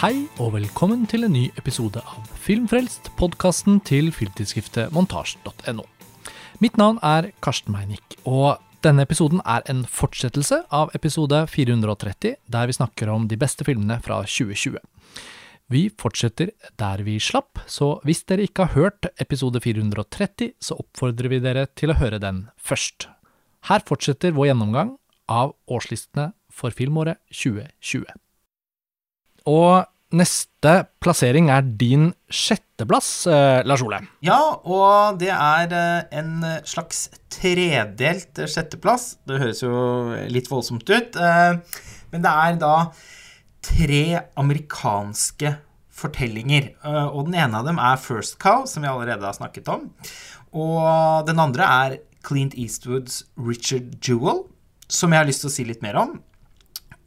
Hei og velkommen til en ny episode av Filmfrelst, podkasten til filmtidsskriftet montasj.no. Mitt navn er Karsten Meinick, og denne episoden er en fortsettelse av episode 430, der vi snakker om de beste filmene fra 2020. Vi fortsetter der vi slapp, så hvis dere ikke har hørt episode 430, så oppfordrer vi dere til å høre den først. Her fortsetter vår gjennomgang av årslistene for filmåret 2020. Og neste plassering er din sjetteplass, eh, Lars Ole. Ja, og det er eh, en slags tredelt sjetteplass. Det høres jo litt voldsomt ut. Eh, men det er da tre amerikanske fortellinger. Eh, og den ene av dem er First Cow, som vi allerede har snakket om. Og den andre er Clint Eastwoods Richard Jewel, som jeg har lyst til å si litt mer om.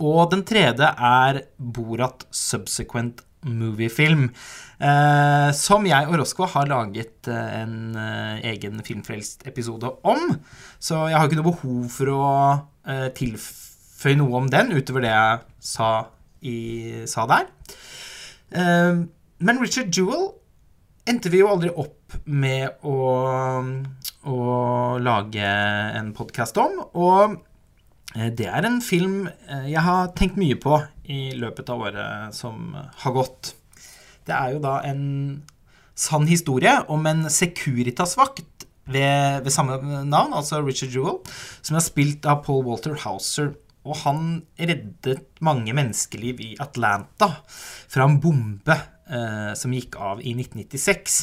Og den tredje er Borat Subsequent Moviefilm. Eh, som jeg og Roscoe har laget eh, en eh, egen Filmfrelst-episode om. Så jeg har ikke noe behov for å eh, tilføye noe om den utover det jeg sa, i, sa der. Eh, men Richard Jewell endte vi jo aldri opp med å, å lage en podkast om. Og det er en film eh, jeg har tenkt mye på i løpet av året som har gått. Det er jo da en sann historie om en Securitas-vakt ved, ved, samme navn, altså Richard Jewell, som er spilt av Paul Walter Hauser. Og han reddet mange menneskeliv i Atlanta fra en bombe eh, som gikk av i 1996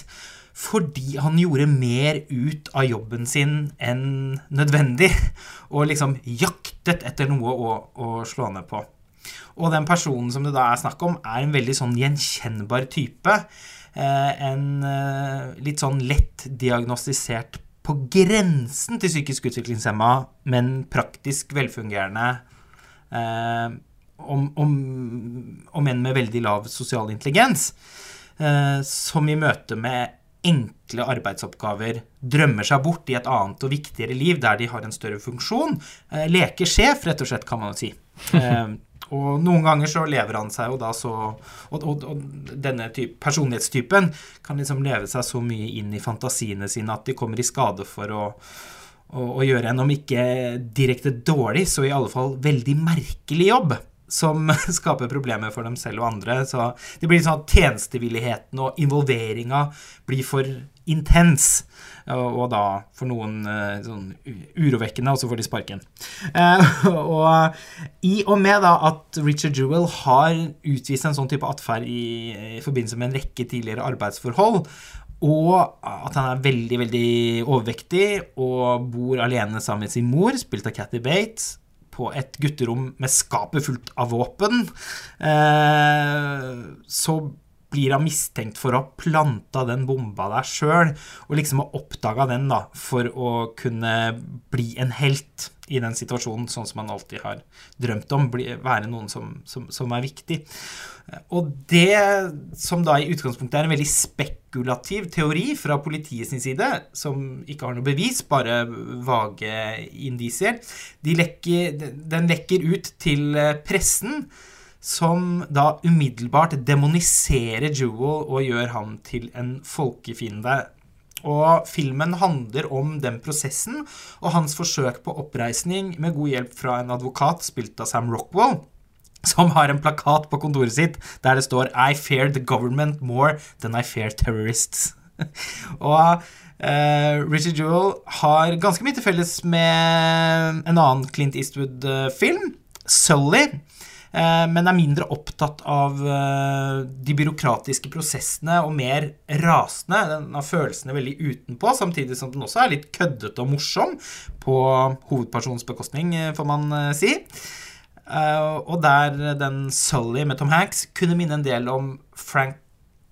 fordi han gjorde mer ut av jobben sin enn nødvendig, og liksom jaktet etter noe å, å, slå ned på. Og den personen som det da er snakk om, er en veldig sånn gjenkjennbar type. Eh, en eh, litt sånn lett diagnostisert på grensen til psykisk utviklingshemma, men praktisk velfungerende. Eh, om, om, om enn med veldig lav sosial intelligens. Som i møte med enkle arbeidsoppgaver, drømmer seg bort i et annet og viktigere liv der de har en større funksjon. Eh, leker sjef, rett og slett, kan man jo si. Eh, og noen ganger så lever han seg jo da så Og, og, og denne type, personlighetstypen kan liksom leve seg så mye inn i fantasiene sine at de kommer i skade for å, å, å gjøre en, om ikke direkte dårlig, så i alle fall veldig merkelig jobb som skaper problemer for dem selv og andre. Så det blir sånn at tjenestevilligheten og involveringa blir for intens. Og, da for noen eh, sånn urovekkende, og så får de sparken. Eh, og i og med da at Richard Jewell har utvist en sånn type atferd i, i forbindelse med en rekke tidligere arbeidsforhold, og at han er veldig veldig overvektig og bor alene sammen med sin mor, spilt av Cathy Bates, på et gutterom med skapet fullt av våpen, eh, så blir han mistenkt for å ha planta den bomba der sjøl, og liksom ha oppdaga den da, for å kunne bli en helt i den situasjonen, sånn som man alltid har drømt om. Bli, være noen som, som, som, er viktig. Og det som da i utgangspunktet er en veldig spekulativ teori fra politiet sin side, som ikke har noe bevis, bare vage indisier, de den lekker ut til pressen som da umiddelbart demoniserer Jewel og gjør ham til en folkefiende. Og filmen handler om den prosessen og hans forsøk på oppreisning med god hjelp fra en advokat spilt av Sam Rockwell, som har en plakat på kontoret sitt der det står I fear the government more than I fear terrorists. og uh, Richard Jewell har ganske mye til felles med en annen Clint Eastwood-film, Sully Eh, men er mindre opptatt av eh, de byråkratiske prosessene og mer rasende. Den har følelsene veldig utenpå, samtidig som den også er litt køddete og morsom på hovedpersonens bekostning, eh, får man si. Og der den Sully med Tom Hanks kunne minne en del om Frank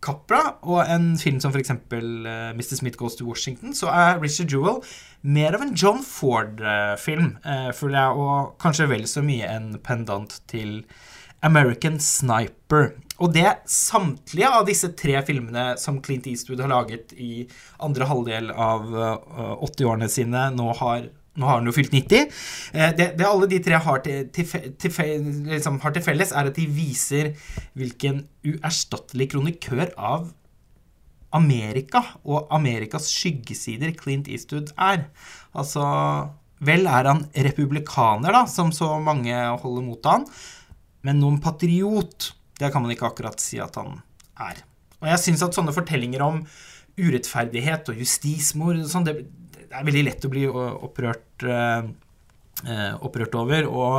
Capra og en film som f.eks. Uh, Mr. Smith Goes to Washington, så er Richard Jewell mer av en John Ford-film, uh, føler jeg, og kanskje vel så mye en pendant til American Sniper. Og det samtlige av disse tre filmene som Clint Eastwood har laget i andre halvdel av uh, 80-årene sine, nå har Nå har han jo fylt 90. Eh, det, det alle de tre har til, til, til, liksom, har til felles, er at de viser hvilken uerstattelig kronikør av Amerika og Amerikas skyggesider Clint Eastwood er. Altså Vel er han republikaner, da, som så mange holder mot han, men noen patriot, det kan man ikke akkurat si at han er. Og jeg syns at sånne fortellinger om urettferdighet og justismord sånn, det, det, er veldig lett å bli opprørt, eh, opprørt over. Og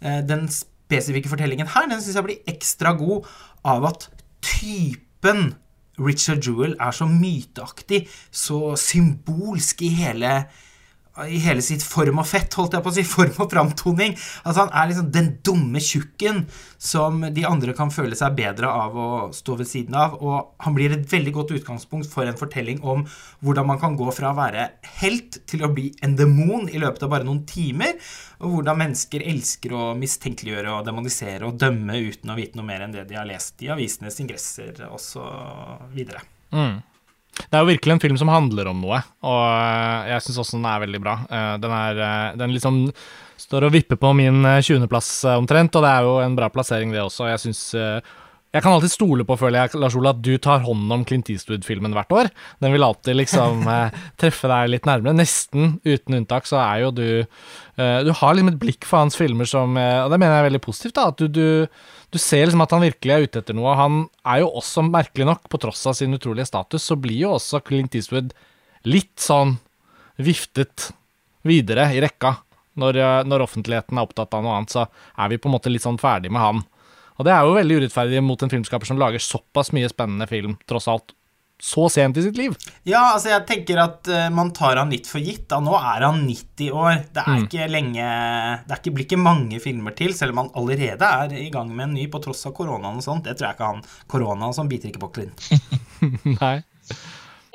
eh, den spesifikke fortellingen her den syns jeg blir ekstra god av at typen Richard Jewell er så myteaktig, så symbolsk i hele i hele sitt form og fett, holdt jeg på å si, form og framtoning. Altså Han er liksom den dumme tjukken som de andre kan føle seg bedre av å stå ved siden av. Og han blir et veldig godt utgangspunkt for en fortelling om hvordan man kan gå fra å være helt til å bli en demon i løpet av bare noen timer. Og hvordan mennesker elsker å mistenkeliggjøre og demonisere og dømme uten å vite noe mer enn det de har lest i avisenes ingresser osv. Mm. Det er jo virkelig en film som handler om noe, og eh, jeg syns også den er veldig bra. Eh, den er eh, Den liksom står og vipper på min 20.-plass omtrent, og det er jo en bra plassering, det også. Jeg syns jeg kan alltid stole på, føler jeg, Lars Ola, at du tar hånd om Clint Eastwood-filmen hvert år. Den vil alltid liksom treffe deg litt nærmere. Nesten uten unntak så er jo du Du har liksom et blikk for hans filmer som Og det mener jeg er veldig positivt, da. At du, du, du, ser liksom at han virkelig er ute etter noe. Han er jo også, merkelig nok, på tross av sin utrolige status, så blir jo også Clint Eastwood litt sånn viftet videre i rekka. Når, når offentligheten er opptatt av noe annet, så er vi på en måte litt sånn ferdig med han. Og det er jo veldig urettferdig mot en filmskaper som lager såpass mye spennende film, tross alt, så sent i sitt liv. Ja, altså jeg tenker at uh, man tar han litt for gitt. Da. Nå er han 90 år. Det er mm. ikke lenge Det er ikke, blir ikke mange filmer til, selv om han allerede er i gang med en ny på tross av koronaen og sånt. Det tror jeg ikke han Korona som biter ikke på Clint. Nei.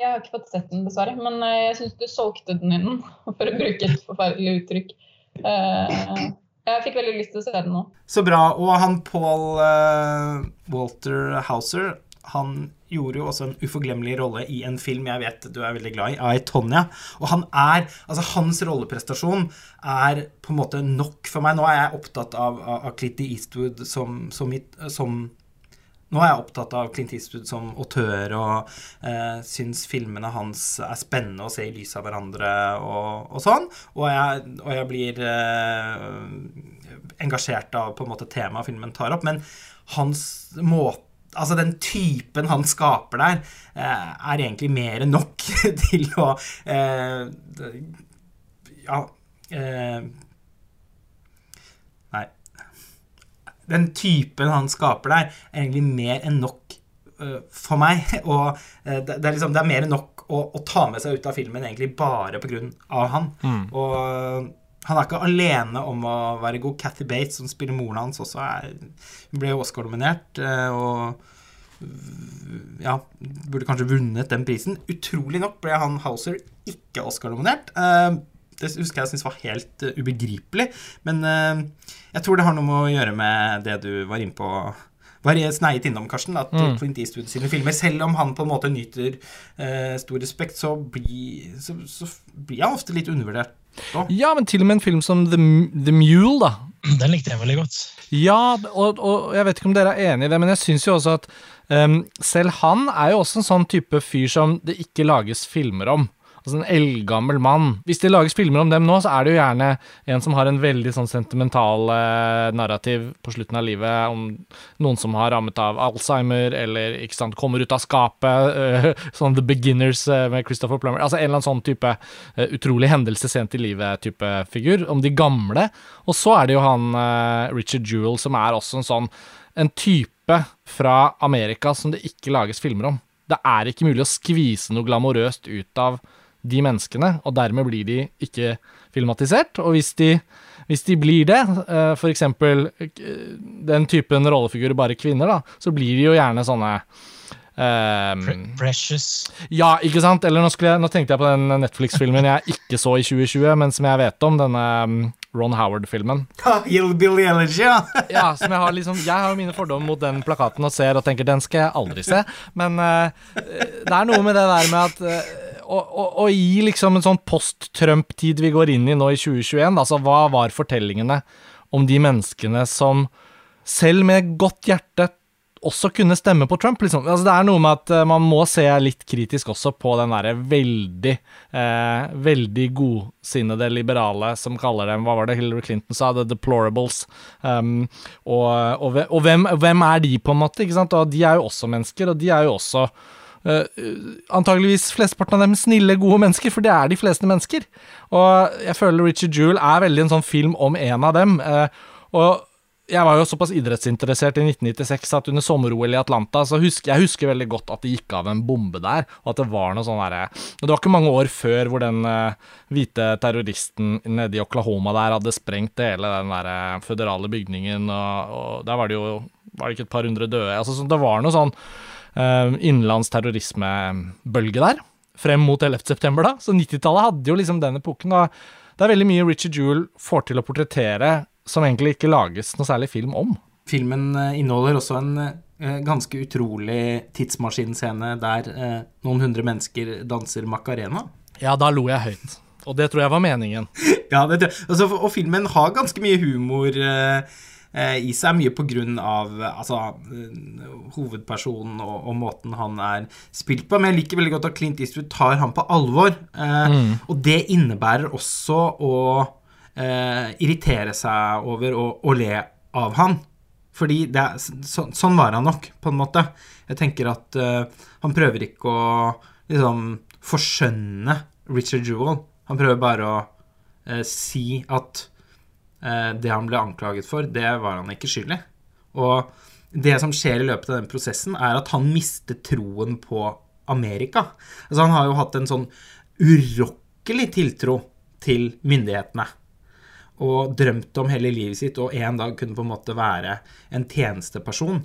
Jeg har ikke fått sett den, dessverre, men eh, jeg syns du solgte den inn, for å bruke et forferdelig uttrykk. Uh, jeg fikk veldig lyst til å se den nå. Så bra. Og han Paul uh, Walter Hauser, han gjorde jo også en uforglemmelig rolle i en film jeg vet du er veldig glad i, Tonja Og han er Altså, hans rolleprestasjon er på en måte nok for meg. Nå er jeg opptatt av, av, av Clint Eastwood som, som, som nå er jeg opptatt av Clint Eastwood som autør og eh, syns filmene hans er spennende å se i lys av hverandre og, og sånn. Og jeg, og jeg blir eh, engasjert av på en måte temaet filmen tar opp. Men hans måte Altså den typen han skaper der, eh, er egentlig mer enn nok til å eh, Ja eh, den typen han skaper der, er egentlig mer enn nok eh, for meg. Og uh, det, det, er liksom, det, er mer enn nok å, å, ta med seg ut av filmen egentlig bare pga. han. Mm. Og han er ikke alene om å være god. Cathy Bates, som spiller moren hans, også er, ble Oscar-dominert. og ja, burde kanskje vunnet den prisen. Utrolig nok ble han Hauser ikke Oscar-dominert. Det husker jeg syntes var helt ubegripelig. Men jeg tror det har noe med å gjøre med det du var inne på var sneiet innom, Karsten, at mm. Clint Eastwood sine filmer, selv om han på en måte nyter eh, stor respekt, så blir, så, så blir han ofte litt undervurdert. Da. Ja, men til og med en film som The, The Mule, da. Den likte jeg veldig godt. Ja, og, og, jeg vet ikke om dere er enig i det, men jeg syns jo også at um, selv han er jo også en sånn type fyr som det ikke lages filmer om. Altså en eldgammel mann. Hvis det lages filmer om dem nå, så er det jo gjerne en som har en veldig sånn sentimental eh, narrativ på slutten av livet om noen som har rammet av Alzheimer, eller ikke sant, kommer ut av skapet, eh, sånn The Beginners eh, med Christopher Plummer. Altså en eller annen sånn type eh, utrolig hendelse sent i livet-type figur. Om de gamle. Og så er det jo han Richard Jewell som er også en sånn en type fra Amerika som det ikke lages filmer om. Det er ikke mulig å skvise noe glamorøst ut av de menneskene, og dermed blir de ikke filmatisert. Og hvis de, hvis de blir det, f.eks. for eksempel den typen rollefigurer bare kvinner, da, så blir de jo gjerne sånne Um, Precious. Ja, ikke sant? Eller nå, jeg, nå tenkte jeg på den Netflix-filmen jeg ikke så i 2020, men som jeg vet om. Denne um, Ron Howard-filmen. Ja. ja, som jeg har liksom Jeg har mine fordommer mot den plakaten og ser og tenker den skal jeg aldri se. Men uh, det er noe med det der med at uh, og, og, og i liksom en sånn post-Trump-tid vi går inn i nå i 2021, altså hva var fortellingene om de menneskene som selv med godt hjerte også kunne stemme på Trump. Liksom. Altså, det er noe med at uh, man må se litt kritisk også på den derre veldig, eh, veldig godsinnede liberale som kaller dem Hva var det Hillary Clinton sa? The deplorables. Um, og, og, og hvem, hvem, er de, på en måte? ikke sant? Og de er jo også mennesker, og de er jo også Uh, antageligvis flesteparten av dem snille, gode mennesker, for det er de fleste mennesker. Og jeg føler Richard Jewell er veldig en sånn film om en av dem. Uh, og jeg var jo såpass idrettsinteressert i 1996 at under sommer-OL i Atlanta så husker jeg husker veldig godt at det gikk av en bombe der, og at det var noe sånn derre Det var ikke mange år før hvor den hvite terroristen nede i Oklahoma der hadde sprengt hele den der føderale bygningen, og, og, der var det jo var det ikke et par hundre døde. Altså, så det var noe sånn uh, innenlands terrorismebølge der, frem mot 11. september, da. Så 90-tallet hadde jo liksom den epoken. og det er veldig mye Richard Jewell får til å portrettere som egentlig ikke lages noe særlig film om. Filmen eh, inneholder også en eh, ganske utrolig tidsmaskinscene der eh, noen hundre mennesker danser macarena. Ja, da lo jeg høyt. Og det tror jeg var meningen. ja, det, tror altså, og filmen har ganske mye humor eh, i seg, mye på grunn av altså, hovedpersonen og, og, måten han er spilt på. Men jeg liker veldig godt at Clint Eastwood tar ham på alvor. Eh, mm. Og det innebærer også å eh, irritere seg over og, og, le av han. Fordi det er, så, sånn var han nok, på en måte. Jeg tenker at eh, han prøver ikke å liksom forskjønne Richard Jewell. Han prøver bare å eh, si at det han ble anklaget for, det var han ikke skyldig. Og det som skjer i løpet av den prosessen, er at han mister troen på Amerika. Altså, han har jo hatt en sånn urokkelig tiltro til myndighetene og drømt om hele livet sitt og en dag kunne på en måte være en tjenesteperson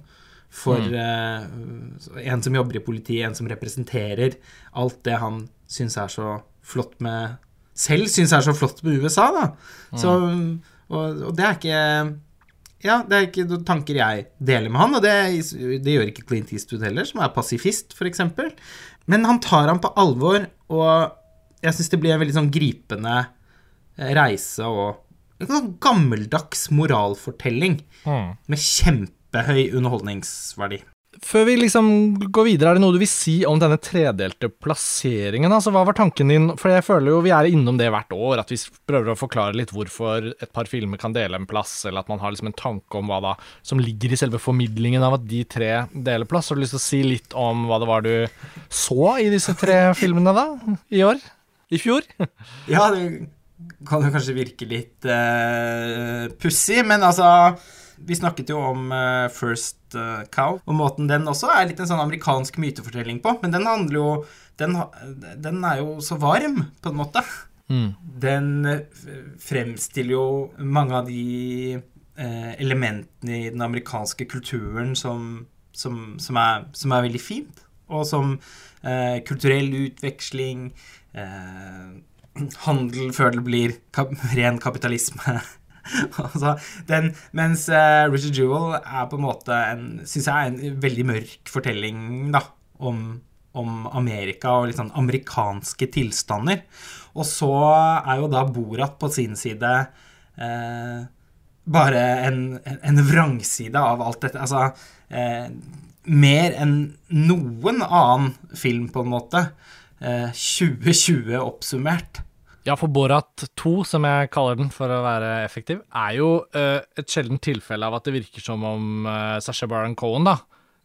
for mm. uh, en som jobber i politiet, en som representerer alt det han syns er så flott med Selv syns er så flott med USA, da. Mm. Og, og, det er ikke ja, det er ikke tanker jeg deler med han, og det, det gjør ikke Clint Eastwood heller, som er pasifist, f.eks. Men han tar ham på alvor, og jeg syns det blir en veldig sånn gripende reise og en sånn gammeldags moralfortelling mm. med kjempehøy underholdningsverdi. Før vi liksom går videre, er det noe du vil si om denne tredelte plasseringen? Altså, Hva var tanken din? For jeg føler jo vi er innom det hvert år, at vi prøver å forklare litt hvorfor et par filmer kan dele en plass, eller at man har liksom en tanke om hva da som ligger i selve formidlingen av at de tre deler plass. Har du lyst til å si litt om hva det var du så i disse tre filmene, da? I år? I fjor? ja, det kan jo kanskje virke litt uh, pussig, men altså Vi snakket jo om uh, First uh, Cow, og måten den også er litt en sånn amerikansk mytefortelling på. Men den handler jo Den, den er jo så varm, på en måte. Mm. Den fremstiller jo mange av de elementene i den amerikanske kulturen som, som, som, er, som er, veldig fint. Og som kulturell utveksling eh, handel før det blir kap ren kapitalisme. altså, den, mens uh, Richard Jewell er på en måte en, synes jeg er en veldig mørk fortelling da, om, om Amerika og litt sånn amerikanske tilstander. Og så er jo da Borat på sin side eh, bare en, en, vrangside av alt dette. Altså eh, mer enn noen annen film, på en måte. Eh, 2020 oppsummert. Ja, for Borat 2, som jeg kaller den for å være effektiv, er jo uh, et sjeldent tilfelle av at det virker som om uh, Sasha Baron Cohen da,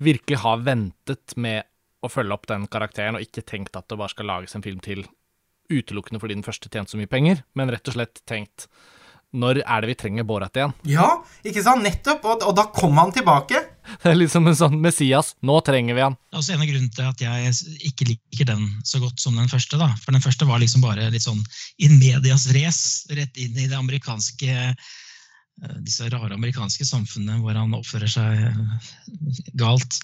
virkelig har ventet med å følge opp den karakteren, og ikke tenkt at det bare skal lages en film til utelukkende fordi den første tjente så mye penger, men rett og slett tenkt når er det vi trenger Borat igjen? Ja, ikke sant? Nettopp. Og, og da kom han tilbake. Det er liksom en sånn Messias. Nå trenger vi han. Det er også en av grunnene til at jeg ikke liker den så godt som den første. da. For den første var liksom bare litt sånn in medias race, rett inn i det amerikanske eh, disse rare amerikanske samfunnene hvor han oppfører seg eh, galt.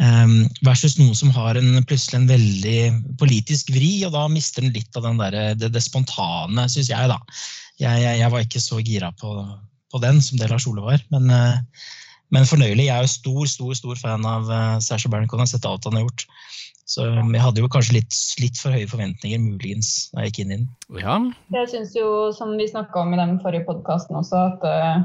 Um, versus noe som har en, plutselig en veldig politisk vri, og da mister den litt av der, det, det spontane, syns jeg. da jeg, jeg, jeg, var ikke så gira på, på, den som det Lars Ole var. Men, eh, men, fornøyelig. Jeg er jo stor stor, stor fan av uh, Sasha Baron Cohen. Jeg har sett alt han har gjort. Så vi hadde jo kanskje litt, litt for høye forventninger, muligens, da jeg gikk inn i den. Ja. Jeg syns jo, som vi snakka om i den forrige podkasten også, at uh,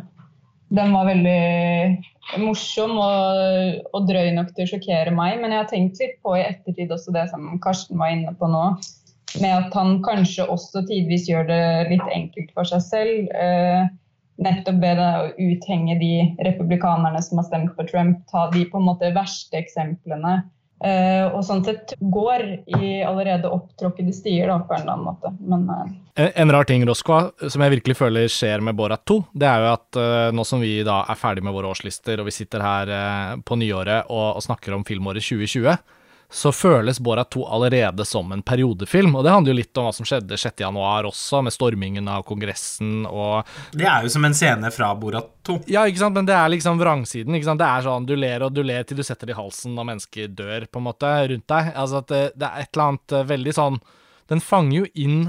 den var veldig morsom og, og, drøy nok til å sjokkere meg. Men jeg har tenkt litt på i ettertid også det som Karsten var inne på nå, med at han kanskje også tidvis gjør det litt enkelt for seg selv. Uh, nettopp ved å uthenge de republikanerne som har stemt på Trump, ta de på en måte verste eksemplene Uh, og sånn sett går i allerede opptråkkede stier, da, på en eller annen måte. Men, uh... en, en, rar ting, Roskva, som jeg virkelig føler skjer med Borat 2, det er jo at uh, nå som vi da er ferdig med våre årslister, og vi sitter her på nyåret og, og snakker om filmåret 2020, så føles Borat 2 allerede som en periodefilm. Og det handler jo litt om hva som skjedde 6.1 også, med stormingen av Kongressen og Det er jo som en scene fra Borat 2. Ja, ikke sant, men det er liksom vrangsiden. ikke sant? Det er sånn du ler og du ler til du setter det i halsen og mennesker dør, på en måte, rundt deg. Altså at det, det er et eller annet eh, veldig sånn Den fanger jo inn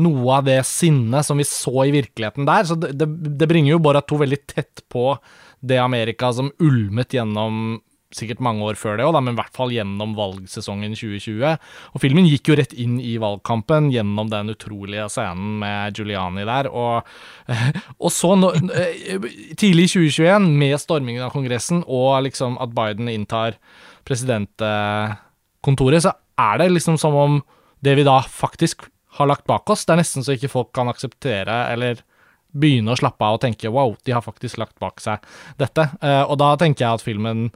noe av det sinnet som vi så i virkeligheten der. Så det, det, det bringer jo Borat 2 veldig tett på det Amerika som ulmet gjennom sikkert mange år før det òg, men i hvert fall gjennom valgsesongen 2020. Og filmen gikk jo rett inn i valgkampen gjennom den utrolige scenen med Giuliani der. Og, og så, no, tidlig i 2021, med stormingen av Kongressen og liksom at Biden inntar presidentkontoret, så er det liksom som om det vi da faktisk har lagt bak oss, det er nesten så ikke folk kan akseptere eller begynne å slappe av og tenke wow, de har faktisk lagt bak seg dette. Eh, og da tenker jeg at filmen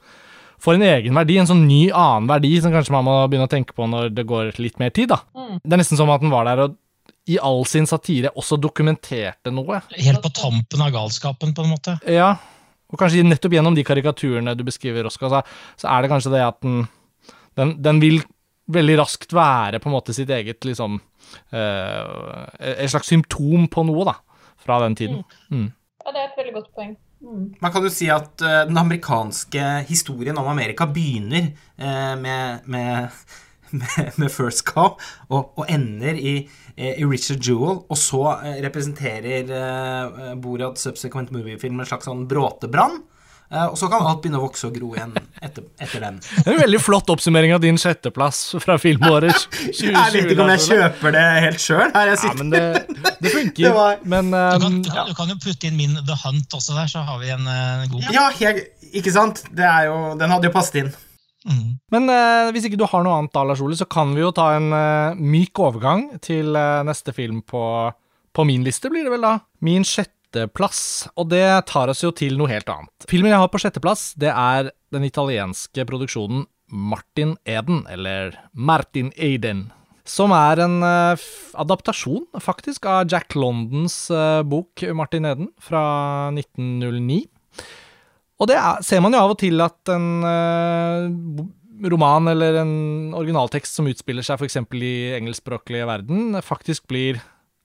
får en egen verdi, en sånn ny annen verdi som kanskje man må begynne å tenke på når det går litt mer tid. da. Mm. Det er nesten som at den var der og i all sin satire også dokumenterte noe. Helt på tampen av galskapen, på en måte. Ja, og kanskje nettopp gjennom de karikaturene du beskriver, Oskar, så, så, er det kanskje det at den, den, den, vil veldig raskt være på en måte sitt eget liksom øh, Et slags symptom på noe, da, fra den tiden. Mm. Mm. Ja, det er et veldig godt poeng. Man kan jo si at uh, den amerikanske historien om Amerika begynner uh, med, med, med, med, First Cow og, og ender i, i, Richard Jewell, og så uh, representerer Borat Subsequent Movie-film en slags sånn bråtebrann. Eh, og så kan alt begynne å vokse og gro igjen etter, etter den. Det er en veldig flott oppsummering av din sjetteplass fra filmåret 2020. Jeg vet ikke om jeg kjøper det helt sjøl. Ja, men det, det funker. Det var... men, um, du, kan, du, kan, du, kan, jo putte inn min The Hunt også der, så har vi en uh, god Ja, jeg, ikke sant? Jo, den hadde jo passet inn. Mm. Men eh, hvis ikke du har noe annet da, Lars Ole, så kan vi jo ta en eh, myk overgang til eh, neste film på, på min liste, blir det vel da. Min sjette sjetteplass, og det tar oss jo til noe helt annet. Filmen jeg har på sjetteplass, det er den italienske produksjonen Martin Eden, eller Martin Aiden, Som er en uh, adaptasjon, faktisk, av Jack Londons uh, bok Martin Eden fra 1909. Og det er, ser man jo av og til at en uh, roman eller en originaltekst som utspiller seg f.eks. i engelskspråklige verden, faktisk blir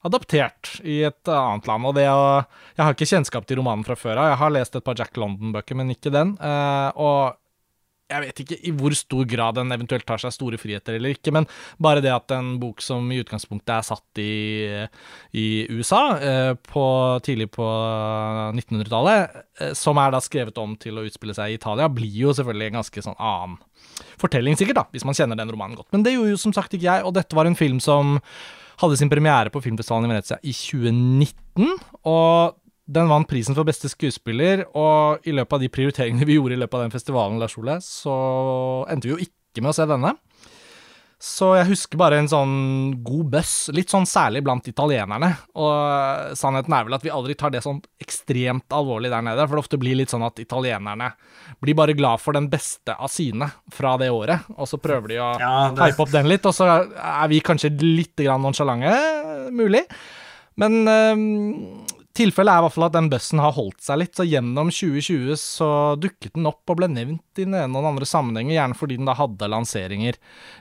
adaptert i et annet land. Og det å Jeg har ikke kjennskap til romanen fra før av. Jeg har lest et par Jack London-bøker, men ikke den. Uh, og jeg vet ikke i hvor stor grad den eventuelt tar seg store friheter eller ikke, men bare det at en bok som i utgangspunktet er satt i, i USA, uh, på, tidlig på 1900-tallet, uh, eh, som er da skrevet om til å utspille seg i Italia, blir jo selvfølgelig en ganske sånn annen fortelling, sikkert, da, hvis man kjenner den romanen godt. Men det gjorde jo som sagt ikke jeg, og dette var en film som hadde sin premiere på filmfestivalen i Venezia i 2019. Og den vant prisen for beste skuespiller, og i løpet av de prioriteringene vi gjorde i løpet av den festivalen, Lars Ole, så endte vi jo ikke med å se denne. Så jeg husker bare en sånn god bøss, litt sånn særlig blant italienerne. Og sannheten er vel at vi aldri tar det sånn ekstremt alvorlig der nede, for det ofte blir litt sånn at italienerne blir bare glad for den beste av sine fra det året, og så prøver de å ja, det... hype opp den litt, og så er vi kanskje litt nonsjalante, nonchalante, mulig. Men øh, Tilfellet er i hvert fall at den bussen har holdt seg litt, så gjennom 2020 så dukket den opp og ble nevnt i den ene og den andre sammenhenger, gjerne fordi den da hadde lanseringer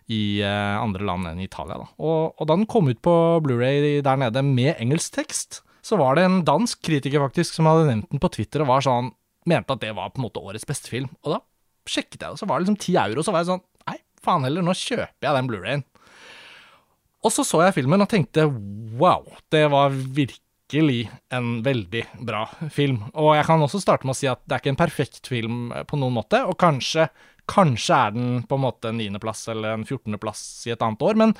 i uh, andre land enn Italia. Da. Og, og, da den kom ut på Blu-ray der nede med engelsk tekst, så var det en dansk kritiker faktisk som hadde nevnt den på Twitter og var sånn, mente at det var på en måte årets beste film. Og da sjekket jeg, og så var det liksom ti euro, så var jeg sånn nei, faen heller, nå kjøper jeg den Blu-rayen. Og så så jeg filmen og tenkte wow, det var virkelig virkelig en veldig bra film. Og jeg kan også starte med å si at det er ikke en perfekt film på noen måte, og kanskje, Kanskje er den på en måte en niendeplass eller en fjortendeplass i et annet år, men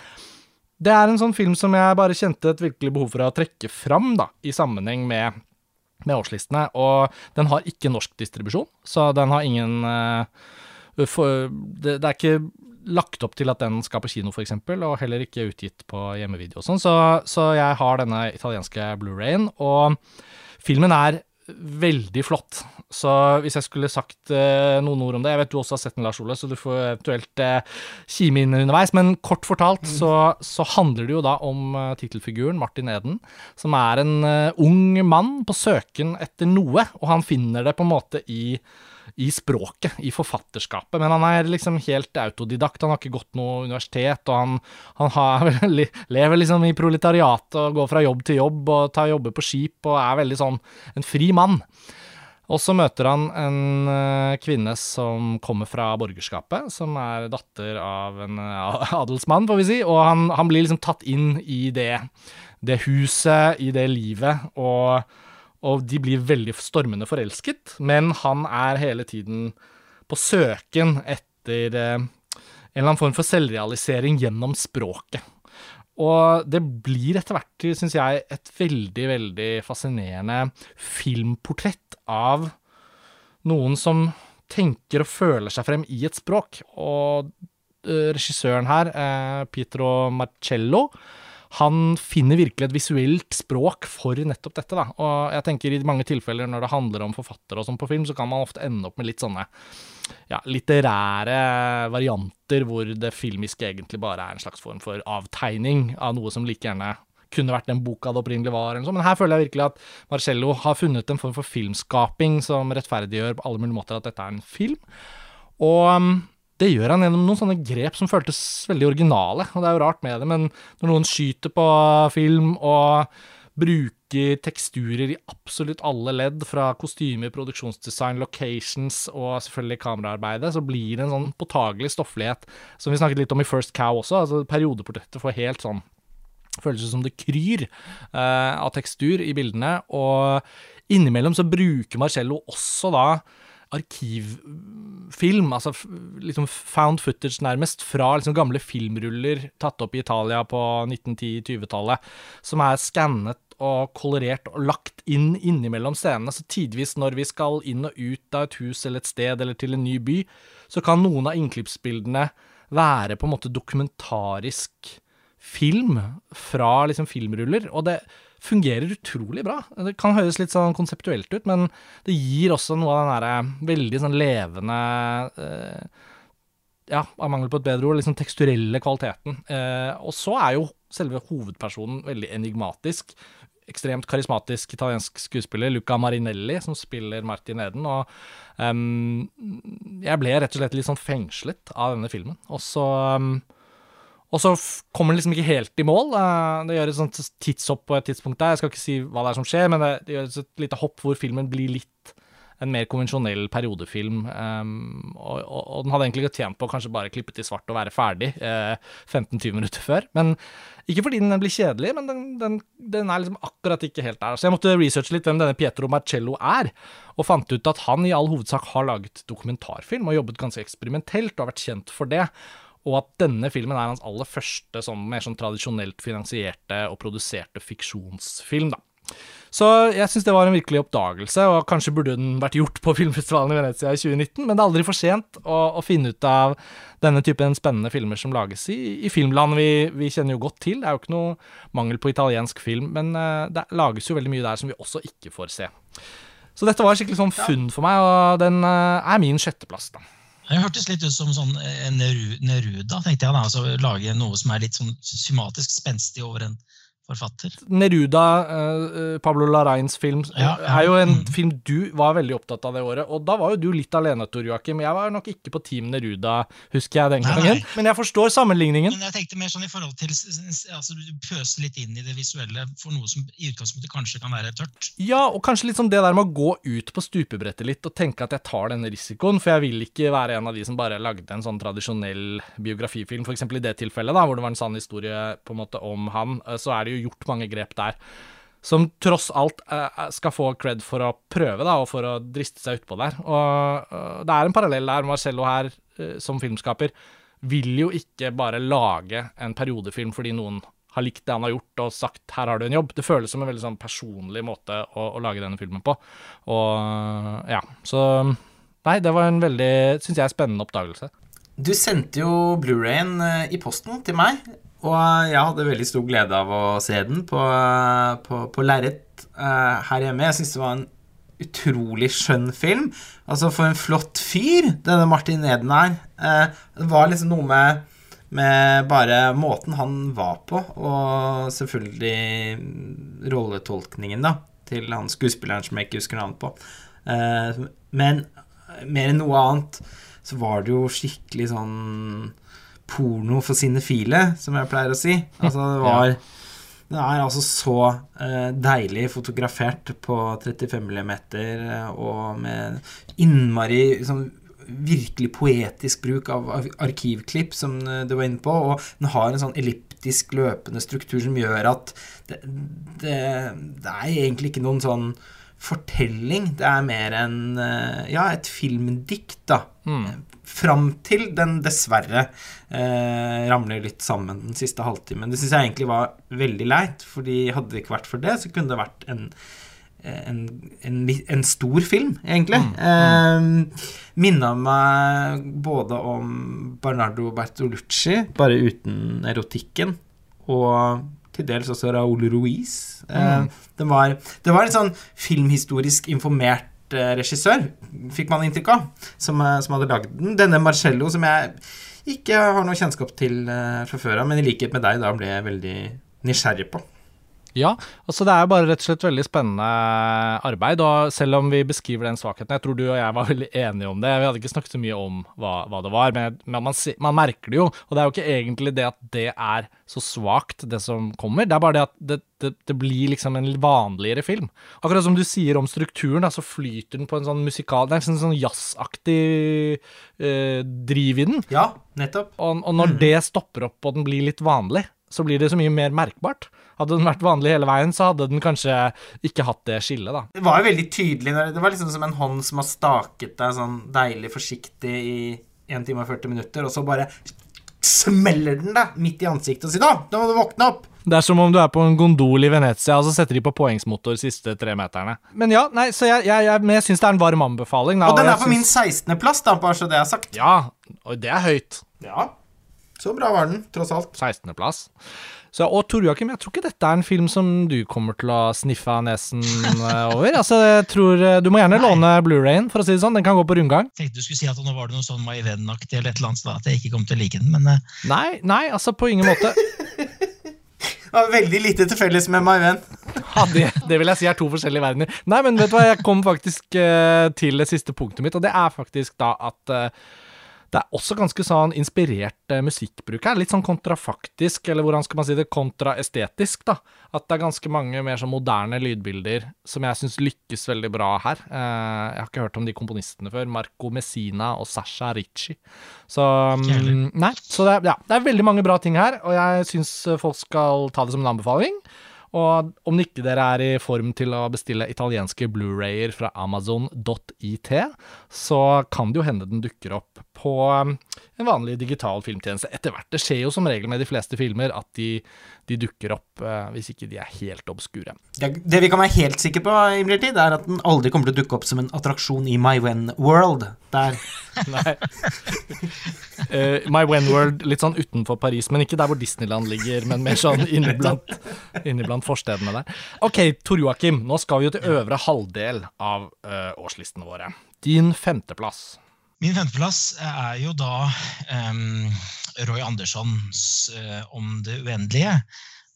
det er en sånn film som jeg bare kjente et virkelig behov for å trekke fram, da, i sammenheng med, med årslistene. Og den har ikke norsk distribusjon, så den har ingen uh, for, det, det, er ikke lagt opp til at den skal på kino, f.eks., og heller ikke utgitt på hjemmevideo og sånn, så, så jeg har denne italienske Blu-rayen, og filmen er veldig flott. Så hvis jeg skulle sagt eh, noen ord om det Jeg vet du også har sett den, Lars Ole, så du får eventuelt eh, kime inn underveis. Men kort fortalt mm. så, så, handler det jo da om eh, tittelfiguren Martin Eden, som er en eh, ung mann på søken etter noe, og han finner det på en måte i i språket, i forfatterskapet. Men han er liksom helt autodidakt. Han har ikke gått noe universitet, og han, han har, lever liksom i proletariatet og går fra jobb til jobb og tar jobber på skip og er veldig sånn en fri mann. Og så møter han en uh, kvinne som kommer fra borgerskapet, som er datter av en uh, adelsmann, får vi si, og han, han, blir liksom tatt inn i det, det huset, i det livet, og og de blir veldig stormende forelsket, men han er hele tiden på søken etter eh, en eller annen form for selvrealisering gjennom språket. Og det blir etter hvert, syns jeg, et veldig, veldig fascinerende filmportrett av noen som tenker og føler seg frem i et språk. Og eh, regissøren her, eh, Pietro Marcello, han finner virkelig et visuelt språk for nettopp dette. da, Og jeg tenker i mange tilfeller når det handler om forfattere og sånn på film, så kan man ofte ende opp med litt sånne ja, litterære varianter hvor det filmiske egentlig bare er en slags form for avtegning av noe som like gjerne kunne vært den boka det opprinnelig var. Sånn. Men her føler jeg virkelig at Marcello har funnet en form for filmskaping som rettferdiggjør på alle mulige måter at dette er en film. Og um, det gjør han gjennom noen sånne grep som føltes veldig originale. Og det er jo rart med det, men når noen skyter på film og bruker teksturer i absolutt alle ledd, fra kostymer, produksjonsdesign, locations og selvfølgelig kameraarbeidet, så blir det en sånn påtagelig stofflighet som vi snakket litt om i First Cow også. altså Periodeportrettet får helt sånn Føles som det kryr uh, av tekstur i bildene. Og innimellom så bruker Marcello også da arkivfilm, altså liksom found footage nærmest, fra liksom gamle filmruller tatt opp i Italia på 1910-20-tallet, som er skannet og kolorert og lagt inn innimellom scenene. Så tidvis når vi skal inn og ut av et hus eller et sted eller til en ny by, så kan noen av innklippsbildene være på en måte dokumentarisk film fra liksom filmruller. Og det fungerer utrolig bra. Det kan høres litt sånn konseptuelt ut, men det gir også noe av den derre veldig sånn levende eh, Ja, av mangel på et bedre ord, liksom teksturelle kvaliteten. Eh, og så er jo selve hovedpersonen veldig enigmatisk. Ekstremt karismatisk italiensk skuespiller, Luca Marinelli, som spiller Martin Eden. Og um, jeg ble rett og slett litt sånn fengslet av denne filmen. Og så um, og så kommer den liksom ikke helt i mål. Det gjør et sånt tidshopp på et tidspunkt der. Jeg skal ikke si hva det er som skjer, men det, det gjør et lite hopp hvor filmen blir litt en mer konvensjonell periodefilm. Um, og, og, og, den hadde egentlig ikke tjent på å kanskje bare klippe til svart og være ferdig eh, 15-20 minutter før. Men Ikke fordi den blir kjedelig, men den, den, den, er liksom akkurat ikke helt der. Så jeg måtte researche litt hvem denne Pietro Marcello er, og fant ut at han i all hovedsak har laget dokumentarfilm og jobbet ganske eksperimentelt og har vært kjent for det og at denne filmen er hans aller første sånn, mer sånn tradisjonelt finansierte og produserte fiksjonsfilm. da. Så jeg syns det var en virkelig oppdagelse, og kanskje burde den vært gjort på filmfestivalen i Venezia i 2019, men det er aldri for sent å, å finne ut av denne typen spennende filmer som lages i, i filmland vi, vi, kjenner jo godt til. Det er jo ikke noe mangel på italiensk film, men uh, det lages jo veldig mye der som vi også ikke får se. Så dette var skikkelig sånn funn for meg, og den uh, er min sjetteplass, da. Det hørtes litt ut som sånn eh, Neruda, tenkte jeg. da, altså Lage noe som er litt sånn systematisk spenstig over en forfatter. Neruda, uh, Pablo Larrains film, ja, ja. er jo en mm. film du var veldig opptatt av det året. Og da var jo du litt alene, Tor Joakim. Jeg var nok ikke på Team Neruda, husker jeg den gangen. Men jeg forstår sammenligningen. Men jeg tenkte mer sånn i forhold til altså Du pøser litt inn i det visuelle for noe som i utgangspunktet kanskje kan være tørt. Ja, og kanskje litt sånn det der med å gå ut på stupebrettet litt og tenke at jeg tar denne risikoen, for jeg vil ikke være en av de som bare lagde en sånn tradisjonell biografifilm, f.eks. i det tilfellet, da, hvor det var en sann historie på en måte om han. Så er det jo gjort mange grep der som tross alt eh, skal få cred for å prøve, da, og for å driste seg utpå der. Og uh, det er en parallell der. Marcello her, som filmskaper, vil jo ikke bare lage en periodefilm fordi noen har likt det han har gjort og sagt 'her har du en jobb'. Det føles som en veldig sånn personlig måte å, å lage denne filmen på. Og ja, så Nei, det var en veldig, syns jeg, spennende oppdagelse. Du sendte jo Blu-rayen i posten til meg, og jeg hadde veldig stor glede av å se den på, på, på lerret uh, her hjemme. Jeg syns det var en utrolig skjønn film. Altså, for en flott fyr denne Martin Eden er. Uh, det var liksom noe med, med bare måten han var på, og selvfølgelig rolletolkningen da, til han skuespilleren som jeg ikke husker navnet på. Uh, men mer enn noe annet så var det jo skikkelig sånn porno for sinefile, som jeg pleier å si. Altså, det var Det er altså så uh, deilig fotografert på 35 mm og med innmari sånn virkelig poetisk bruk av arkivklipp, som eh, du var inne på. Og den har en sånn elliptisk løpende struktur som gjør at det, det, det er egentlig ikke noen sånn fortelling. Det er mer en eh, ja, et filmdikt, da. Mm. Fram til den dessverre eh, ramler litt sammen den siste halvtimen. Det syns jeg egentlig var veldig leit, fordi hadde det ikke vært for det, så kunne det vært en, en, en, en stor film, egentlig. Mm. Eh, Minna meg både om Bernardo Bertolucci, bare uten erotikken, og til dels også Raúl Ruiz. Eh, mm. det, var, det var en sånn filmhistorisk informert eh, regissør, fikk man inntrykk av, som, eh, som hadde lagd den. Denne Marcello, som jeg ikke har noe kjennskap til fra før av, men i likhet med deg da ble jeg veldig nysgjerrig på. Ja, altså det er jo bare rett og slett veldig spennende arbeid. Og selv om vi beskriver den svakheten Jeg tror du og jeg var veldig enige om det. Vi hadde ikke snakket så mye om hva, hva det var, men, men man, man, merker det jo. Og det er jo ikke egentlig det at det er så svakt, det som kommer. Det er bare det at det, det, det, blir liksom en vanligere film. Akkurat som du sier om strukturen, da, så flyter den på en sånn musikal Det er en sånn jazzaktig eh, driv i den. Ja, nettopp. Og, og når mm. det stopper opp og den blir litt vanlig, så blir det så mye mer merkbart. Hadde den vært vanlig hele veien, så hadde den kanskje ikke hatt det skillet, da. Det var jo veldig tydelig. Det var liksom som en hånd som har staket deg sånn deilig forsiktig i 1 time og 40 minutter, og så bare smeller den deg midt i ansiktet og sier 'da, nå må du våkne opp'. Det er som om du er på en gondol i Venezia, og så setter de på poengsmotor de siste tre meterne. Men ja, nei, så jeg, jeg, jeg, jeg syns det er en varm anbefaling. Da, og den er på synes... min 16.-plass, da, bare så det er sagt. Ja, og det er høyt. Ja. Så bra var den, tross alt. 16.-plass. Så, og Tor Joakim, jeg tror ikke dette er en film som du kommer til å sniffe av nesen eh, over. Altså, jeg tror eh, Du må gjerne Nei. låne Blu-rayen, for å si det sånn. Den kan gå på rundgang. Jeg tenkte du skulle si at nå var det noe sånn My Venn-aktig eller et eller annet, da, at jeg ikke kom til å like den, men uh... Nei, nei, altså på ingen måte. Det var veldig lite til felles med My Venn. Ja, det, det, vil jeg si er to forskjellige verdener. Nei, men vet du hva, jeg kom faktisk uh, til det siste punktet mitt, og det er faktisk da at uh, det er også ganske sånn inspirert eh, musikkbruk her. Litt sånn kontrafaktisk, eller hvordan skal man si det, kontraestetisk, da. At det er ganske mange mer sånn moderne lydbilder som jeg syns lykkes veldig bra her. Eh, jeg har ikke hørt om de komponistene før. Marco Messina og Sasha Ricci. Så um, Nei, så det ja, det er veldig mange bra ting her, og jeg syns folk skal ta det som en anbefaling. Og om ikke dere er i form til å bestille italienske Blu-rayer fra amazon.it, så kan det jo hende den dukker opp på um, en vanlig digital filmtjeneste etter hvert. Det skjer jo som regel med de fleste filmer at de, de dukker opp uh, hvis ikke de er helt obskure. Det, det, vi kan være helt sikre på, imidlertid, er at den aldri kommer til å dukke opp som en attraksjon i My When World. Der. Nei. uh, My When World litt sånn utenfor Paris, men ikke der hvor Disneyland ligger, men mer sånn inniblant, inniblant forstedene der. Ok, Tor Joakim, nå skal vi jo til øvre halvdel av uh, årslistene våre. Din femteplass. Min femteplass er jo da um, Roy Anderssons uh, Om det uendelige.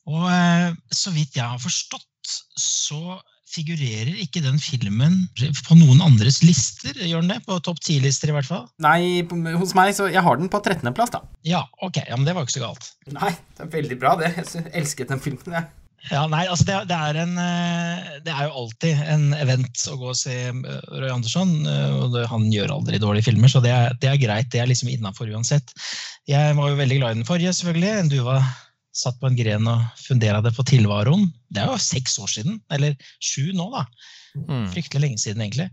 Og uh, så vidt jeg har forstått, så figurerer ikke den filmen på noen andres lister? Gjør den det? På topp ti-lister, i hvert fall? Nei, hos meg, så jeg har den på 13.-plass, da. Ja, ok, ja, men det var ikke så galt. Nei, det er veldig bra, det. Jeg elsket den filmen, jeg. Ja, nei, altså det, det, er en, eh, det, er jo alltid en event å gå og se eh, Roy Andersson. Eh, og det, Han gjør aldri dårlige filmer, så det er, det er greit. Det er liksom innafor uansett. Jeg var jo veldig glad i den forrige, selvfølgelig. Du var satt på en gren og funderte på tilværen. Det er jo seks år siden, eller sju nå, da. Mm. Fryktelig lenge siden, egentlig.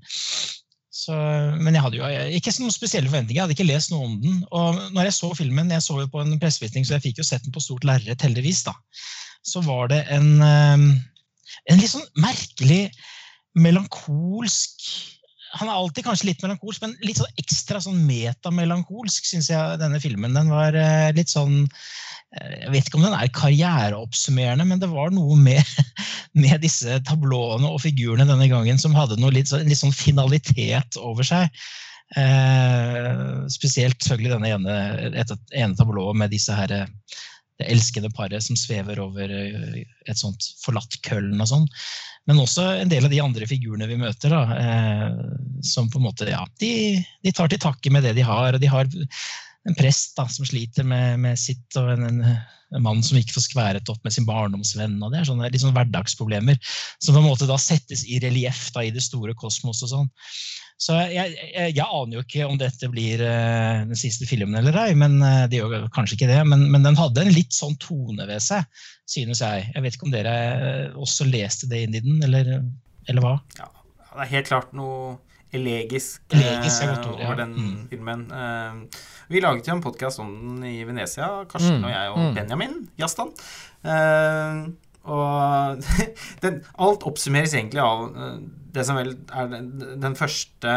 Så, men jeg hadde jo ikke noen spesielle forventninger. Jeg hadde ikke lest noe om den. Og når jeg så filmen, jeg så jo på en pressevisning, så jeg fikk jo sett den på stort lerret, heldigvis, da. Så var det en, eh, en litt sånn merkelig melankolsk han er alltid kanskje litt melankolsk, men litt sånn ekstra sånn metamelankolsk, syns jeg denne filmen. Den var eh, litt sånn eh, Jeg vet ikke om den er karriereoppsummerende, men det var noe med, med disse tablåene og figurene denne gangen som hadde noe litt, sånn- litt sånn finalitet over seg. Eh, spesielt selvfølgelig denne ene, ene tablået med disse her, det elskede paret som svever over eh, et sånt forlatt Køllen og sånn. Men også en del av de andre figurene vi møter, da, eh, som på en måte ja, de, de, tar til takke med det de har. og De har en prest da, som sliter med, med sitt, og en, en, en, mann som ikke får skværet opp med sin barndomsvenn. og Det er sånne, liksom hverdagsproblemer som på en måte da settes i relieff i det store kosmos. og sånn. Så jeg, jeg, jeg, aner jo ikke om dette blir uh, den siste filmen eller ei, men uh, det gjør kanskje ikke det. Men, men, den hadde en litt sånn tone ved seg, synes jeg. Jeg vet ikke om dere uh, også leste det inn i den, eller, eller hva? Ja, det er helt klart noe elegisk, elegisk ord, ja. over den mm. filmen. vi laget jo en podkast om den i Venezia, Karsten mm. og jeg og mm. Benjamin Jastan. Og den, alt oppsummeres egentlig av det som vel er den, den første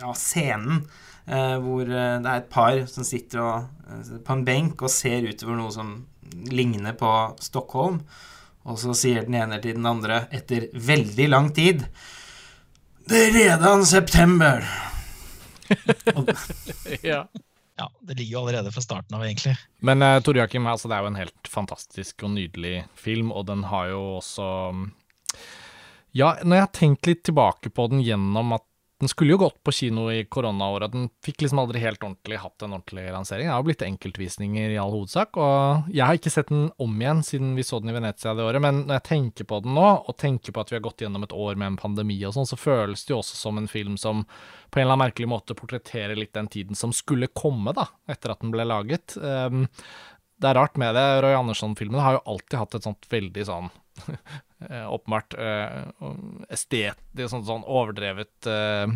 ja, scenen eh, hvor eh, det er et par som sitter og, eh, på en benk og ser utover noe som ligner på Stockholm. Og så sier den ene til den andre etter veldig lang tid Det er redan september. ja. Ja. Det ligger jo allerede fra starten av, egentlig. Men uh, Tore Joakim, altså, det er jo en helt fantastisk og nydelig film, og den har jo også ja, når jeg har tenkt litt tilbake på den gjennom at den skulle jo gått på kino i koronaåret, den fikk liksom aldri helt ordentlig hatt en ordentlig lansering. Det har jo blitt enkeltvisninger i all hovedsak, og jeg har ikke sett den om igjen siden vi så den i Venezia det året, men når jeg tenker på den nå, og tenker på at vi har gått gjennom et år med en pandemi og sånn, så føles det jo også som en film som på en eller annen merkelig måte portretterer litt den tiden som skulle komme, da, etter at den ble laget. Um, det er rart med det. Roy Andersson-filmene har jo alltid hatt et sånt veldig sånn Eh, åpenbart uh, er sånn, sånn overdrevet uh,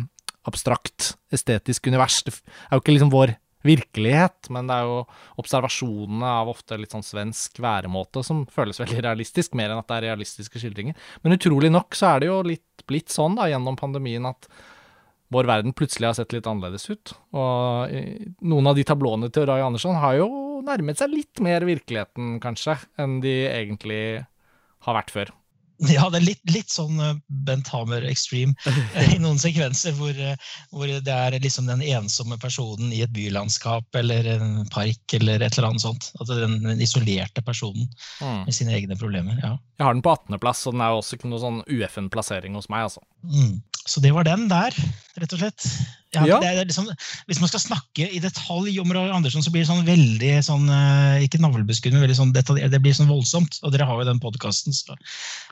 abstrakt estetisk univers. Det er jo ikke liksom vår virkelighet, men det er jo observasjonene av ofte litt sånn svensk væremåte som føles veldig realistisk, mer enn at det er realistiske skildringer. Men utrolig nok så er det jo litt blitt sånn da, gjennom pandemien at vår verden plutselig har sett litt annerledes ut. Og noen av de tablåene til Rai Andersson har jo nærmet seg litt mer virkeligheten, kanskje, enn de egentlig har vært før. Ja, det er litt, litt sånn eh, Bent Hamer extreme i noen sekvenser hvor, eh, hvor, det er liksom den ensomme personen i et bylandskap eller en park eller et eller annet sånt. At det er den isolerte personen mm. med sine egne problemer. ja. Jeg har den på 18.-plass, og den er jo også ikke noe sånn UFN-plassering hos meg, altså. Mm. Så det var den der, rett og slett. Ja, ja. liksom, hvis man skal snakke i detalj om Roy Andersson, så blir det sånn veldig sånn, uh, Ikke navlebeskudd, men veldig sånn detalj, det blir sånn voldsomt. Og dere har jo den podkasten, så,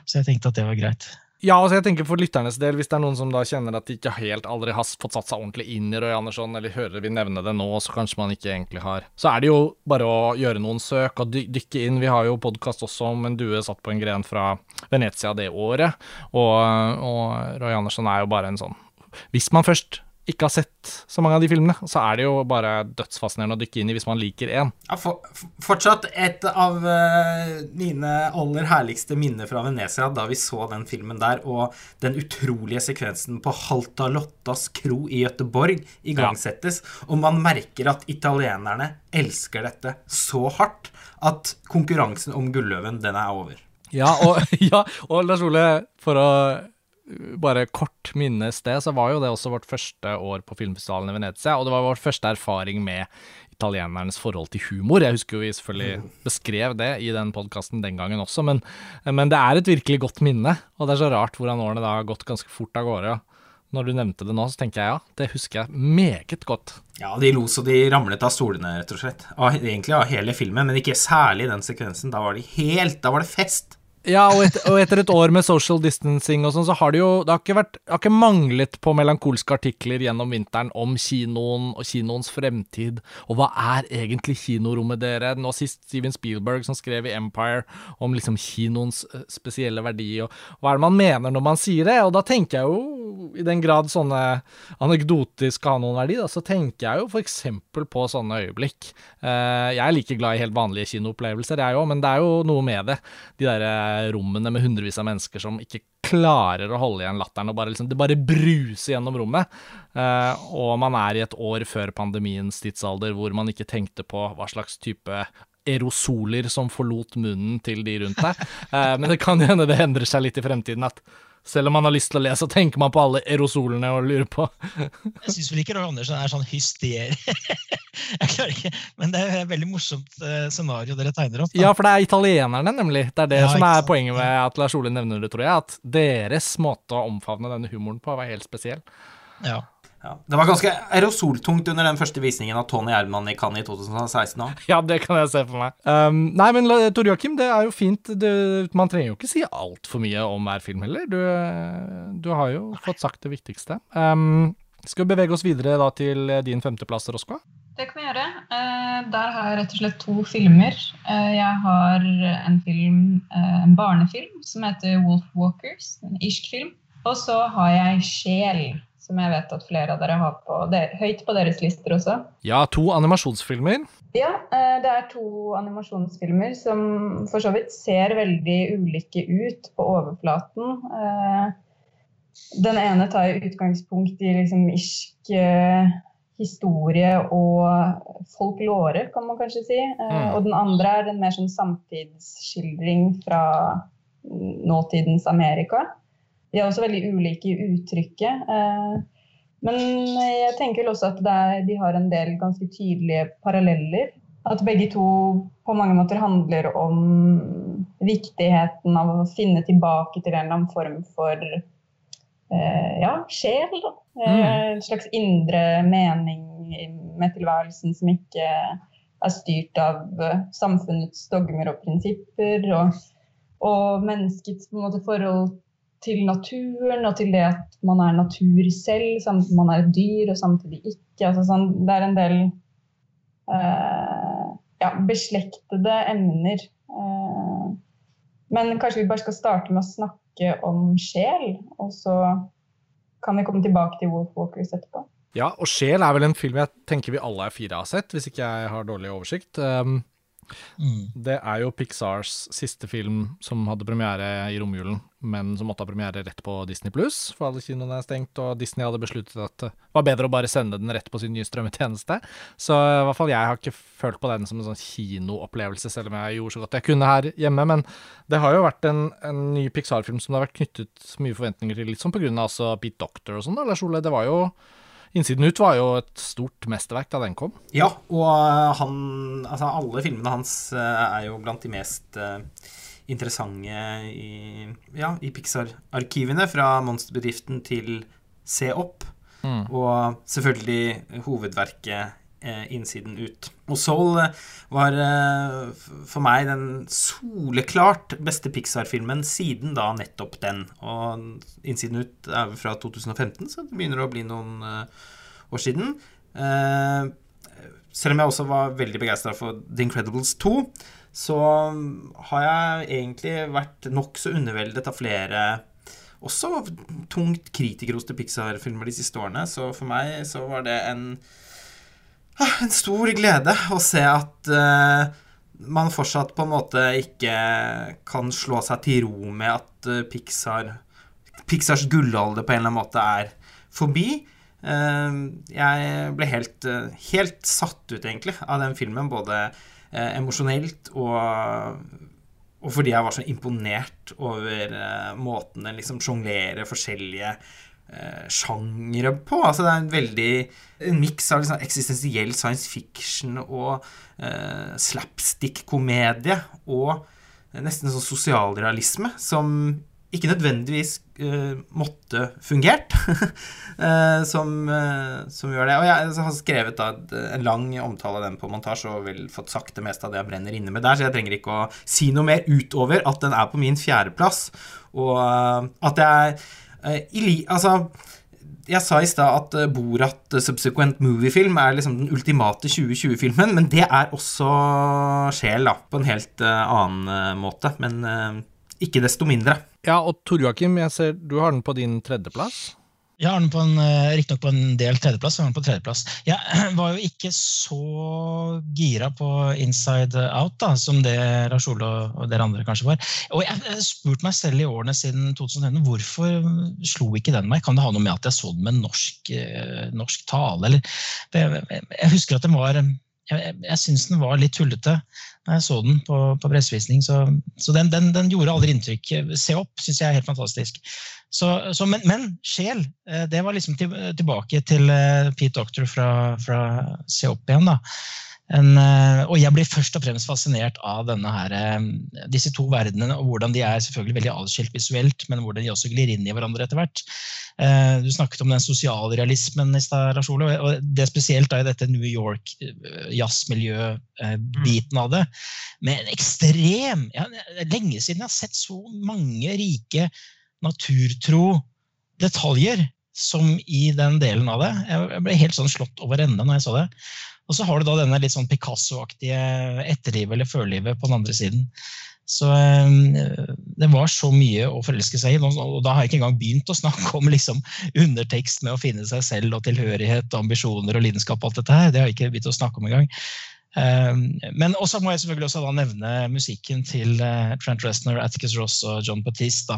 så, jeg tenkte at det var greit. Ja, altså jeg tenker for lytternes del, hvis det er noen som da kjenner at de ikke helt aldri har fått satt seg ordentlig inn i Roy Andersson, eller hører vi nevne det nå, så kanskje man ikke egentlig har Så er det jo bare å gjøre noen søk og dy dykke inn. Vi har jo podkast også om en due satt på en gren fra Venezia det året, og, og Roy Andersson er jo bare en sånn Hvis man først ikke har sett så mange av de filmene, så er det jo bare dødsfascinerende å dykke inn i hvis man liker én. Ja, for, fortsatt et av uh, mine aller herligste minner fra Venezia da vi så den filmen der, og den utrolige sekvensen på Halta Lottas kro i Gøteborg igangsettes, ja. og man merker at italienerne elsker dette så hardt at konkurransen om Gulløven, den er over. Ja, og, ja, og Lars Ole, for å bare kort minnes det, så var jo det også vårt første år på filmfestivalen i Venezia, og det var vår første erfaring med italienernes forhold til humor. Jeg husker jo vi selvfølgelig beskrev det i den podkasten den gangen også, men, men, det er et virkelig godt minne, og det er så rart hvordan årene da har gått ganske fort av gårde. Når du nevnte det nå, så tenker jeg ja, det husker jeg meget godt. Ja, de lo så de ramlet av stolene, rett og slett. Av, egentlig av hele filmen, men ikke særlig den sekvensen. Da var de helt Da var det fest. Ja, og, et, og, etter et år med social distancing og sånn, så har det jo det har ikke, vært, det har ikke manglet på melankolske artikler gjennom vinteren om kinoen og kinoens fremtid, og hva er egentlig kinorommet dere? Nå sist Steven Spielberg som skrev i Empire om liksom kinoens eh, spesielle verdi, og hva er det man mener når man sier det? Og da tenker jeg jo, i den grad sånne anekdoter skal noen verdi, da, så tenker jeg jo f.eks. på sånne øyeblikk. Eh, jeg er like glad i helt vanlige kinoopplevelser, jeg òg, men det er jo noe med det. De derre rommene med hundrevis av mennesker som ikke klarer å holde igjen latteren, og bare liksom, det bare bruser gjennom rommet. Eh, og man er i et år før pandemiens tidsalder hvor man ikke tenkte på hva slags type aerosoler som forlot munnen til de rundt deg. Eh, men det kan hende det endrer seg litt i fremtiden, at selv om man har lyst til å le, så tenker man på alle aerosolene og lurer på. jeg syns vel ikke Roy Andersen er sånn hyster. jeg klarer ikke, Men det er et veldig morsomt eh, scenario dere tegner opp. Da. Ja, for det er italienerne, nemlig. Det er det ja, som er poenget med at Lars Ole nevner det, tror jeg. At deres måte å omfavne denne humoren på var helt spesiell. Ja. Ja. Det var ganske aerosoltungt under den første visningen av Tony Erman i Cannes i 2016 òg. Ja, det kan jeg se for meg. Um, nei, men Tor Joakim, det er jo fint. Det, man trenger jo ikke si altfor mye om hver film heller. Du, du har jo nei. fått sagt det viktigste. Um, skal vi bevege oss videre da til din femteplass, Roskva? Det kan vi gjøre. Uh, der har jeg rett og slett to filmer. Uh, jeg har en film, uh, en barnefilm som heter Wolf Walkers, en irsk film. Og så har jeg Sjel som jeg vet at flere av dere har på, der, høyt på deres lister også. Ja, to animasjonsfilmer. Ja, eh, det er to animasjonsfilmer som for så vidt ser veldig ulike ut på overflaten. Eh, den ene tar utgangspunkt i liksom irsk eh, historie og folklore, kan man kanskje si. Mm. Og den andre er en mer sånn samtidsskildring fra nåtidens Amerika. De er også veldig ulike i uttrykket. Eh, men jeg tenker vel også at er, de har en del ganske tydelige paralleller. At begge to på mange måter handler om viktigheten av å finne tilbake til en eller annen form for eh, ja, sjel. Eh, mm. En slags indre mening med tilværelsen som ikke er styrt av samfunnets dogmer og prinsipper. Og, og menneskets måte, forhold til naturen og til det at man er natur selv, samtidig man er et dyr og samtidig ikke. Altså sånn, det er en del eh, ja, beslektede emner. Eh, men kanskje vi bare skal starte med å snakke om sjel, og så kan vi komme tilbake til Wolf Walkers etterpå. Ja, og Sjel er vel en film jeg tenker vi alle er fire har sett, hvis ikke jeg har dårlig oversikt. Um, Mm. Det er jo Pixars siste film som hadde premiere i romjulen, men som måtte ha premiere rett på Disney pluss, for alle kinoene er stengt, og Disney hadde besluttet at det var bedre å bare sende den rett på sin nye strømmetjeneste. Så i hvert fall jeg har ikke følt på den som en sånn kinoopplevelse, selv om jeg gjorde så godt jeg kunne her hjemme. Men det har jo vært en, en ny Pixar-film som det har vært knyttet mye forventninger til, litt sånn på grunn av altså Beat Doctor og sånn, Lars Ole. Det var jo Innsiden ut var jo et stort mesterverk da den kom. Ja, og eh, han Altså, alle filmene hans eh, er jo blant de mest uh, interessante i, ja, i Pixar-arkivene. Fra monsterbedriften til Se opp. Mm. Og selvfølgelig hovedverket Eh, innsiden ut. Og Soul eh, var eh, for meg den soleklart beste Pixar-filmen siden da nettopp den. Og Innsiden ut er fra 2015, så det begynner å bli noen år siden. Selv om jeg også var veldig begeistra for The Incredibles 2, så har jeg egentlig vært nokså underveldet av flere også tungt kritikerroste Pixar-filmer de siste årene. Så for meg så var det en en stor glede å se at uh, man fortsatt på en måte ikke kan slå seg til ro med at uh, Pixar Pixars gullalder på en eller annen måte er forbi. Uh, jeg ble helt, helt, satt ut, egentlig, av den filmen. Både emosjonelt og, og, fordi jeg var så imponert over måten den liksom sjonglerer forskjellige eh, sjangere på. Altså det er en veldig en miks av liksom eksistensiell science fiction og eh, slapstick-komedie og nesten sånn sosialrealisme som ikke nødvendigvis eh, måtte fungert, som, uh, som, gjør det. Og jeg har skrevet da, en lang omtale av den på montasje og vel fått sagt det meste av det jeg brenner inne med der, så jeg trenger ikke å si noe mer utover at den er på min fjerdeplass, og at jeg Altså jeg sa i stad at Borat Subsequent Movie-film er liksom den ultimate 2020-filmen, men det er også sjel, da, på en helt annen måte. Men ikke desto mindre. Ja, og Tor Joakim, du har den på din tredjeplass. Jeg har den på en, eh, på en del tredjeplass. Jeg har den på tredjeplass. Jeg var jo ikke så gira på Inside Out da, som det Lars Ole og dere andre kanskje var. Og jeg har spurt meg selv i årene siden 2011 hvorfor slo ikke den meg? Kan det ha noe med at jeg så den med norsk, eh, norsk tale? Eller, jeg, husker at den var jeg, jeg syns den var litt tullete jeg så den på, på pressevisning. Så, så den, den, den, gjorde aldri inntrykk. Se opp syns jeg er helt fantastisk. Så, så, men, men, sjel, eh, det var liksom til, tilbake til eh, Pete Doctor fra, fra Se opp igjen. da. En, eh, og jeg blir først og fremst fascinert av denne her, eh, disse to verdenene, og hvordan de er selvfølgelig veldig adskilt visuelt, men hvordan de også glir inn i hverandre etter hvert. Eh, du snakket om den sosialrealismen i stad, Lars Ole, og det er spesielt i dette New York jazzmiljø-biten av det. Med en ekstrem ja, Lenge siden jeg har sett så mange rike, naturtro detaljer som i den delen av det. Jeg ble helt sånn slått over ende når jeg så det. Og så har du da denne litt sånn Picasso-aktige etterlivet eller førlivet på den andre siden. Så eh, det var så mye å forelske seg i. Og da har jeg ikke engang begynt å snakke om liksom undertekst med å finne seg selv og tilhørighet og ambisjoner og lidenskap og alt dette her. Det har jeg ikke begynt å snakke om engang. Ehm, men også må jeg selvfølgelig også da nevne musikken til eh, Trent Reznor, Atticus Ross og John Batiste.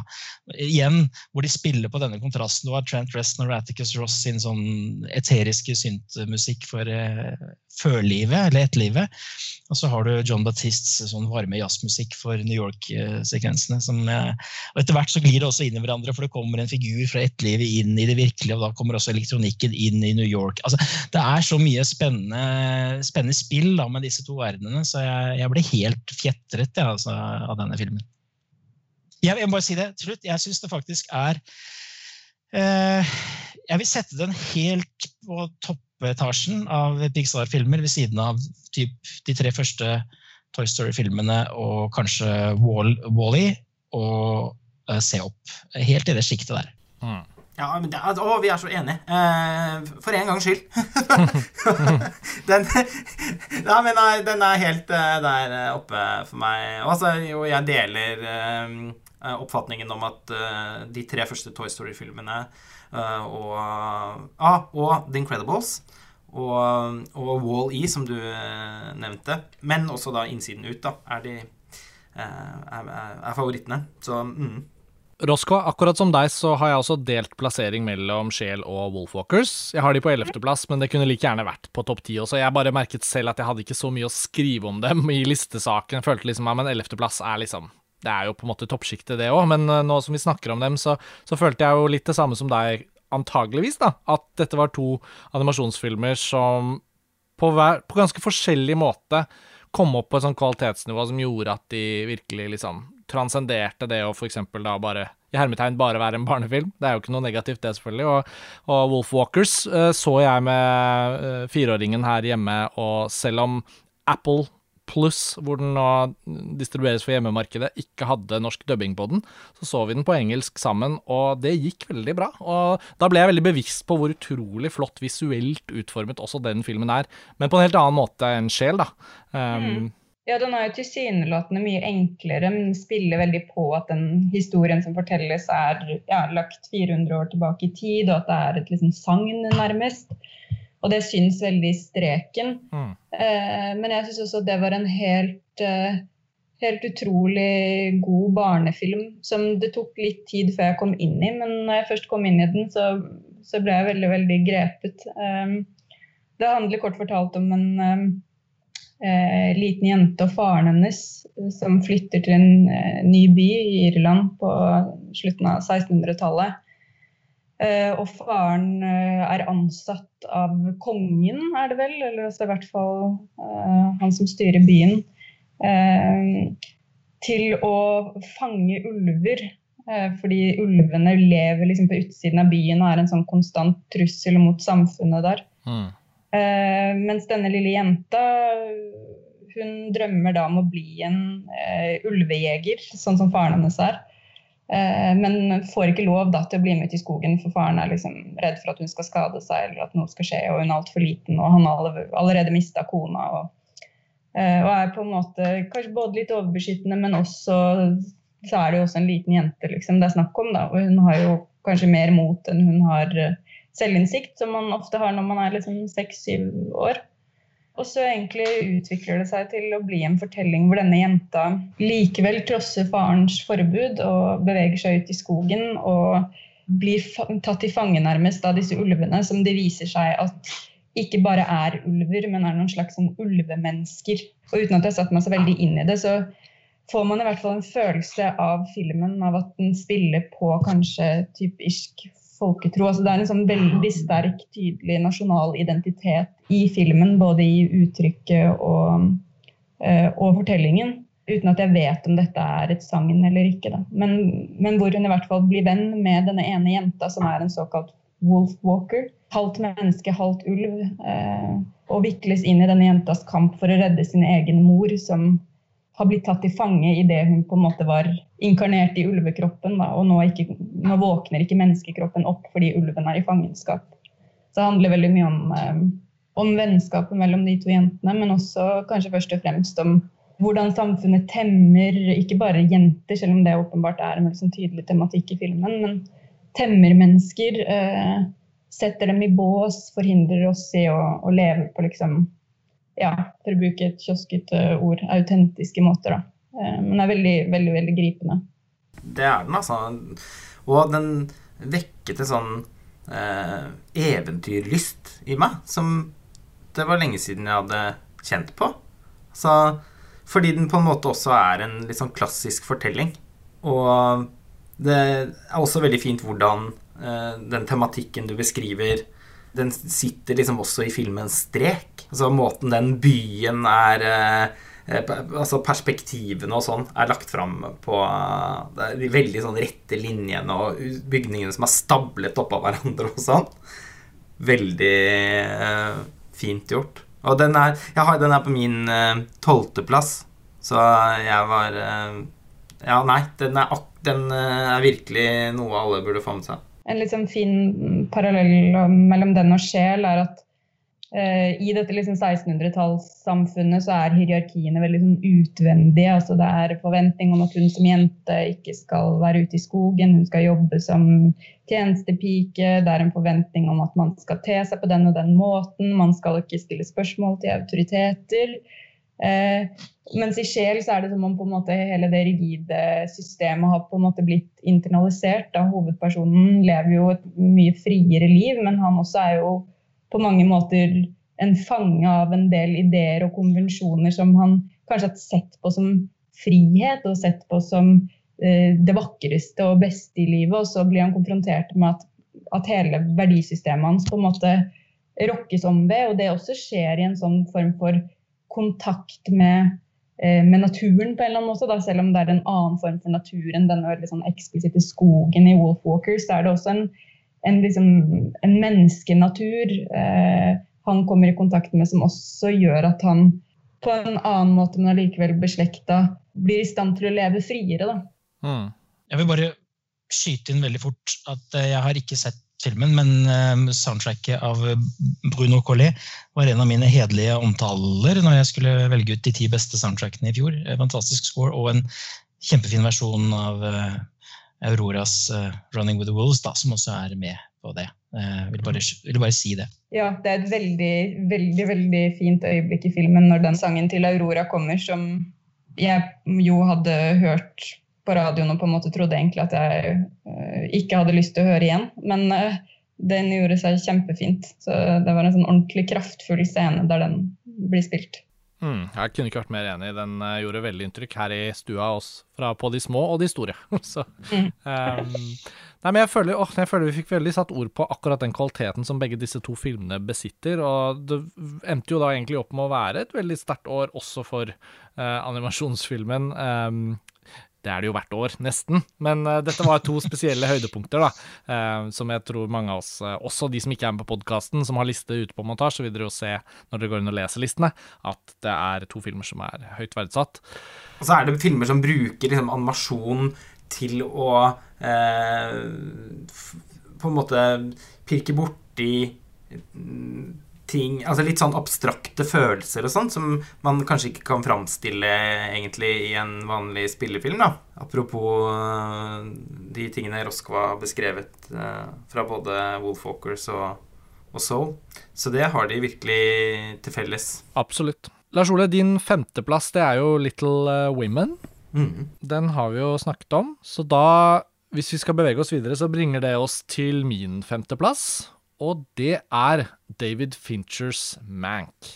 Igjen hvor de spiller på denne kontrasten. Du har Trent Reznor og Atticus Ross sin sånn eteriske syntmusikk for uh, førlivet, eller etterlivet. Og så har du John Batists sånn varme jazzmusikk for New York-sekvensene. Uh, og etter hvert så glir det også inn i hverandre, for det kommer en figur fra ettlivet inn i det virkelige, og da kommer også elektronikken inn i New York. Altså, det er så mye spennende, spennende spill da, med disse to verdenene. Så jeg, jeg ble helt fjetret ja, altså, av denne filmen. Jeg, jeg, må bare si det til slutt. Jeg syns det faktisk er eh, Jeg vil sette den helt på toppetasjen av Pixar-filmer ved siden av typ, de tre første Toy Story-filmene og kanskje Wall-E og uh, Se opp. Helt i det sjiktet der. Mm. Ja, men det, å, vi er så enige. Eh, for en gangs skyld. den, ja, men nei, den er helt uh, der eh, oppe for meg. Altså, jo, jeg deler uh, oppfatningen om at uh, de tre første Toy Story-filmene og, ja, og The Incredibles og, og Wall-E, som du nevnte, men også da Innsiden ut, da, er, de, er, er favorittene. Så mm. Roscoe, akkurat som deg så har jeg også delt plassering mellom Sjel og Wolfwalkers. Jeg har de på ellevteplass, men det kunne like gjerne vært på topp ti også. Jeg bare merket selv at jeg hadde ikke så mye å skrive om dem i listesaken. Jeg følte liksom, at ellevteplass er liksom Det er jo på en måte toppsjiktet, det òg, men uh, nå som vi snakker om dem, så, så, følte jeg jo litt det samme som deg, antageligvis, da. At dette var to animasjonsfilmer som på, hver, på ganske forskjellig måte kom opp på et sånt kvalitetsnivå som gjorde at de virkelig liksom transcenderte det å f.eks. da bare i hermetegn bare være en barnefilm. Det er jo ikke noe negativt, det, selvfølgelig. Og, og Wolf Walkers uh, så jeg med uh, fireåringen her hjemme, og selv om Apple Pluss, hvor den nå distribueres for hjemmemarkedet, ikke hadde norsk dubbing på den, så så vi den på engelsk sammen, og det gikk veldig bra. Og da ble jeg veldig bevisst på hvor utrolig flott visuelt utformet også den filmen er, men på en helt annen måte enn Sjel, da. Um, mm. Ja, den er jo tilsynelatende mye enklere, men spiller veldig på at den historien som fortelles, er ja, lagt 400 år tilbake i tid, og at det er et liksom, sagn, nærmest. Og det syns veldig i streken. Mm. Eh, men jeg syns også det var en helt, eh, helt utrolig god barnefilm som det tok litt tid før jeg kom inn i. Men når jeg først kom inn i den, så, så ble jeg veldig, veldig grepet. Eh, det handler kort fortalt om en eh, eh, liten jente og faren hennes eh, som flytter til en ny by i Irland på slutten av 1600-tallet. Eh, og faren eh, er ansatt av kongen, er det vel, eller altså i hvert fall eh, han som styrer byen, til å fange ulver fordi ulvene lever liksom på utsiden av byen og er en sånn konstant trussel mot samfunnet der. Mm. Mens denne lille jenta hun drømmer da om å bli en ulvejeger, sånn som faren hennes er. Eh, men får ikke lov da, til å bli med ut i skogen, for faren er liksom redd for at hun skal skade seg eller at noe skal skje, og hun er altfor liten, og han har allerede mista kona. Og, eh, og, er på en måte kanskje både litt overbeskyttende, men også så er det jo også en liten jente liksom, det er snakk om. da, og Hun har jo kanskje mer mot enn hun har eh, selvinnsikt, som man ofte har når man er liksom seks-syv år. Og så egentlig utvikler det seg til å bli en fortelling hvor denne jenta likevel trosser farens forbud og beveger seg ut i skogen og blir tatt til fange nærmest av disse ulvene, som det viser seg at ikke bare er ulver, men er noen slags sånn ulvemennesker. Og uten at jeg har satt meg så veldig inn i det, så får man i hvert fall en følelse av filmen, av at den spiller på kanskje typisk folketro. Altså det er en sånn veldig sterk, tydelig nasjonal identitet i filmen, både i uttrykket og, uh, og fortellingen. Uten at jeg vet om dette er et sagn eller ikke. Men, men, hvor hun i hvert fall blir venn med denne ene jenta, som er en såkalt wolf walker. Halvt menneske, halvt ulv. Uh, og vikles inn i denne jentas kamp for å redde sin egen mor, som har blitt tatt til fange idet hun på en måte var inkarnert i ulvekroppen. Da, og nå, ikke, nå, våkner ikke menneskekroppen opp fordi ulven er i fangenskap. Så det handler veldig mye om, eh, om vennskapet mellom de to jentene, men også kanskje først og fremst om hvordan samfunnet temmer ikke bare jenter, selv om det åpenbart er en sånn tydelig tematikk i filmen, men temmer mennesker. Eh, setter dem i bås, forhindrer oss i å, å leve på liksom ja, for å bruke et kioskete ord, autentiske måter. da. Eh, men det er veldig, veldig, veldig gripende. Det er den, altså. Og den vekket en sånn eh, eventyrlyst i meg som det var lenge siden jeg hadde kjent på. Så, fordi den på en måte også er en litt sånn klassisk fortelling. Og det er også veldig fint hvordan eh, den tematikken du beskriver, den sitter liksom også i filmens strek. Altså måten den byen er eh, eh Altså perspektivene og sånn er lagt fram på er De veldig sånn rette linjene og bygningene som er stablet oppå hverandre og sånn. Veldig eh, fint gjort. Og den er, har, den er på min eh, tolvteplass, så jeg var eh, Ja, nei, den er, den eh, er virkelig noe alle burde få med seg en liksom fin parallell mellom den og sjel er at eh, i dette liksom 1600-tallssamfunnet så er hierarkiene veldig sånn utvendige. altså Det er forventning om at hun som jente ikke skal være ute i skogen, hun skal jobbe som tjenestepike. Det er en forventning om at man skal te seg på den og den måten. Man skal ikke stille spørsmål til autoriteter. Uh, mens i sjel så er det som om på en måte hele det rigide systemet har på en måte blitt internalisert. Da hovedpersonen lever jo et mye friere liv, men han også er jo på mange måter en fange av en del ideer og konvensjoner som han kanskje har sett på som frihet og sett på som eh, det vakreste og beste i livet. Og så blir han konfrontert med at, at hele verdisystemet hans på en måte rokkes om ved. Og det også skjer i en sånn form for kontakt med Eh, med naturen på en eller annen måte. Da. Selv om det er en annen form for natur enn denne veldig sånn eksplisitte skogen i Wolfwalkers, så er det også en, en, liksom, en menneskenatur eh, han kommer i kontakt med, som også gjør at han på en annen måte, men allikevel beslekta, blir i stand til å leve friere. Da. Mm. Jeg vil bare skyte inn veldig fort at eh, jeg har ikke sett filmen, men uh, soundtracket av Bruno Colli var en av mine hederlige omtaler når jeg skulle velge ut de ti beste soundtrackene i fjor. Eh, fantastisk score og en kjempefin versjon av uh, Auroras 'Running with the Wolves', da, som også er med på det. Jeg vil bare, vil bare si det. Ja, det er et veldig, veldig, veldig fint øyeblikk i filmen når den sangen til Aurora kommer, som jeg jo hadde hørt på radioen og på en måte trodde egentlig at jeg uh, ikke hadde lyst til å høre igjen. Men uh, den gjorde seg kjempefint. Så det var en sånn ordentlig kraftfull scene der den blir spilt. Mm, jeg kunne ikke vært mer enig. Den uh, gjorde veldig inntrykk her i stua oss fra på de små og de store. Så, um, nei, men jeg føler, åh, jeg føler, vi fikk veldig satt ord på akkurat den kvaliteten som begge disse to filmene besitter. Og det endte jo da egentlig opp med å være et veldig sterkt år også for uh, animasjonsfilmen. Um, Det er det jo hvert år, nesten. Men uh, dette var to spesielle høydepunkter, da. Uh, som jeg tror mange av oss, uh, også de som ikke er med på podkasten, som har liste ute på montasje, vil dere jo se når dere går inn og leser listene, at det er to filmer som er høyt verdsatt. Og så er det filmer som bruker liksom, animasjon til å på en måte pirke borti ting Altså litt sånn abstrakte følelser og sånn, som man kanskje ikke kan framstille egentlig i en vanlig spillefilm, da. Apropos uh, de tingene Roskva har beskrevet uh, fra både Wolfwalkers og, og Soul. Så det har de virkelig til felles. Absolutt. Lars Ole, din femteplass, det er jo Little uh, Women. Mm. Den har vi jo snakket om, så da hvis vi skal bevege oss videre, så bringer det oss til min femteplass og det er David Finchers Mank.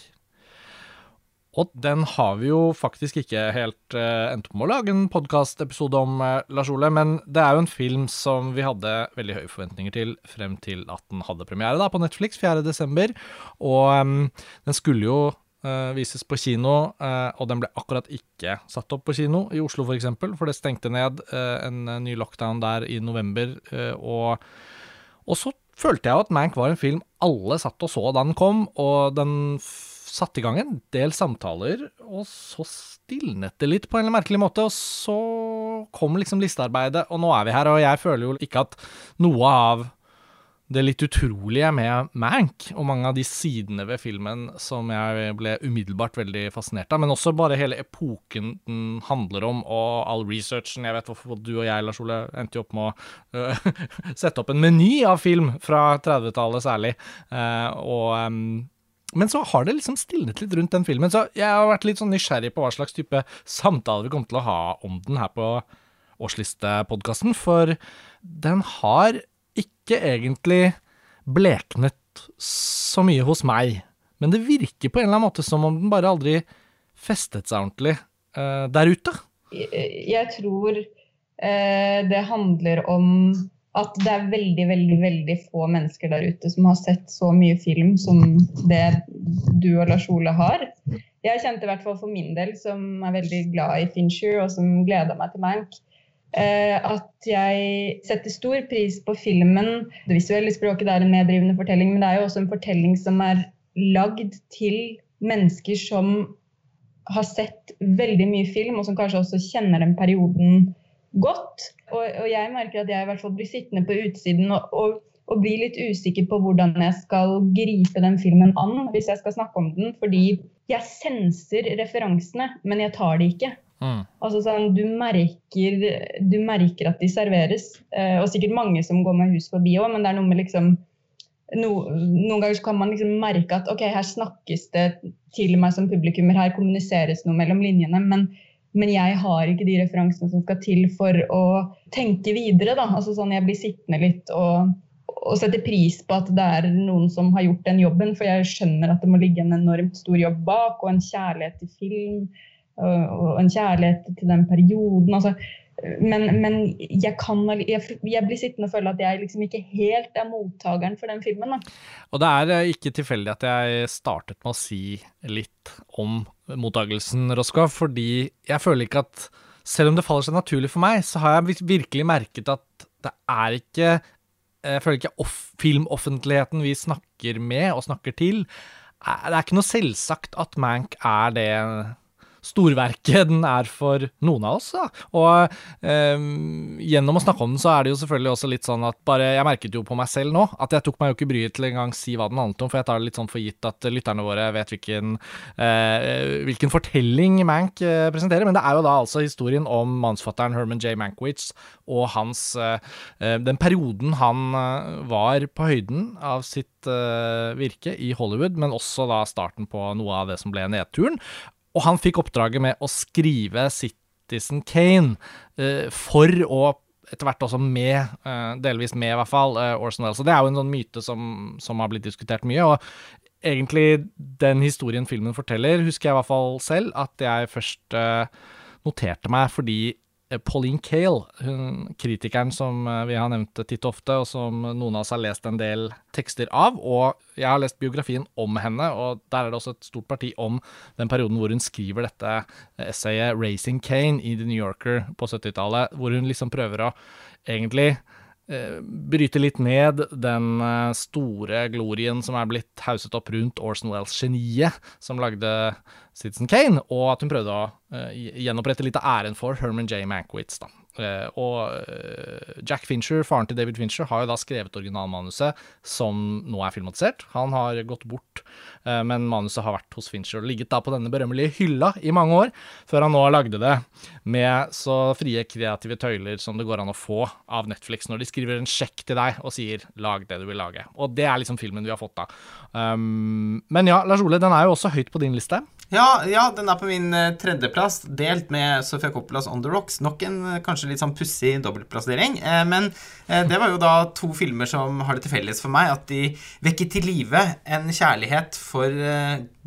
Og den har vi jo faktisk ikke helt uh, endt med å lage en podkastepisode om, uh, Lars Ole, men det er jo en film som vi hadde veldig høye forventninger til frem til at den hadde premiere da, på Netflix 4.12. Og um, den skulle jo uh, vises på kino, og den ble akkurat ikke satt opp på kino i Oslo f.eks., for, eksempel, for det stengte ned en ny lockdown der i november. og, og så følte jeg at Mank var en film alle satt og så da den kom, og den satte i gang en del samtaler, og så stilnet det litt på en merkelig måte, og så kom liksom listearbeidet, og nå er vi her, og jeg føler jo ikke at noe av det litt utrolige med Mank, og mange av de sidene ved filmen som jeg ble umiddelbart veldig fascinert av, men også bare hele epoken den handler om, og all researchen. Jeg vet hvorfor du og jeg, Lars Ole, endte jo opp med å uh, sette opp en meny av film fra 30-tallet særlig, uh, og um, men så har det liksom stilnet litt rundt den filmen, så jeg har vært litt sånn nysgjerrig på hva slags type samtaler vi kommer til å ha om den her på årslistepodkasten, for den har ikke egentlig bleknet så mye hos meg. Men det virker på en eller annen måte som om den bare aldri festet seg ordentlig uh, der ute. Jeg tror uh, det handler om at det er veldig, veldig veldig få mennesker der ute som har sett så mye film som det du og Lars Ole har. Jeg kjente i hvert fall for min del, som er veldig glad i Fincher, og som gleda meg til Mank, at jeg setter stor pris på filmen. Det visuelle språket det er en meddrivende fortelling, men det er jo også en fortelling som er lagd til mennesker som har sett veldig mye film, og som kanskje også kjenner den perioden godt. Og, og jeg merker at jeg i hvert fall blir sittende på utsiden og, og, og blir litt usikker på hvordan jeg skal gripe den filmen an hvis jeg skal snakke om den. Fordi jeg senser referansene, men jeg tar de ikke. Mm. Altså sånn, du merker, du merker at de serveres. Eh, og sikkert mange som går med hus forbi òg, men det er noe med liksom no, Noen ganger kan man liksom merke at ok, her snakkes det til meg som publikummer, her kommuniseres noe mellom linjene. men men jeg har ikke de referansene som skal til for å tenke videre. Da. Altså sånn, jeg blir sittende litt og, og setter pris på at det er noen som har gjort den jobben. For jeg skjønner at det må ligge en enormt stor jobb bak, og en kjærlighet til film og en kjærlighet til den perioden. Altså, men, men jeg, kan, jeg, jeg, blir sittende og føle at jeg liksom ikke helt er mottakeren for den filmen. Da. Og det er eh, ikke tilfeldig at jeg startet med å si litt om mottagelsen, Roskva, fordi jeg føler ikke at selv om det faller seg naturlig for meg, så har jeg virkelig merket at det er ikke Jeg føler ikke off, filmoffentligheten vi snakker med og snakker til, det er ikke noe selvsagt at Mank er det storverket den er for noen av oss. Da. Og eh, gjennom å snakke om den, så er det jo selvfølgelig også litt sånn at bare Jeg merket jo på meg selv nå at jeg tok meg jo ikke bryet til engang si hva den handlet om, for jeg tar det litt sånn for gitt at lytterne våre vet hvilken, eh, hvilken fortelling Mank eh, presenterer. Men det er jo da altså historien om mannsfatteren Herman J. Mankwitz og hans eh, eh, Den perioden han eh, var på høyden av sitt virke i Hollywood, men også da starten på noe av det som ble nedturen. Og han fikk oppdraget med å skrive Citizen Kane uh, for å etter hvert også med, uh, delvis med i hvert fall, Orson Welles. Og det er jo en sånn myte som, som, har blitt diskutert mye. og egentlig den historien filmen forteller, husker jeg i hvert fall selv at jeg først noterte meg fordi eh, Pauline Kael, hun kritikeren som eh, vi har nevnt titt og ofte, og som noen av oss har lest en del tekster av. Og jeg har lest biografien om henne, og der er det også et stort parti om den perioden hvor hun skriver dette essayet 'Racing Kane' i The New Yorker på 70-tallet, hvor hun liksom prøver å egentlig Eh, bryte litt ned den eh, store glorien som er blitt hauset opp rundt Orson Wells-geniet som lagde Citizen Kane, og at hun prøvde å uh, gjenopprette litt av æren for Herman J. Mankiewicz. da. Uh, og uh, Jack Fincher, faren til David Fincher, har jo da skrevet originalmanuset som nå er filmatisert. Han har gått bort, uh, men manuset har vært hos Fincher og ligget da på denne berømmelige hylla i mange år, før han nå lagde det med så frie kreative tøyler som det går an å få av Netflix når de skriver en sjekk til deg og sier 'lag det du vil lage'. Og det er liksom filmen vi har fått da. Um, men ja, Lars Ole, den er jo også høyt på din liste. Ja, ja, den er på min uh, tredjeplass, delt med Sofia Coppolas On The Rocks. Nok en uh, kanskje litt sånn pussig dobbeltplassering. Uh, men det var jo da to filmer som har det til felles for meg at de vekker til live en kjærlighet for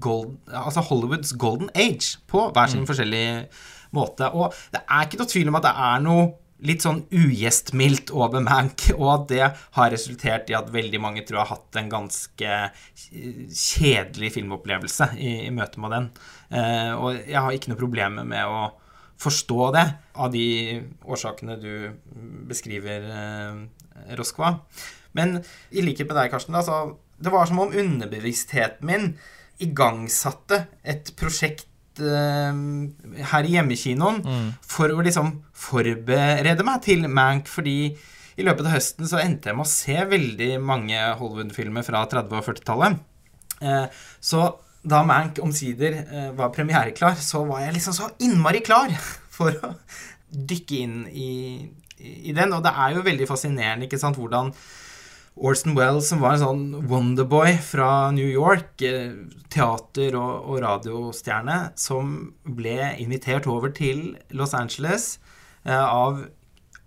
gold, altså Hollywoods golden age på hver sin mm. forskjellige måte. Og det er ikke noe tvil om at det er noe litt sånn ugjestmildt over Mank, og at det har resultert i at veldig mange tror jeg har hatt en ganske kjedelig filmopplevelse i, i møte med den. Eh, og jeg har ikke noe problem med å forstå det, av de årsakene du beskriver, eh, Roskva. Men i likhet med deg, Karsten, altså, det var som om underbevisstheten min igangsatte et prosjekt her i hjemmekinoen mm. for å liksom forberede meg til Mank, fordi i løpet av høsten så endte jeg med å se veldig mange Hollywood-filmer fra 30- og 40-tallet. Uh, så da Mank omsider uh, var premiereklar, så var jeg liksom så innmari klar for å dykke inn i, i den. Og det er jo veldig fascinerende ikke sant, hvordan Orson Wells, som var en sånn Wonderboy fra New York, eh, teater- og, og radiostjerne, som ble invitert over til Los Angeles eh, av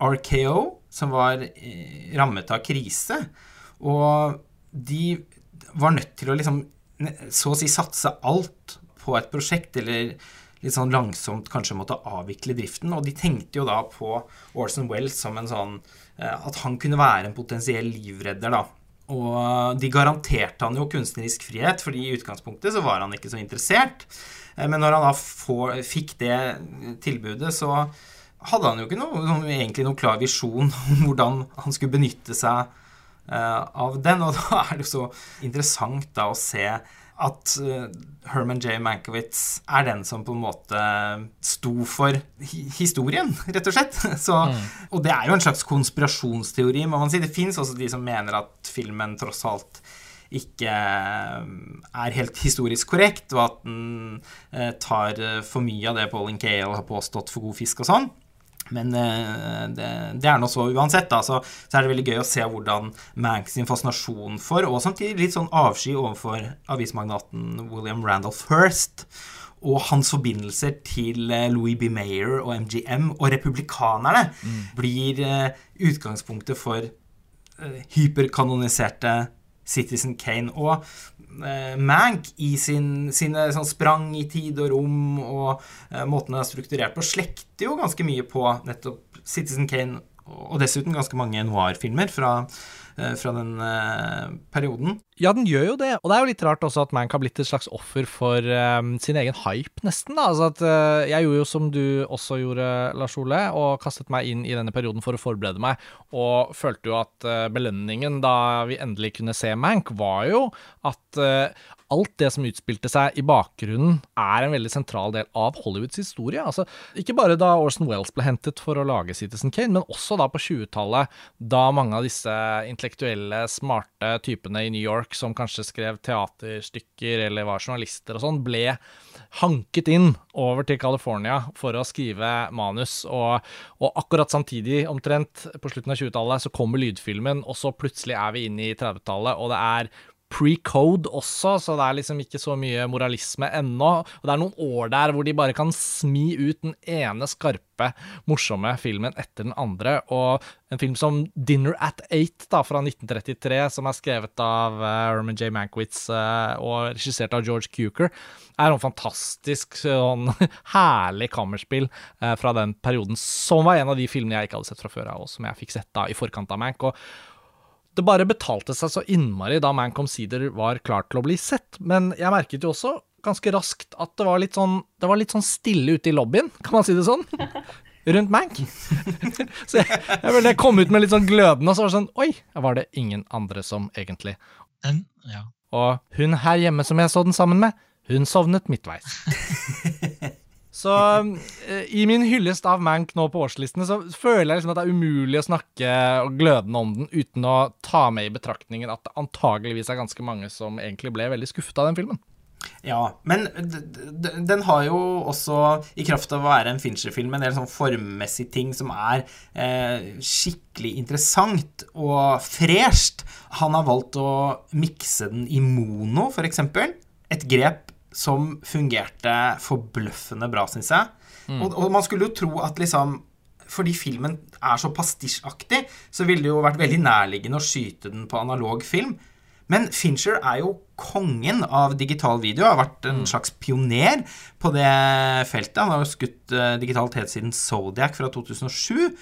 RKO, som var eh, rammet av krise. Og de var nødt til å liksom så å si satse alt på et prosjekt, eller litt sånn langsomt kanskje måtte avvikle driften. Og de tenkte jo da på Orson Wells som en sånn at han kunne være en potensiell livredder, da. Og de garanterte han jo kunstnerisk frihet, fordi i utgangspunktet så var han ikke så interessert. Eh, men når han da får, fikk det tilbudet, så hadde han jo ikke noe, egentlig noen klar visjon om hvordan han skulle benytte seg av den. Og da er det jo så interessant da å se at uh, Herman J. Mankiewicz er den som på en måte sto for historien, rett og slett. Så, mm. Og det er jo en slags konspirasjonsteori, må man si. Det fins også de som mener at filmen tross alt ikke eh, er helt historisk korrekt, og at den uh, tar for mye av det Pauline Kael har påstått for god fisk og sånn. Men eh, det, det, er nå så uansett, da. Så, så, er det veldig gøy å se hvordan Mank sin fascinasjon for, og samtidig litt sånn avsky overfor avismagnaten William Randolph Hirst, og hans forbindelser til eh, Louis B. Mayer og MGM og republikanerne mm. blir uh, utgangspunktet for hyperkanoniserte Citizen Kane. Og eh, Mank i sin, sine sånn sprang i tid og rom og eh, måten den er strukturert på, slekter jo ganske mye på nettopp Citizen Kane, og dessuten ganske mange noir-filmer fra fra den eh, perioden. Ja, den gjør jo det. Og det er jo litt rart også at Mank har blitt et slags offer for um, sin egen hype, nesten. da. Altså at uh, Jeg gjorde jo som du også gjorde, Lars Ole, og kastet meg inn i denne perioden for å forberede meg, og følte jo at uh, belønningen da vi endelig kunne se Mank, var jo at alt det som utspilte seg i bakgrunnen, er en veldig sentral del av Hollywoods historie. Altså, ikke bare da Orson Wells ble hentet for å lage Citizen Kane, men også da på 20-tallet, da mange av disse intellektuelle, smarte typene i New York som kanskje skrev teaterstykker eller var journalister og sånn, ble hanket inn over til California for å skrive manus. Og, og akkurat samtidig, omtrent på slutten av 20-tallet, så kommer lydfilmen, og så plutselig er vi inne i 30-tallet, og det er pre-code også, så det er liksom ikke så mye moralisme ennå. Og det er noen år der hvor de bare kan smi ut den ene skarpe, morsomme filmen etter den andre. Og en film som Dinner at Eight da, fra 1933, som er skrevet av uh, Herman J. Mankiewicz uh, og regissert av George Cuker, er en fantastisk sånn herlig kammerspill uh, fra den perioden, som var en av de filmene jeg ikke hadde sett fra før av, og som jeg fikk sett da i forkant av Mank. og det bare betalte seg så innmari da Man omsider var klar til å bli sett, men jeg merket jo også ganske raskt at det var litt sånn, det var litt sånn stille ute i lobbyen, kan man si det sånn? Rundt Mank. så jeg, jeg, jeg, kom ut med litt sånn glødende, og så var det sånn Oi, var det ingen andre som egentlig den, ja. Og hun her hjemme som jeg så den sammen med, hun sovnet midtveis. Så uh, i min hyllest av Mank nå på årslistene, så føler jeg liksom at det er umulig å snakke glødende om den uten å ta med i betraktningen at det antageligvis er ganske mange som egentlig ble veldig skuffet av den filmen. Ja, men den har jo også, i kraft av å være en Fincher-film, en del sånn formmessige ting som er eh, skikkelig interessant og fresht. Han har valgt å mikse den i mono, f.eks. Et grep som fungerte forbløffende bra, syns jeg. Mm. Og, og, man skulle jo tro at liksom fordi filmen er så pastisjaktig, så ville det jo vært veldig nærliggende å skyte den på analog film. Men Fincher er jo kongen av digital video. Har vært en mm. slags pioner på det feltet. Han har jo skutt digitalitet digitalt helt siden Zodiac fra 2007.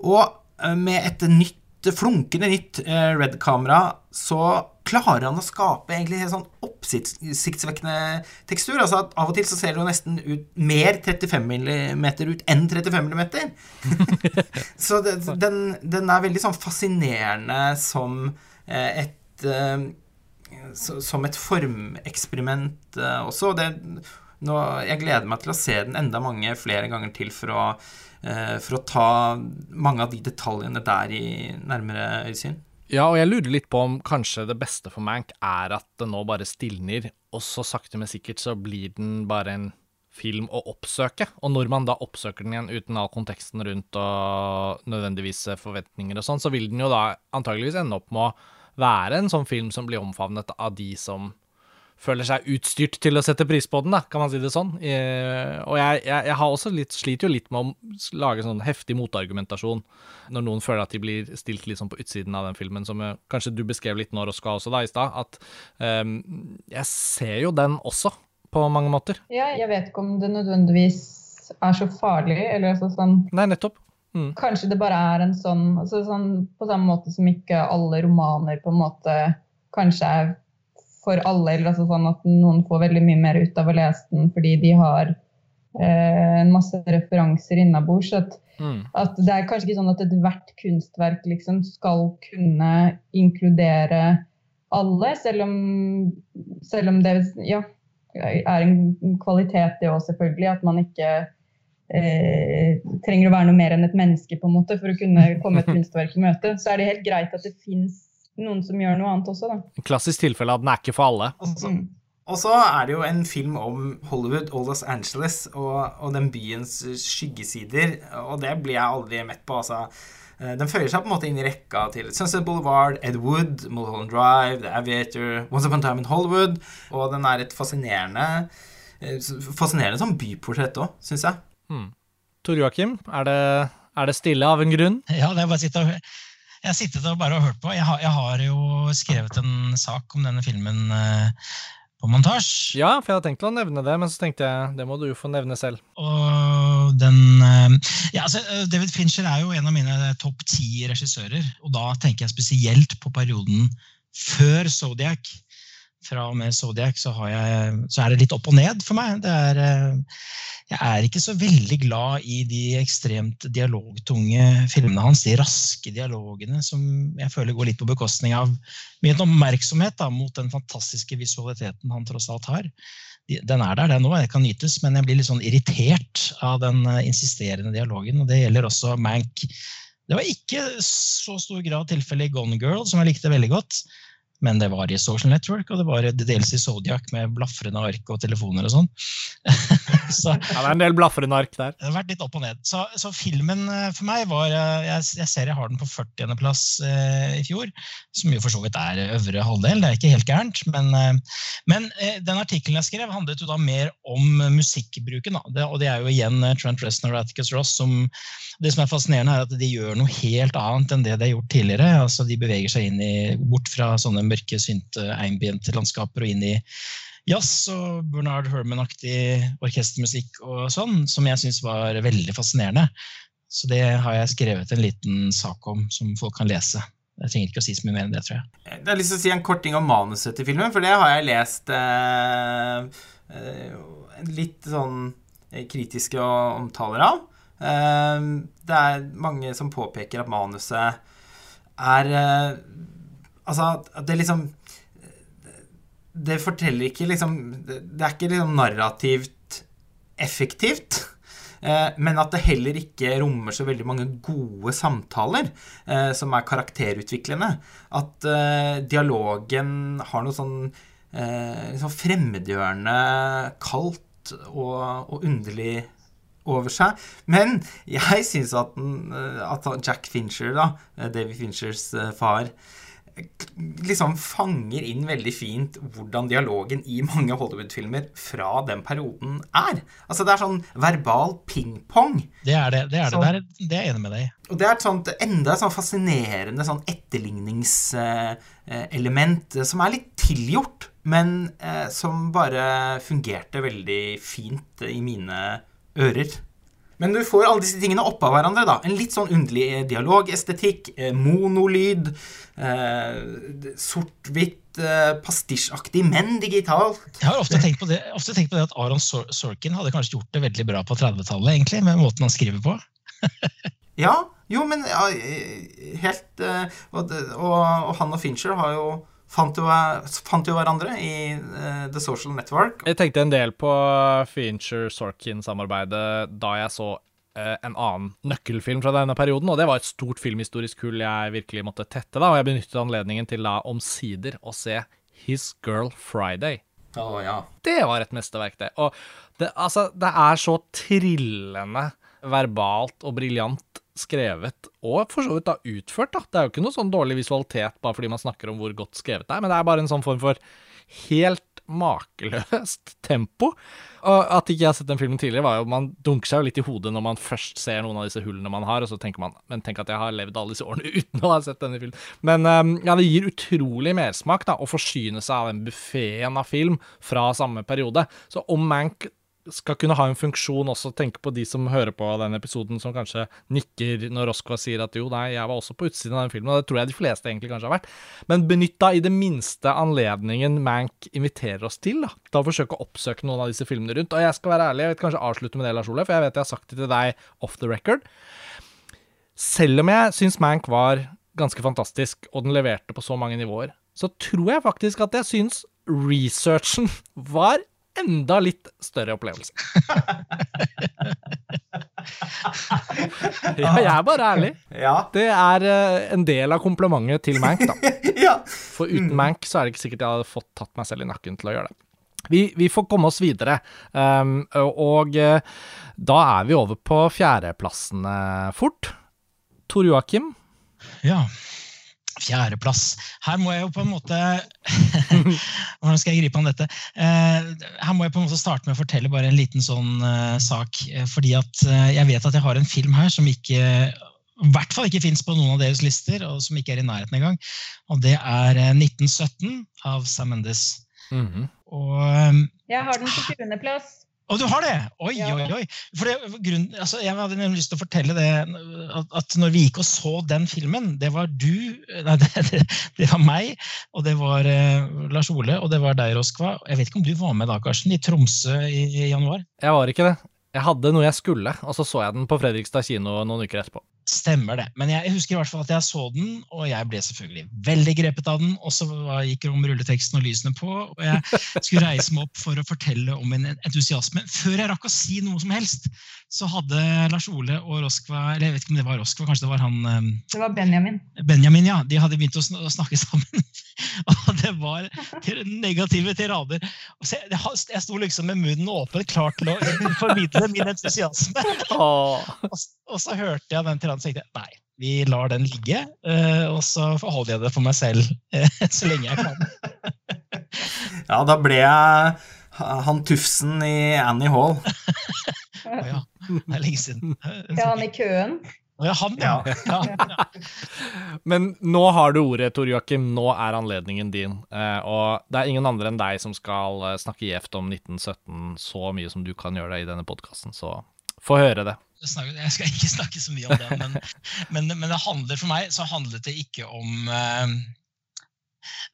Og uh, med et nytt, flunkende nytt uh, Red-kamera så klarer han å skape egentlig en sånn oppsiktsvekkende tekstur. Altså at Av og til så ser det jo nesten ut mer 35 mm ut enn 35 mm. så det, den, den, er veldig sånn fascinerende som eh, et eh, Som et formeksperiment eh, også. Det, nå, jeg gleder meg til å se den enda mange flere ganger til for å, for å ta mange av de detaljene der i nærmere øyesyn. Ja, og jeg lurer litt på om kanskje det beste for Mank er at det nå bare stilner, og så sakte, men sikkert så blir den bare en film å oppsøke. Og når man da oppsøker den igjen uten all konteksten rundt og nødvendigvis forventninger og sånn, så vil den jo da antageligvis ende opp med å være en sånn film som blir omfavnet av de som føler seg utstyrt til å sette pris på den, da, kan man si det sånn. Eh, og jeg, jeg, jeg, har også litt, sliter jo litt med å lage sånn heftig motargumentasjon når noen føler at de blir stilt liksom på utsiden av den filmen, som jeg, kanskje du beskrev litt nå, Roska, også da i stad. At eh, jeg ser jo den også, på mange måter. Ja, jeg vet ikke om det nødvendigvis er så farlig, eller altså sånn Nei, nettopp. Mm. Kanskje det bare er en sånn, altså sånn På samme måte som ikke alle romaner på en måte kanskje er for alle, eller altså sånn at noen får veldig mye mer ut av å lese den fordi de har eh, en masse referanser innabords. At, mm. at, det er kanskje ikke sånn at ethvert kunstverk liksom skal kunne inkludere alle, selv om, selv om det ja, er en kvalitet det òg, selvfølgelig. At man ikke eh, trenger å være noe mer enn et menneske på en måte for å kunne komme et kunstverk i møte. Så er det helt greit at det fins noen som gjør noe annet også, da. Klassisk tilfelle at den er ikke for alle. Også, mm. og så er det jo en film om Hollywood og Los Angeles og, og den byens skyggesider, og det blir jeg aldri mett på, altså. Eh, den føyer seg på en måte inn i rekka til Sunset Boulevard, Ed Wood, Mulholland Drive, The Aviator, Once Upon a Time in Hollywood, og den er et fascinerende eh, fascinerende sånn byportrett òg, syns jeg. Mm. Tor Joakim, er det, er det stille av en grunn? Ja, det er bare å sitte og jeg har sittet og bare hørt på. Jeg har, jeg har, jo skrevet en sak om denne filmen eh, på montasje. Ja, for jeg hadde tenkt å nevne det, men så tenkte jeg det må du få nevne selv. Og den eh, ja, altså, David Fincher er jo en av mine topp ti regissører. Og da tenker jeg spesielt på perioden før Zodiac fra og med Zodiac så, jeg, så, er det litt opp og ned for meg. Er, eh, jeg er ikke så veldig glad i de ekstremt dialogtunge filmene hans. De raske dialogene som jeg føler går litt på bekostning av mye oppmerksomhet da, mot den fantastiske visualiteten han tross alt har. Den er der, den òg, jeg kan nytes, men jeg blir litt sånn irritert av den eh, insisterende dialogen. og Det gjelder også Mank. Det var ikke så stor grad tilfellet i Gone Girl, som jeg likte veldig godt. Men det var i Social Network, og det var dels i Zodiac med blafrende ark og telefoner og sånn. så Ja, det er en del blafrende ark der. det har vært litt opp og ned. Så, så filmen eh, for meg var eh, Jeg, jeg ser jeg har den på 40.-plass eh, i fjor, som jo for så vidt er øvre halvdel. Det er ikke helt gærent. Men, eh, men eh, den artikkelen jeg skrev, handlet jo da mer om musikkbruken. Det, og det er jo igjen eh, Trent Reznor og Atticus Ross som Det som er fascinerende, er at de gjør noe helt annet enn det de har gjort tidligere. Altså, de beveger seg inn i, bort fra sånne mørke, synte, ambient landskaper og inn i jazz og Bernard Herman-aktig orkestermusikk og sånn, som jeg syns var veldig fascinerende. Så det har jeg skrevet en liten sak om som folk kan lese. Jeg trenger ikke å si så mye mer enn det, tror jeg. Jeg har lyst til å si en kort ting om manuset til filmen, for det har jeg lest eh, eh, litt sånn kritiske omtaler av. Eh, det er mange som påpeker at manuset er eh, Altså at det liksom Det forteller ikke liksom Det er ikke liksom narrativt effektivt. eh, Men at det heller ikke rommer så veldig mange gode samtaler eh, som er karakterutviklende. At eh, dialogen har noe sånn liksom fremmedgjørende, kaldt og, og underlig over seg. Men jeg syns at, at Jack Fincher, da, David Finchers far, liksom fanger inn veldig fint hvordan dialogen i mange Hollywood-filmer fra den perioden er. Altså Det er sånn verbal ping-pong. Det er det. Det er, Så- det. Det er, det er jeg enig med deg i. Og det er et sånt enda et sånn fascinerende sånn etterligningselement som er litt tilgjort, men eh, som bare fungerte veldig fint i mine ører. Men du får alle disse tingene oppå hverandre. da. En litt sånn underlig eh, dialogestetikk, eh, monolyd, eh, sort-hvitt, eh, pastisjaktig, men digitalt. Jeg har ofte tenkt på det, ofte tenkt på det at Aron Sor Sorkin hadde kanskje gjort det veldig bra på 30-tallet, egentlig, med måten han skriver på. Ja, jo, men ja, helt og, og, og han og Fincher har jo fant jo, fant jo hverandre i uh, The Social Network. Jeg tenkte en del på Fincher-Sorkin-samarbeidet da jeg så eh, en annen nøkkelfilm fra denne perioden, og det var et stort filmhistorisk hull jeg virkelig måtte tette, da, og jeg benyttet anledningen til da omsider å se His Girl Friday. Å ja. Det var et mesterverk, det. Og det, altså, det er så trillende verbalt og briljant skrevet, og for så vidt da utført, da. Det er jo ikke noe sånn dårlig visualitet bare fordi man snakker om hvor godt skrevet det er, men det er bare en sånn form for helt makeløst tempo. Og at ikke jeg har sett den filmen tidligere, var jo man dunker seg jo litt i hodet når man først ser noen av disse hullene man har, og så tenker man Men tenk at jeg har levd alle disse årene uten å ha sett denne filmen. Men um, ja, det gir utrolig mersmak da, å forsyne seg av den buffeen av film fra samme periode. Så om Mank skal kunne ha en funksjon også, tenke på de som hører på den episoden, som kanskje nikker når Roskva sier at jo, nei, jeg var også på utsiden av den filmen, og det tror jeg de fleste egentlig kanskje har vært. Men benytt da i det minste anledningen Mank inviterer oss til, da, å forsøke å oppsøke noen av disse filmene rundt. Og jeg skal være ærlig, jeg vet kanskje avslutte med det, Lars Ole, for jeg vet jeg har sagt det til deg off the record. Selv om jeg syns Mank var ganske fantastisk, og den leverte på så mange nivåer, så tror jeg faktisk at jeg syns researchen var enda litt større opplevelse. ja, jeg er bare ærlig. Ja. Det er eh, en del av komplimentet til Mank, da. ja. For uten Mank så er det ikke sikkert jeg hadde fått tatt meg selv i nakken til å gjøre det. Vi, vi får komme oss videre, um, og uh, da er vi over på fjerdeplassene fort. Tor Joakim, Ja. Fjerdeplass. Her må jeg jo på en måte Hvordan skal jeg gripe an dette? Eh, her må jeg på en måte starte med å fortelle bare en liten sånn eh, sak. eh, Fordi at jeg vet at jeg har en film her som ikke i hvert fall ikke fins på noen av deres lister, og som ikke er i nærheten engang. Og det er eh, 1917 av Sam Mendes. Og eh, Jeg har den på 20.-plass. og du har det! Oi, Ja. oi, oi. For det, grunn, altså, jeg hadde nemlig lyst til å fortelle det at, at når vi gikk og så den filmen, det var du Nei, det, det, det var meg, og det var eh, Lars Ole, og det var deg, Roskva. Jeg vet ikke om du var med da, Karsten, i Tromsø i, i januar? jeg var ikke det. Jeg hadde noe jeg skulle, og så så jeg den på Fredrikstad kino noen uker etterpå. Stemmer det. Men jeg husker i hvert fall at jeg så den, og jeg ble selvfølgelig veldig grepet av den. Og så gikk det om rulleteksten og lysene på, og jeg skulle reise meg opp for å fortelle om en entusiasme. Før jeg rakk å si noe som helst, så hadde Lars Ole og Roskva Eller jeg vet ikke om det var Roskva, kanskje det var han um, Det var Benjamin. Benjamin, ja. De hadde begynt å snakke sammen. og det var negative tirader. Jeg sto liksom med munnen åpen, klar til å formidle min entusiasme. Og, så hørte jeg den tiraden og tenkte nei, vi lar den ligge. Eh, og så forholder jeg det for meg selv så lenge jeg kan. ja, da ble jeg han tufsen i Annie Hall. ja, det er lenge siden. Ja, han i køen. Ja, han, ja. ja. Men nå har du ordet, Tor Joakim. Nå er anledningen din. Eh, og det er ingen andre enn deg som skal eh, snakke gjevt om 1917 så mye som du kan gjøre det i denne podkasten, så få høre det. Jeg skal ikke snakke så mye om det, men, men, men det handler for meg så handlet det ikke om uh, det,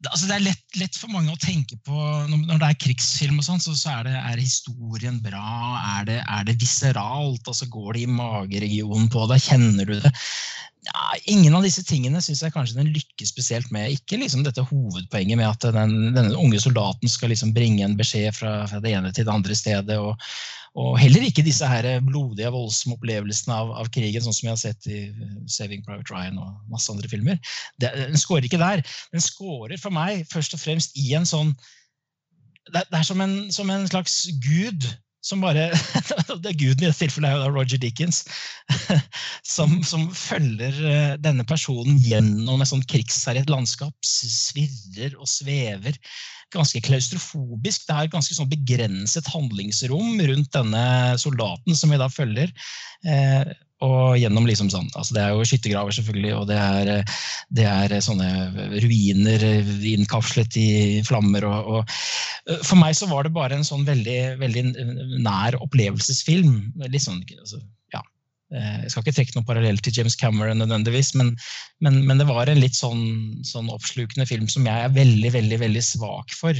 altså det er lett, lett, for mange å tenke på Når det er krigsfilm, og sånn, så, så er, det, er, historien bra? Er det, er det viseralt? Altså Går det i mageregionen på deg? Kjenner du det? Ja, ingen av disse tingene syns jeg kanskje den lykkes spesielt med. Ikke liksom dette hovedpoenget med at den, denne unge soldaten skal liksom bringe en beskjed fra, fra, det ene til det andre stedet. og og heller ikke disse her blodige, voldsomme opplevelsene av, av, krigen, sånn som jeg har sett i eh, Saving Private Ryan og masse andre filmer. Det, den scorer ikke der. Den scorer for meg først og fremst i en sånn Det, det er som en, som en, slags gud som bare det er Guden i dette tilfellet er Roger Dickens. Som, som følger eh, denne personen gjennom et sånt krigsherjet landskap. Svirrer og svever ganske klaustrofobisk. Det er ganske sånn begrenset handlingsrom rundt denne soldaten som vi da følger. Eh, og gjennom liksom sånn, altså Det er jo skyttergraver, selvfølgelig, og det er, det er, sånne ruiner innkapslet i flammer. Og, og, eh, for meg så var det bare en sånn veldig, veldig nær opplevelsesfilm. Litt sånn, altså, ja. jeg skal ikke trekke noen parallell til James Cameron, nødvendigvis, men, men, men, det var en litt sånn, sånn, oppslukende film som jeg er veldig veldig, veldig svak for.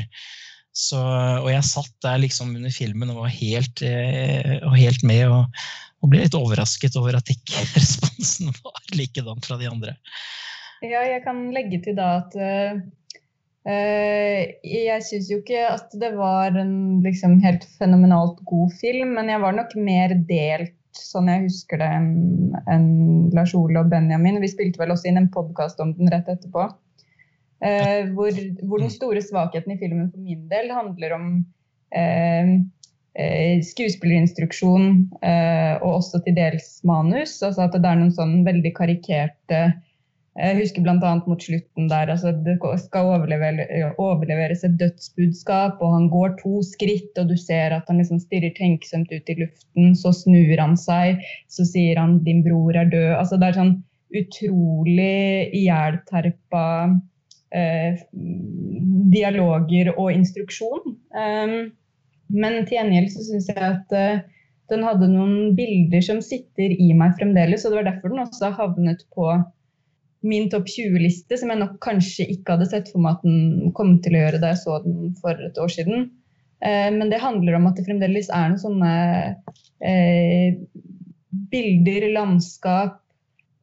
Så, og jeg satt der liksom under filmen og var helt, eh, og helt med og, og, ble litt overrasket over at ikke responsen var likedan fra de andre. Ja, jeg kan legge til da at uh, jeg syns jo ikke at det var en liksom, helt fenomenalt god film, men jeg var nok mer delt sånn jeg husker det, enn en Lars Ole og Benjamin. Vi spilte vel også inn en podkast om den rett etterpå. Eh, hvor, hvor, den store svakheten i filmen for min del handler om eh, skuespillerinstruksjon eh, og også til dels manus. Altså at det er noen sånn veldig karikerte jeg husker bl.a. mot slutten der altså det skal overlevere, overleveres et dødsbudskap, og han går to skritt, og du ser at han liksom stirrer tenksomt ut i luften. Så snur han seg, så sier han 'din bror er død'. Altså Det er sånn utrolig ihjelterpa eh, dialoger og instruksjon. Um, men til gjengjeld så syns jeg at uh, den hadde noen bilder som sitter i meg fremdeles, og det var derfor den også havnet på min topp 20-liste, som jeg nok kanskje ikke hadde sett for meg at den kom til å gjøre da jeg så den for et år siden. Eh, men det handler om at det fremdeles er noen sånne eh, bilder, landskap,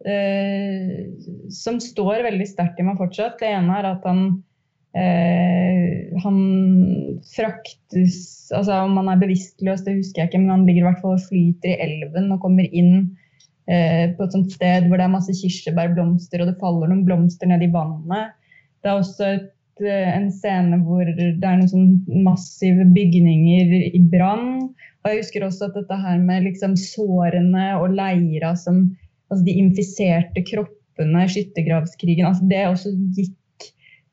eh, som står veldig sterkt i meg fortsatt. Det ene er at han eh, han fraktes altså Om han er bevisstløs, det husker jeg ikke, men han ligger i hvert fall og flyter i elven og kommer inn Eh, på et sånt sted hvor det er masse kirsebærblomster, og det faller noen blomster ned i vannet. Det er også et, eh, en scene hvor det er noen sånn massive bygninger i brann. Og jeg husker også at dette her med liksom sårene og leira som Altså de infiserte kroppene, skyttergravskrigen, altså det også gikk,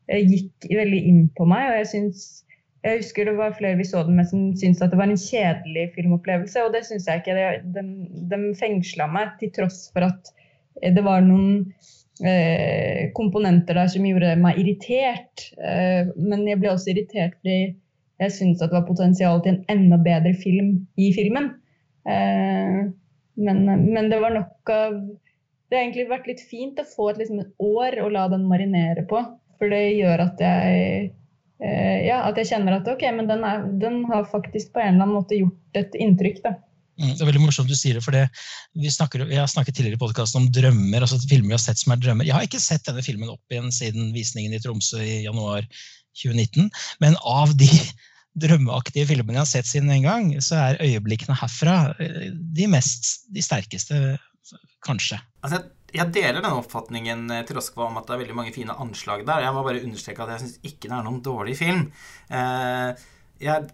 gikk veldig inn på meg. Og jeg syns jeg husker det var flere vi så den med som syntes at det var en kjedelig filmopplevelse, og det syns jeg ikke. Den, den fengsla meg, til tross for at det var noen eh, komponenter der som gjorde meg irritert. Eh, men jeg ble også irritert fordi jeg syntes at det var potensial til en enda bedre film i filmen. Eh, men, men, det var nok av Det har egentlig vært litt fint å få et, liksom, år å la den marinere på. For det gjør at jeg Eh, ja, at jeg kjenner at ok, men den, er, den, har faktisk på en eller annen måte gjort et inntrykk. da. Mm, det er veldig morsomt du sier det, for det, vi, snakker, vi har snakket tidligere i podkasten om drømmer. altså filmer vi har sett som er drømmer. Jeg har ikke sett denne filmen opp igjen siden visningen i Tromsø i januar 2019. Men av de drømmeaktige filmene jeg har sett siden en gang, så er øyeblikkene herfra eh, de mest, de sterkeste, kanskje. Altså, jeg deler den oppfatningen eh, til Roskva om at det er veldig mange fine anslag der. Jeg må bare understreke at jeg syns ikke det er noen dårlig film. Eh, jeg,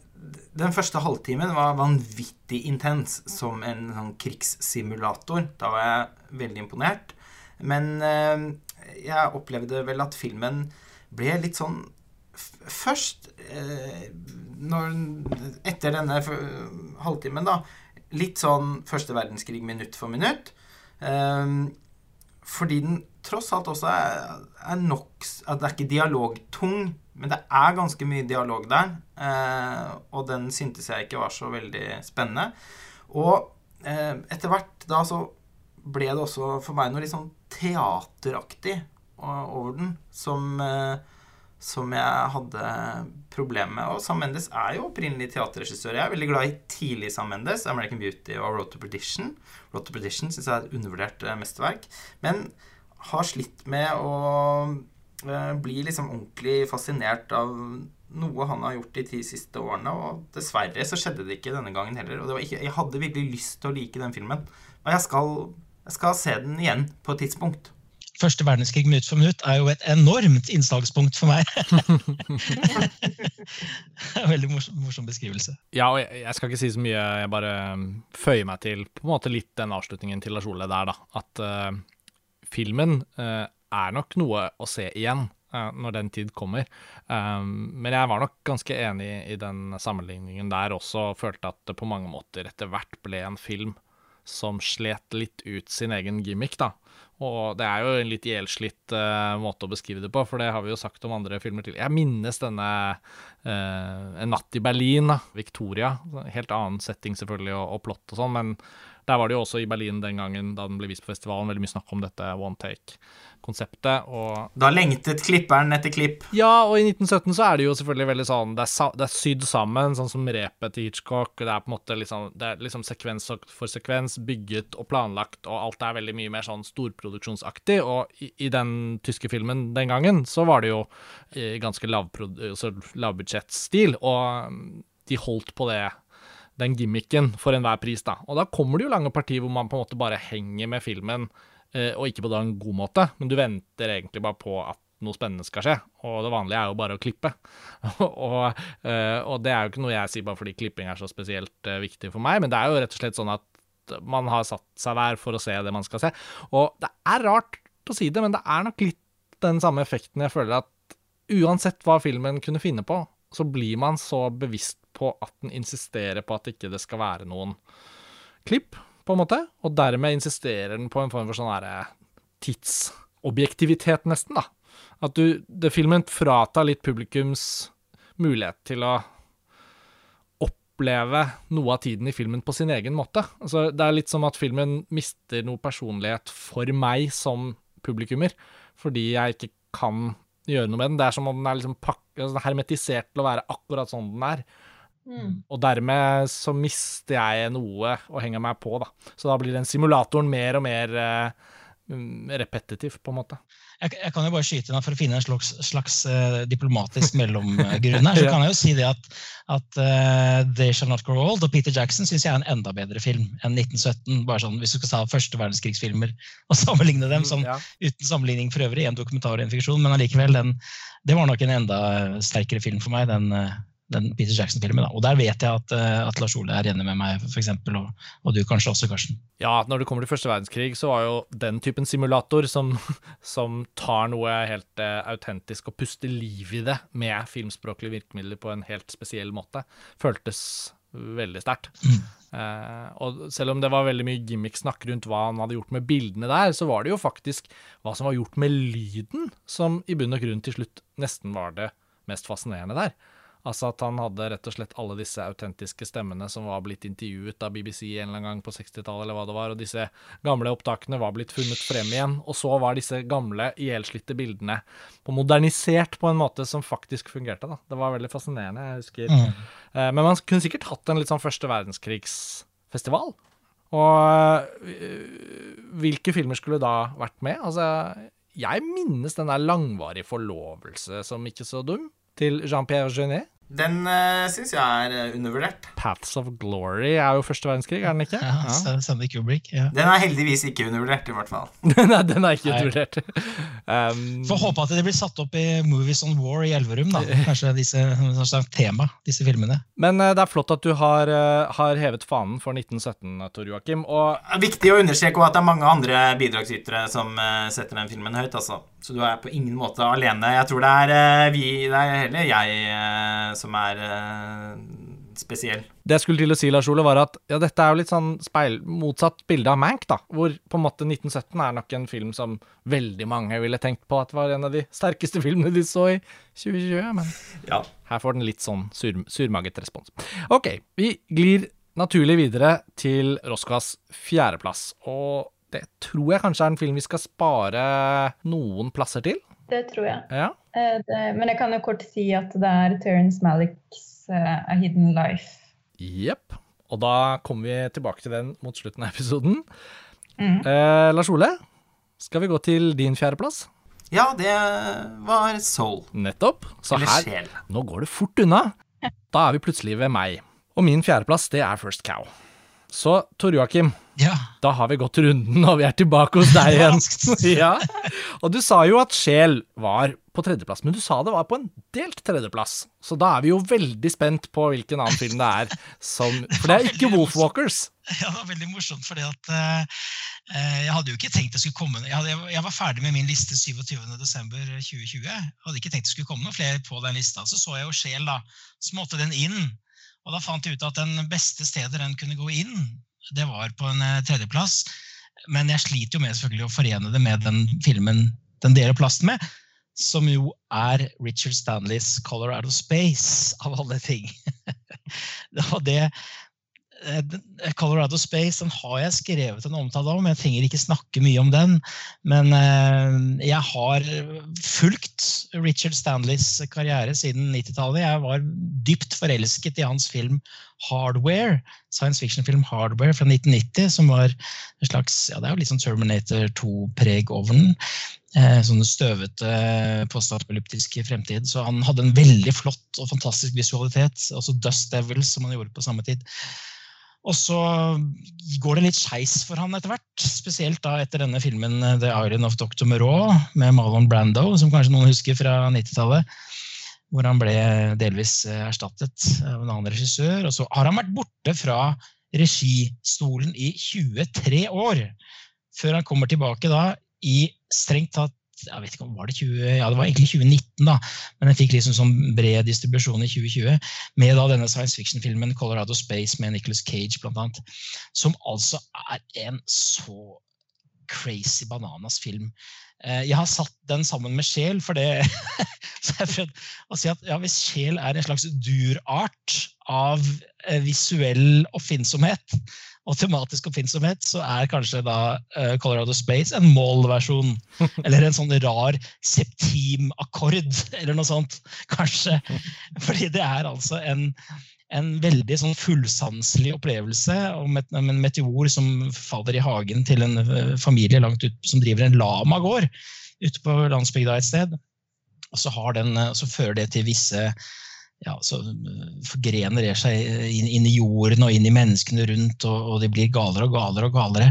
den første halvtimen var vanvittig intens som en sånn krigssimulator. Da var jeg veldig imponert. Men eh, jeg opplevde vel at filmen ble litt sånn Først, eh, når, etter denne halvtimen, da Litt sånn første verdenskrig minutt for minutt. Eh, fordi den tross alt også er, er nok At det er ikke dialogtung men det er ganske mye dialog der, eh, og den syntes jeg ikke var så veldig spennende. Og eh, etter hvert da så ble det også for meg noe litt sånn teateraktig over den, som, eh, som jeg hadde problemer med. Og Sam Mendes er jo opprinnelig teaterregissør. Jeg er veldig glad i tidlig Sam Mendes, American Beauty og Road to Perdition. Road to Perdition syns jeg er et undervurdert mesterverk. Men har slitt med å bli liksom ordentlig fascinert av noe han har gjort de ti siste årene. Og dessverre så skjedde det ikke denne gangen heller. Og ikke, jeg hadde virkelig lyst til å like den filmen. Og jeg skal, jeg skal se den igjen på et tidspunkt. Første verdenskrig minutt for minutt er jo et enormt innslagspunkt for meg. Veldig morsom, morsom, beskrivelse. Ja, og jeg, jeg, skal ikke si så mye. Jeg bare um, føyer meg til på en måte litt den avslutningen til Lars Ole der, da. At uh, filmen uh, er nok noe å se igjen uh, når den tid kommer. Um, men jeg var nok ganske enig i den sammenligningen der også, og følte at det på mange måter etter hvert ble en film som slet litt ut sin egen gimmick, da. Og det er jo en litt gjelslitt uh, måte å beskrive det på, for det har vi jo sagt om andre filmer til. Jeg minnes denne uh, En natt i Berlin, da. Victoria. Helt annen setting selvfølgelig, og, og plott og sånn, men der var det jo også i Berlin den gangen da den ble vist på festivalen, veldig mye snakk om dette one take-konseptet. og... Da lengtet klipperen etter klipp. Ja, og i 1917 så er det jo selvfølgelig veldig sånn Det er, det er sydd sammen, sånn som repet til Hitchcock. Det er på en måte liksom, det er liksom sekvens for sekvens, bygget og planlagt, og alt er veldig mye mer sånn storproduksjonsaktig. Og i, i den tyske filmen den gangen så var det jo ganske altså lavbudsjettstil, og mm, de holdt på det den gimmicken for enhver pris, da. Og da kommer det jo lange partier hvor man på en måte bare henger med filmen, eh, og ikke på da en god måte, men du venter egentlig bare på at noe spennende skal skje, og det vanlige er jo bare å klippe. og, eh, og, det er jo ikke noe jeg sier bare fordi klipping er så spesielt eh, viktig for meg, men det er jo rett og slett sånn at man har satt seg der for å se det man skal se. Og det er rart å si det, men det er nok litt den samme effekten jeg føler at uansett hva filmen kunne finne på, så blir man så bevisst på at den insisterer på at ikke det skal være noen klipp, på en måte. Og dermed insisterer den på en form for sånn herre tidsobjektivitet, nesten, da. At du, det filmen fratar litt publikums mulighet til å oppleve noe av tiden i filmen på sin egen måte. Altså, det er litt som at filmen mister noe personlighet for meg som publikummer, fordi jeg ikke kan gjøre noe med den. Det er som om den er liksom altså, hermetisert til å være akkurat sånn den er. Mm. Og dermed så mister jeg noe å henge meg på, da. Så da blir den simulatoren mer og mer uh, repetitiv, på en måte. Jeg, jeg, kan jo bare skyte inn for å finne en slags, slags uh, diplomatisk mellomgrunn her. Så kan jeg jo si det at, at uh, They Shall Not Grow Old og Peter Jackson syns jeg er en enda bedre film enn 1917. bare sånn, Hvis du skal ta første verdenskrigsfilmer og sammenligne dem, som mm, ja. uten sammenligning for øvrig, en dokumentar og en fiksjon, men allikevel, det var nok en enda sterkere film for meg. den den Peter Jackson-filmen. Og der vet jeg at, eh, at, Lars Ole er enig med meg, for eksempel, og, og, du kanskje også, Karsten. Ja, når det kommer til første verdenskrig, så var jo den typen simulator som, som tar noe helt uh, autentisk og puster liv i det med filmspråklige virkemidler på en helt spesiell måte, føltes veldig sterkt. Mm. Uh, og selv om det var veldig mye gimmick-snakk rundt hva han hadde gjort med bildene der, så var det jo faktisk hva som var gjort med lyden, som i bunn og grunn til slutt nesten var det mest fascinerende der. Altså at han hadde rett og slett alle disse autentiske stemmene som var blitt intervjuet av BBC en eller annen gang på 60-tallet, eller hva det var, og disse gamle opptakene var blitt funnet frem igjen. Og så var disse gamle, ihjelslitte bildene på modernisert på en måte som faktisk fungerte. da. Det var veldig fascinerende, jeg husker. Mm. Eh, men man kunne sikkert hatt en litt sånn første verdenskrigsfestival. Og øh, hvilke filmer skulle da vært med? Altså, jeg minnes den der langvarige forlovelse som ikke så dum, til Jean-Pierre Jeunet? Den uh, syns jeg er eh, undervurdert. Paths of Glory er jo første verdenskrig, er den ikke? Ja, ja. Stanley Kubrick. Ja. Den er heldigvis ikke undervurdert, i hvert fall. Nei, den er ikke Nei. undervurdert. Um, Får håpe at det blir satt opp i Movies on War i Elverum. da. Kanskje disse, som tema, disse filmene. men uh, det er flott at du har, uh, har hevet fanen for 1917, Tor Joakim. Og Det er viktig å understreke at det er mange andre bidragsytere som uh, setter den filmen høyt, altså. Så du er på ingen måte alene. Jeg tror det er eh, vi Det er heller jeg eh, som er eh, spesiell. det jeg skulle til å si, Lars Ole, var at ja, dette er jo litt sånn speil, motsatt bilde av Mank, da. Hvor på en måte 1917 er nok en film som veldig mange ville tenkt på at var en av de sterkeste filmene de så i 2020. Men Ja. her får den litt sånn sur, surmaget respons. Ok, vi glir naturlig videre til Roscas fjerdeplass. Og det tror jeg kanskje er en film vi skal spare noen plasser til. Det tror jeg. Ja. Eh, det, men jeg kan jo kort si at det er Terence Malicks uh, A Hidden Life. Jepp. Og da kommer vi tilbake til den mot slutten av episoden. Mm. Eh, Lars Ole, skal vi gå til din fjerdeplass? ja, det var Soul. Nettopp. Så Eller her Sjel. Nå går det fort unna. Da er vi plutselig ved meg. Og min fjerdeplass, det er First Cow. Så Tor Joakim, Ja, da har vi gått runden, og vi er tilbake hos deg igjen. ja. Og du sa jo at Sjel var på tredjeplass, men du sa det var på en delt tredjeplass. Så da er vi jo veldig spent på hvilken annen film det er som For det er ikke Wolfwalkers. Ja, det var veldig morsomt, fordi at eh, jeg hadde jo ikke tenkt det skulle komme jeg, hadde, jeg var ferdig med min liste 27.12.2020. Hadde ikke tenkt det skulle komme noen flere på den lista. Så så jeg jo Sjel, da. Så måtte den inn. Og da fant jeg ut at den beste stedet den kunne gå inn, det var på en eh, tredjeplass. Men jeg sliter jo med selvfølgelig å forene det med den filmen den deler plassen med. Som jo er Richard Stanleys 'Color Out of Space', av alle ting. Det, Colorado Space den har jeg skrevet en omtale om. Jeg trenger ikke snakke mye om den. Men eh, jeg har fulgt Richard Stanleys karriere siden 90-tallet. Jeg var dypt forelsket i hans film 'Hardware', science fiction-film 'Hardware' fra 1990, som var en slags ja, Det er jo litt sånn Terminator 2-preg over den. Eh, sånne støvete postapokalyptiske fremtid. Så han hadde en veldig flott og fantastisk visualitet. Også Dust Devils, som han gjorde på samme tid. Og så går det litt skeis for han etter hvert. Spesielt da etter denne filmen eh, The Iron of Dr. Moreau med Marlon Brando, som kanskje noen husker fra 90-tallet. Hvor han ble delvis eh, erstattet av en annen regissør. Og så har han vært borte fra registolen i 23 år. Før han kommer tilbake da i strengt tatt jeg vet ikke om var det 20, ja det var egentlig 2019, da, men den fikk liksom sånn bred distribusjon i 2020 med da denne science fiction-filmen 'Colorado Space' med Nicholas Cage, blant annet. Som altså er en så crazy bananas film. Eh, Jeg har satt den sammen med Sjel, for det jeg å si at ja, Hvis Sjel er en slags durart av eh, visuell oppfinnsomhet og tematisk oppfinnsomhet, så er kanskje da eh, Colorado Space en målversjon. Eller en sånn rar septimakkord, eller noe sånt, kanskje. Fordi det er altså en, en veldig sånn fullsanselig opplevelse om, et, om en meteor som faller i hagen til en eh, familie langt ut, som driver en lamagård ute på landsbygda et sted. Og så, har den, eh, så fører det til visse ja, så eh, forgrener det seg inn, inn i jorden og inn i menneskene rundt, og, og de blir galere og galere og galere.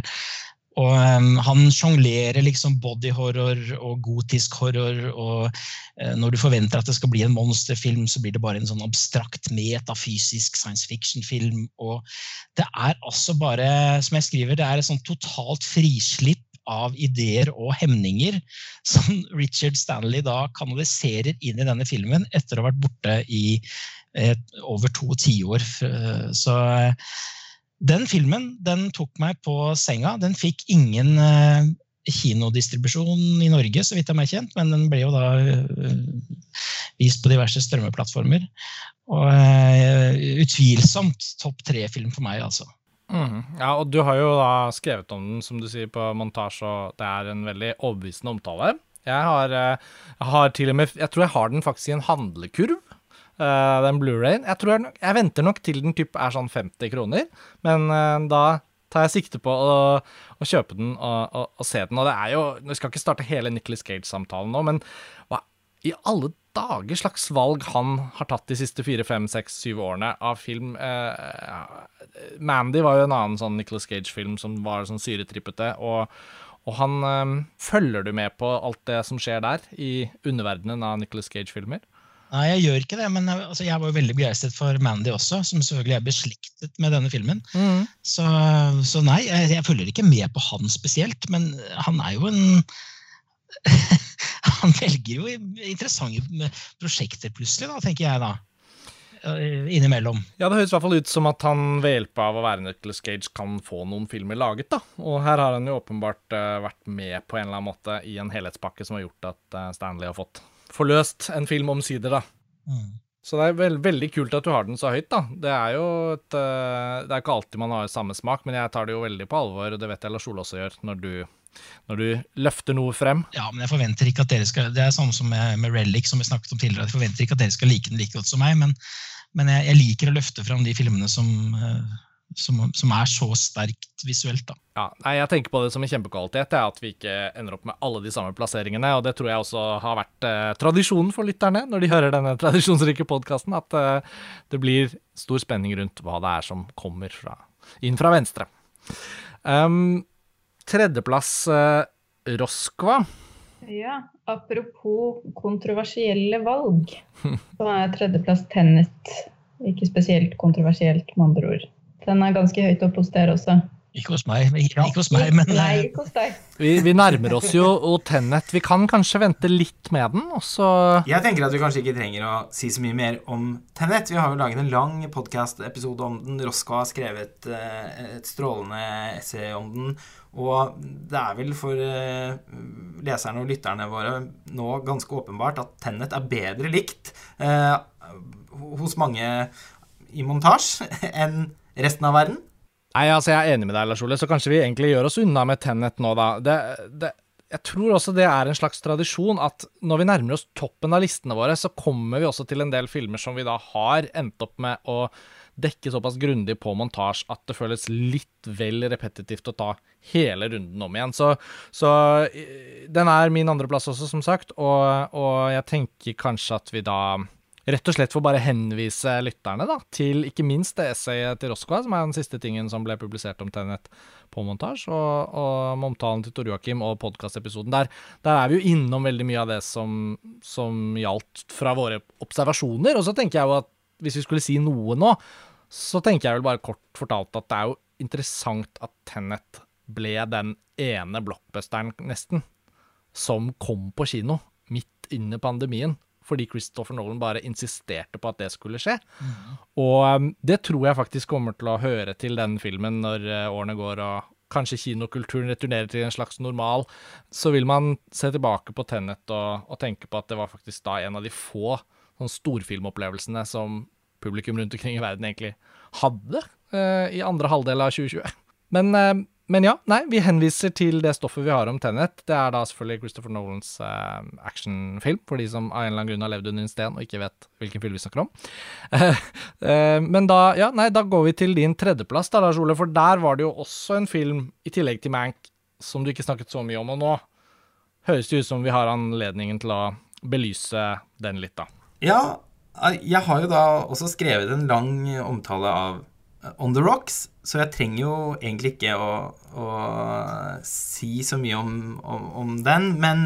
Og um, han sjonglerer liksom bodyhorror og gotisk horror, og uh, når du forventer at det skal bli en monsterfilm, så blir det bare en sånn abstrakt, metafysisk science fiction-film. Og det er altså bare, som jeg skriver, det er et sånn totalt frislipp av ideer og hemninger som Richard Stanley da kanaliserer inn i denne filmen etter å ha vært borte i et, over to tiår. Eh, Så eh, den filmen den tok meg på senga. Den fikk ingen eh, kinodistribusjon i Norge, så vidt jeg er kjent, men den ble jo da eh, vist på diverse strømmeplattformer. Og eh, utvilsomt topp tre-film for meg, altså. Mhm. Ja, og du har jo da skrevet om den, som du sier, på montasje, og det er en veldig overbevisende omtale. Jeg har, eh, jeg har til og med Jeg tror jeg har den faktisk i en handlekurv. uh, den Blu-rayen. Jeg, jeg, jeg, venter nok til den typ er sånn 50 kroner, men uh, da tar jeg sikte på å, å kjøpe den og, og, og, se den. Og det er jo Vi skal ikke starte hele Nicholas Cage-samtalen nå, men hva i alle dager slags valg han har tatt de siste fire, fem, seks, syv årene av film? Eh, Mandy var jo en annen sånn Nicholas Cage-film som var sånn syretrippete. og og han øh, Følger du med på alt det som skjer der, i underverdenen av Nicholas Cage-filmer? Nei, jeg gjør ikke det, men altså, jeg var jo veldig begeistret for Mandy også, som selvfølgelig er beslektet med denne filmen. Mm. Så, så, nei, jeg, jeg, følger ikke med på han spesielt, men han er jo en Han velger jo interessante prosjekter plutselig, da, tenker jeg da. Innimellom. Ja, det høres i hvert fall ut som at han ved hjelp av å være Nicholas Cage kan få noen filmer laget, da. Og her har han jo åpenbart uh, vært med på en eller annen måte i en helhetspakke som har gjort at uh, Stanley har fått forløst en film omsider, da. Mm. Så det er veld, veldig kult at du har den så høyt, da. Det er jo et Det er ikke alltid man har samme smak, men jeg tar det jo veldig på alvor, og det vet jeg Lars Ole også gjør, når du, når du løfter noe frem. Ja, men jeg forventer ikke at dere skal Det er samme som med, med Relic, som vi snakket om tidligere. Jeg forventer ikke at dere skal like den like godt som meg, men, men jeg, jeg, liker å løfte frem de filmene som uh, som, som, er så sterkt visuelt. da. Ja, nei, Jeg tenker på det som en kjempekvalitet, det er at vi ikke ender opp med alle de samme plasseringene. og Det tror jeg også har vært eh, tradisjonen for lytterne når de hører denne tradisjonsrike podkasten. At eh, det blir stor spenning rundt hva det er som kommer fra, inn fra venstre. Um, tredjeplass eh, Roskva. Ja, apropos kontroversielle valg, så er tredjeplass Tennet ikke spesielt kontroversielt, med andre ord. Den er ganske høyt oppe hos dere også. Ikke hos meg, ikke, ikke hos meg men Nei, eh, ikke hos deg. Vi, vi, nærmer oss jo og Tennet. Vi kan kanskje vente litt med den, og så Jeg tenker at vi kanskje ikke trenger å si så mye mer om Tennet. Vi har jo laget en lang podkast-episode om den. Roskva har skrevet uh, et strålende essay om den. Og det er vel for uh, leserne og lytterne våre nå ganske åpenbart at Tennet er bedre likt eh, hos mange i montasje enn resten av verden? Nei, altså Jeg er enig med deg, Lars Ole, så kanskje vi egentlig gjør oss unna med Tennet nå, da. Det, det, jeg tror også det er en slags tradisjon at når vi nærmer oss toppen av listene våre, så kommer vi også til en del filmer som vi da har endt opp med å dekke såpass grundig på montasje at det føles litt vel repetitivt å ta hele runden om igjen. Så, så den er min andreplass også, som sagt, og, og jeg tenker kanskje at vi da rett og slett for bare henvise lytterne da, til ikke minst det essayet til Roskva, som er den siste tingen som ble publisert om Tennet på montasje, og, og omtalen til Tor Joakim og podkastepisoden. Der, der er vi jo innom veldig mye av det som, som gjaldt fra våre observasjoner. Og så tenker jeg jo at hvis vi skulle si noe nå, så tenker jeg vel bare kort fortalt at det er jo interessant at Tennet ble den ene blockbusteren, nesten, som kom på kino midt under pandemien fordi Christopher Nolan bare insisterte på at det skulle skje. Mm. Og um, det tror jeg faktisk kommer til å høre til den filmen når uh, årene går og kanskje kinokulturen returnerer til en slags normal. Så vil man se tilbake på Tenet og, og tenke på at det var faktisk da en av de få sånn storfilmopplevelsene som publikum rundt omkring i verden egentlig hadde uh, i andre halvdel av 2020. Men uh, men ja, nei, vi henviser til det stoffet vi har om Tenet. Det er da selvfølgelig Christopher Nolans uh, actionfilm, for de som av en eller annen grunn har levd under en sten og ikke vet hvilken film vi snakker om. Men da, ja, nei, da går vi til din tredjeplass, da, Lars Ole, for der var det jo også en film, i tillegg til Mank, som du ikke snakket så mye om. Og nå høres det ut som vi har anledningen til å belyse den litt, da. Ja, jeg har jo da også skrevet en lang omtale av On the Rocks, så jeg trenger jo egentlig ikke å, å si så mye om, om, om den. Men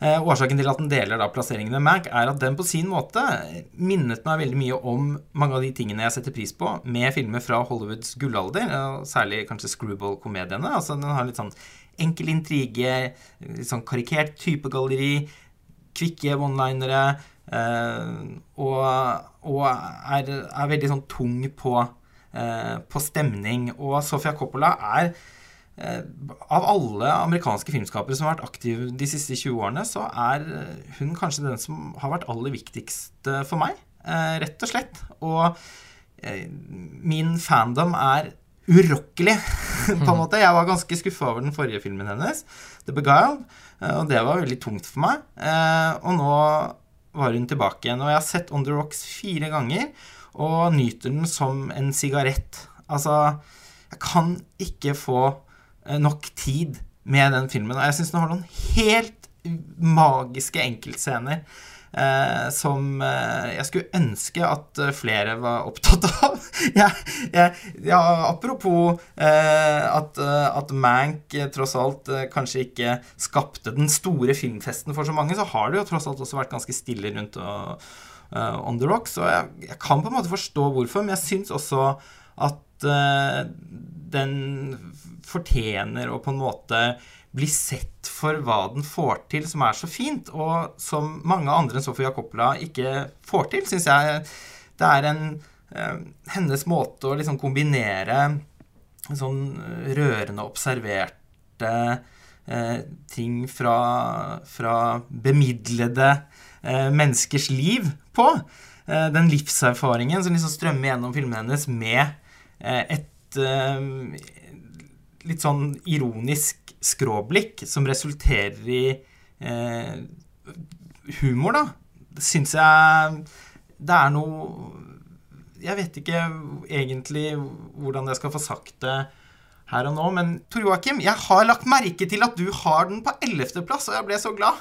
eh, årsaken til at den deler da plasseringen med Mac, er at den på sin måte minnet meg veldig mye om mange av de tingene jeg setter pris på med filmer fra Hollywoods gullalder, og særlig kanskje screwball-komediene. Altså, den har litt sånn enkel intrige, litt sånn karikert typegalleri, kvikke one-linere, eh, og, og er, er, veldig sånn tung på Eh, på stemning. Og Sofia Coppola er eh, av alle amerikanske filmskapere som har vært aktive de siste 20 årene, så er hun kanskje den som har vært aller viktigst for meg, eh, rett og slett. Og min fandom er urokkelig, på en måte. Jeg var ganske skuffa over den forrige filmen hennes, The Beguiled, og det var veldig tungt for meg. Og nå var hun tilbake igjen. Og jeg har sett On The Rocks fire ganger, og nyter den som en sigarett. Altså, jeg kan ikke få eh, nok tid med den filmen. Og jeg syns den har noen helt magiske enkeltscener eh, som eh, jeg skulle ønske at eh, flere var opptatt av. ja, ja, ja, apropos eh, at, eh, at, Mank tross alt kanskje ikke skapte den store filmfesten for så mange, så har det jo tross alt også vært ganske stille rundt og, On The Rock, så jeg, jeg, kan på en måte forstå hvorfor, men jeg syns også at den fortjener å på en måte bli sett for hva den får til, som er så fint, og som mange andre enn Sofie Jacopla ikke får til, syns jeg. Det er en eh, hennes måte å liksom kombinere sånn rørende observerte eh, ting fra, fra bemidlede eh, menneskers liv på. Eh, den livserfaringen som liksom strømmer gjennom filmene hennes med eh, et eh, litt sånn ironisk skråblikk som resulterer i eh, humor, da, syns jeg det er noe Jeg vet ikke egentlig hvordan jeg skal få sagt det her og nå, men Tor Joakim, jeg har lagt merke til at du har den på ellevteplass, og jeg ble så glad.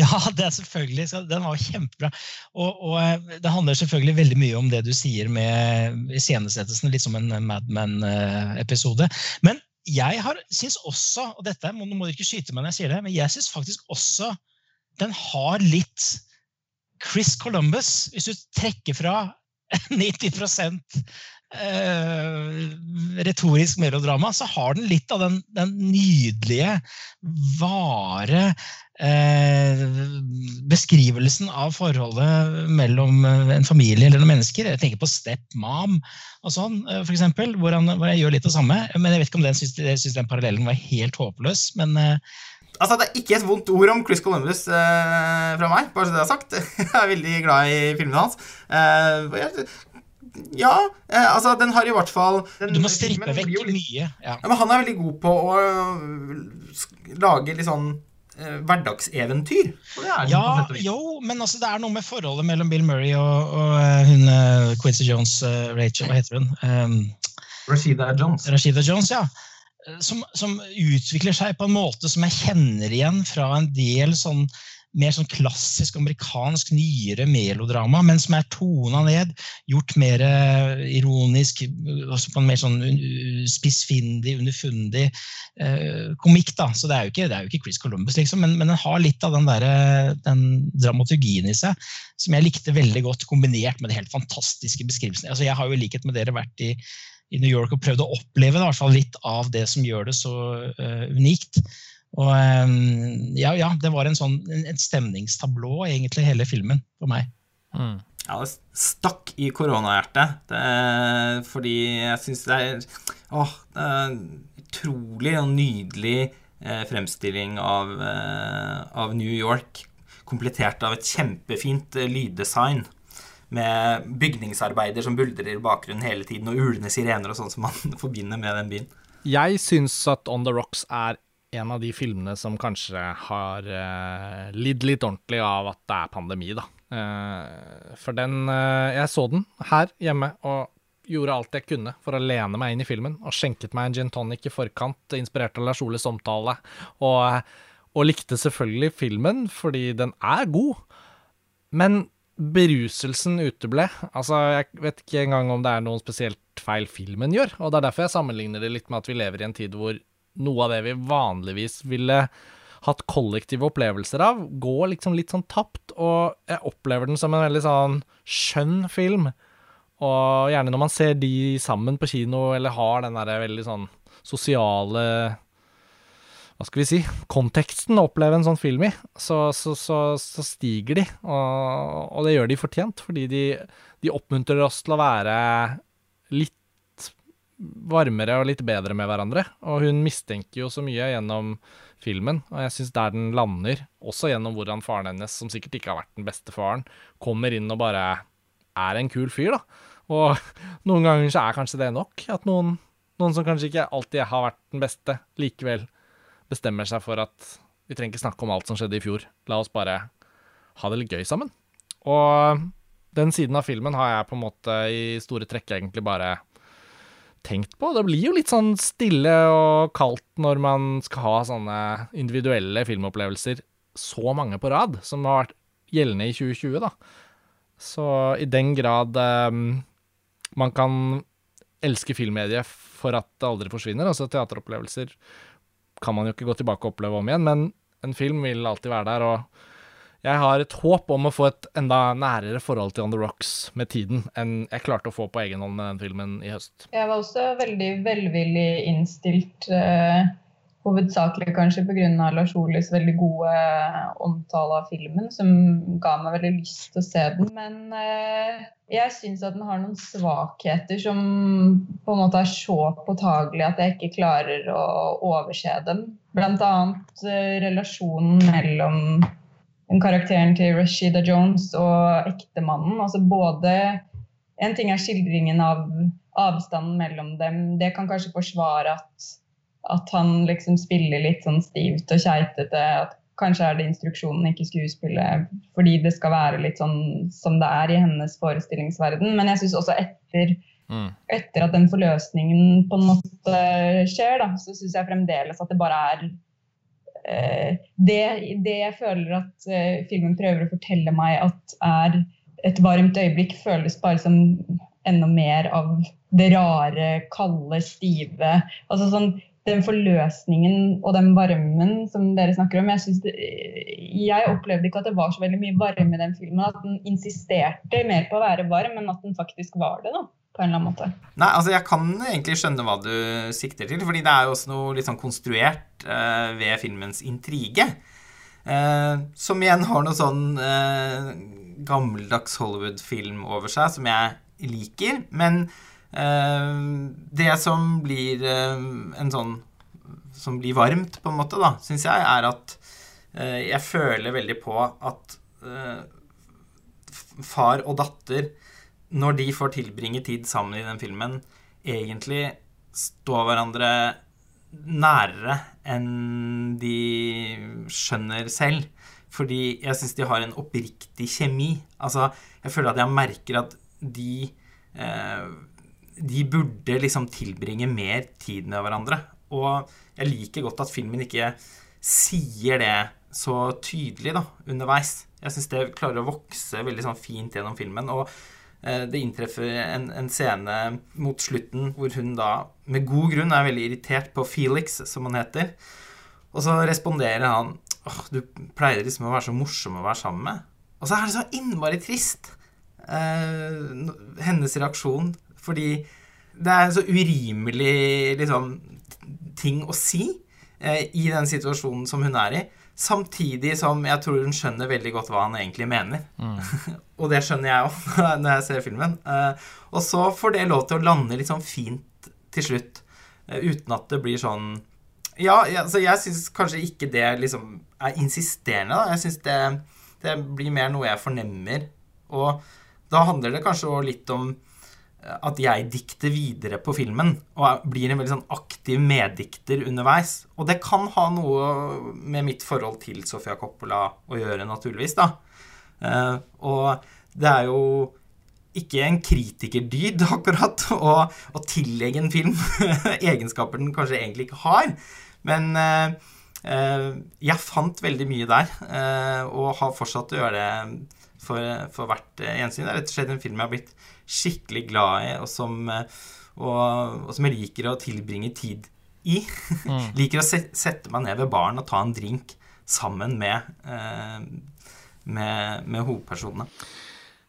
Ja, det er selvfølgelig. Den var kjempebra. Og, og, eh, det handler selvfølgelig veldig mye om det du sier med iscenesettelsen, litt som en Madman-episode. Men jeg har, syns også, og dette må, du ikke skyte meg når jeg sier det, men jeg syns faktisk også den har litt Chris Columbus, hvis du trekker fra 90 eh, retorisk melodrama, så har den litt av den, den nydelige, vare eh, beskrivelsen av forholdet mellom eh, en familie eller noen mennesker. Jeg tenker på stepmom og sånn, eh, for eksempel, hvor, han, hvor jeg gjør litt det samme. Men jeg vet ikke om den jeg syns den parallellen var helt håpløs. men... Eh, Altså, Det er ikke et vondt ord om Chris Columbus eh, fra meg, bare så det er sagt. Jeg er veldig glad i filmene hans. Eh, ja, eh, altså, den har i hvert fall den, Du må strippe vekk jo, mye. Ja. ja. Men han er veldig god på å lage litt sånn eh, hverdagseventyr. Ja, jo, men altså, det er noe med forholdet mellom Bill Murray og, og uh, hun uh, Quincy Jones, uh, Rachel, hva heter hun? Um, Rashida Jones. Rashida Jones, ja. Som, som, utvikler seg på en måte som jeg kjenner igjen fra en del sånn mer sånn klassisk amerikansk, nyere melodrama, men som er tona ned, gjort mer eh, ironisk, også på en mer sånn spissfindig, underfundig eh, komikk. da, Så det er ikke, er jo ikke Chris Columbus, liksom, men, men, den har litt av den, der, den dramaturgien i seg som jeg likte veldig godt, kombinert med det helt fantastiske beskrivelsen. Altså, jeg har jo i likhet med dere vært i i New York og prøvd å oppleve det, i hvert fall litt av det som gjør det så uh, unikt. Og ehm, ja, ja, det var en sånn et stemningstablå, egentlig, hele filmen for meg. Mm. Ja, det stakk i koronahjertet. Fordi jeg syns det er Åh, det er utrolig og nydelig eh, fremstilling av, eh, av, New York. Komplettert av et kjempefint eh, lyddesign. Med bygningsarbeider som buldrer i bakgrunnen hele tiden, og ulende sirener og sånn som man forbinder med den byen. Jeg syns at On The Rocks er en av de filmene som kanskje har uh, lidd litt ordentlig av at det er pandemi, da. Uh, for den uh, Jeg så den her hjemme og gjorde alt jeg kunne for å lene meg inn i filmen. Og skjenket meg en gin tonic i forkant, inspirert av Lars Oles omtale. Og, og likte selvfølgelig filmen fordi den er god. Men beruselsen uteble. Altså, jeg vet ikke engang om det er noen spesielt feil filmen gjør. Og det er derfor jeg sammenligner det litt med at vi lever i en tid hvor noe av det vi vanligvis ville hatt kollektive opplevelser av, går liksom litt sånn tapt. Og jeg opplever den som en veldig sånn skjønn film. Og gjerne når man ser de sammen på kino, eller har den derre veldig sånn sosiale hva skal vi si, konteksten å oppleve en sånn film i, så, så, så, så stiger de. Og, og, det gjør de fortjent, fordi de, de oppmuntrer oss til å være litt varmere og litt bedre med hverandre. Og hun mistenker jo så mye gjennom filmen, og jeg syns der den lander, også gjennom hvordan faren hennes, som sikkert ikke har vært den beste faren, kommer inn og bare er en kul fyr, da. Og noen ganger så er kanskje det nok. At noen, noen som kanskje ikke alltid har vært den beste, likevel bestemmer seg for at vi trenger ikke snakke om alt som skjedde i fjor. La oss bare ha det litt gøy sammen. Og den siden av filmen har jeg på en måte i store trekk egentlig bare tenkt på. Det blir jo litt sånn stille og kaldt når man skal ha sånne individuelle filmopplevelser så mange på rad, som har vært gjeldende i 2020, da. Så i den grad um, man kan elske filmmediet for at det aldri forsvinner, altså teateropplevelser kan man jo ikke gå tilbake og oppleve om igjen, men en film vil alltid være der, og jeg har et håp om å få et enda nærere forhold til On The Rocks med tiden enn jeg klarte å få på egen hånd med den filmen i høst. Jeg var også veldig velvillig innstilt, uh, hovedsakelig kanskje pga. Lars Olis veldig gode omtale av filmen, som ga meg veldig lyst til å se den. Men uh, jeg syns at den har noen svakheter som på en måte er så påtagelige at jeg ikke klarer å overse dem. Blant annet relasjonen mellom karakteren til Rashida Jones og ektemannen. Altså både En ting er skildringen av avstanden mellom dem. Det kan kanskje forsvare at, at han liksom spiller litt sånn stivt og keitete. At kanskje er det instruksjonen, ikke skuespillet, fordi det skal være litt sånn som det er i hennes forestillingsverden. Men jeg syns også etter Mm. Etter at den forløsningen på en måte skjer, da, så syns jeg fremdeles at det bare er det, det, jeg føler at eh, filmen prøver å fortelle meg at er et varmt øyeblikk, føles bare som enda mer av det rare, kalde, stive. Altså sånn, den forløsningen og den varmen som dere snakker om Jeg, det, jeg opplevde ikke at det var så veldig mye varme i den filmen. At den insisterte mer på å være varm, enn at den faktisk var det. da på en eller annen måte. Nei, altså Jeg kan egentlig skjønne hva du sikter til, fordi det er jo også noe litt sånn konstruert uh, ved filmens intrige. Uh, som igjen har noe sånn uh, gammeldags Hollywood-film over seg, som jeg liker. Men det som blir en sånn Som blir varmt, på en måte, da, syns jeg, er at jeg føler veldig på at far og datter når de får tilbringe tid sammen i den filmen, egentlig står hverandre nærere enn de skjønner selv. Fordi jeg syns de har en oppriktig kjemi. Altså, jeg føler at jeg merker at de eh, De burde liksom tilbringe mer tid med hverandre. Og jeg liker godt at filmen ikke sier det så tydelig da, underveis. Jeg syns det klarer å vokse veldig sånn fint gjennom filmen. Og det inntreffer en, en, scene mot slutten hvor hun da med god grunn er veldig irritert på Felix, som han heter. Og så responderer han åh, du pleier liksom å være så morsom å være sammen med. Og så er det så innmari trist, eh, hennes reaksjon, fordi det er en så urimelig liksom, ting å si eh, i den situasjonen som hun er i. Samtidig som jeg tror hun skjønner veldig godt hva han egentlig mener. Mm. og det skjønner jeg òg når jeg ser filmen. Uh, og så får det lov til å lande litt sånn fint til slutt, uh, uten at det blir sånn Ja, altså jeg syns kanskje ikke det liksom er insisterende, da. Jeg syns det, det blir mer noe jeg fornemmer. Og da handler det kanskje òg litt om at jeg dikter videre på filmen og blir en veldig sånn aktiv meddikter underveis. Og det kan ha noe med mitt forhold til Sofia Coppola å gjøre, naturligvis, da. Uh, og det er jo ikke en kritikerdyd, akkurat, å, å tillegge en film egenskaper den kanskje egentlig ikke har. Men uh, uh, jeg fant veldig mye der, og har fortsatt å gjøre det for, for hvert gjensyn. Det er rett og slett en film jeg har blitt skikkelig glad i, og som, eh, og, og som jeg liker å tilbringe tid i. Mm. liker å sette meg ned ved baren og ta en drink sammen med, eh, med, med hovedpersonene.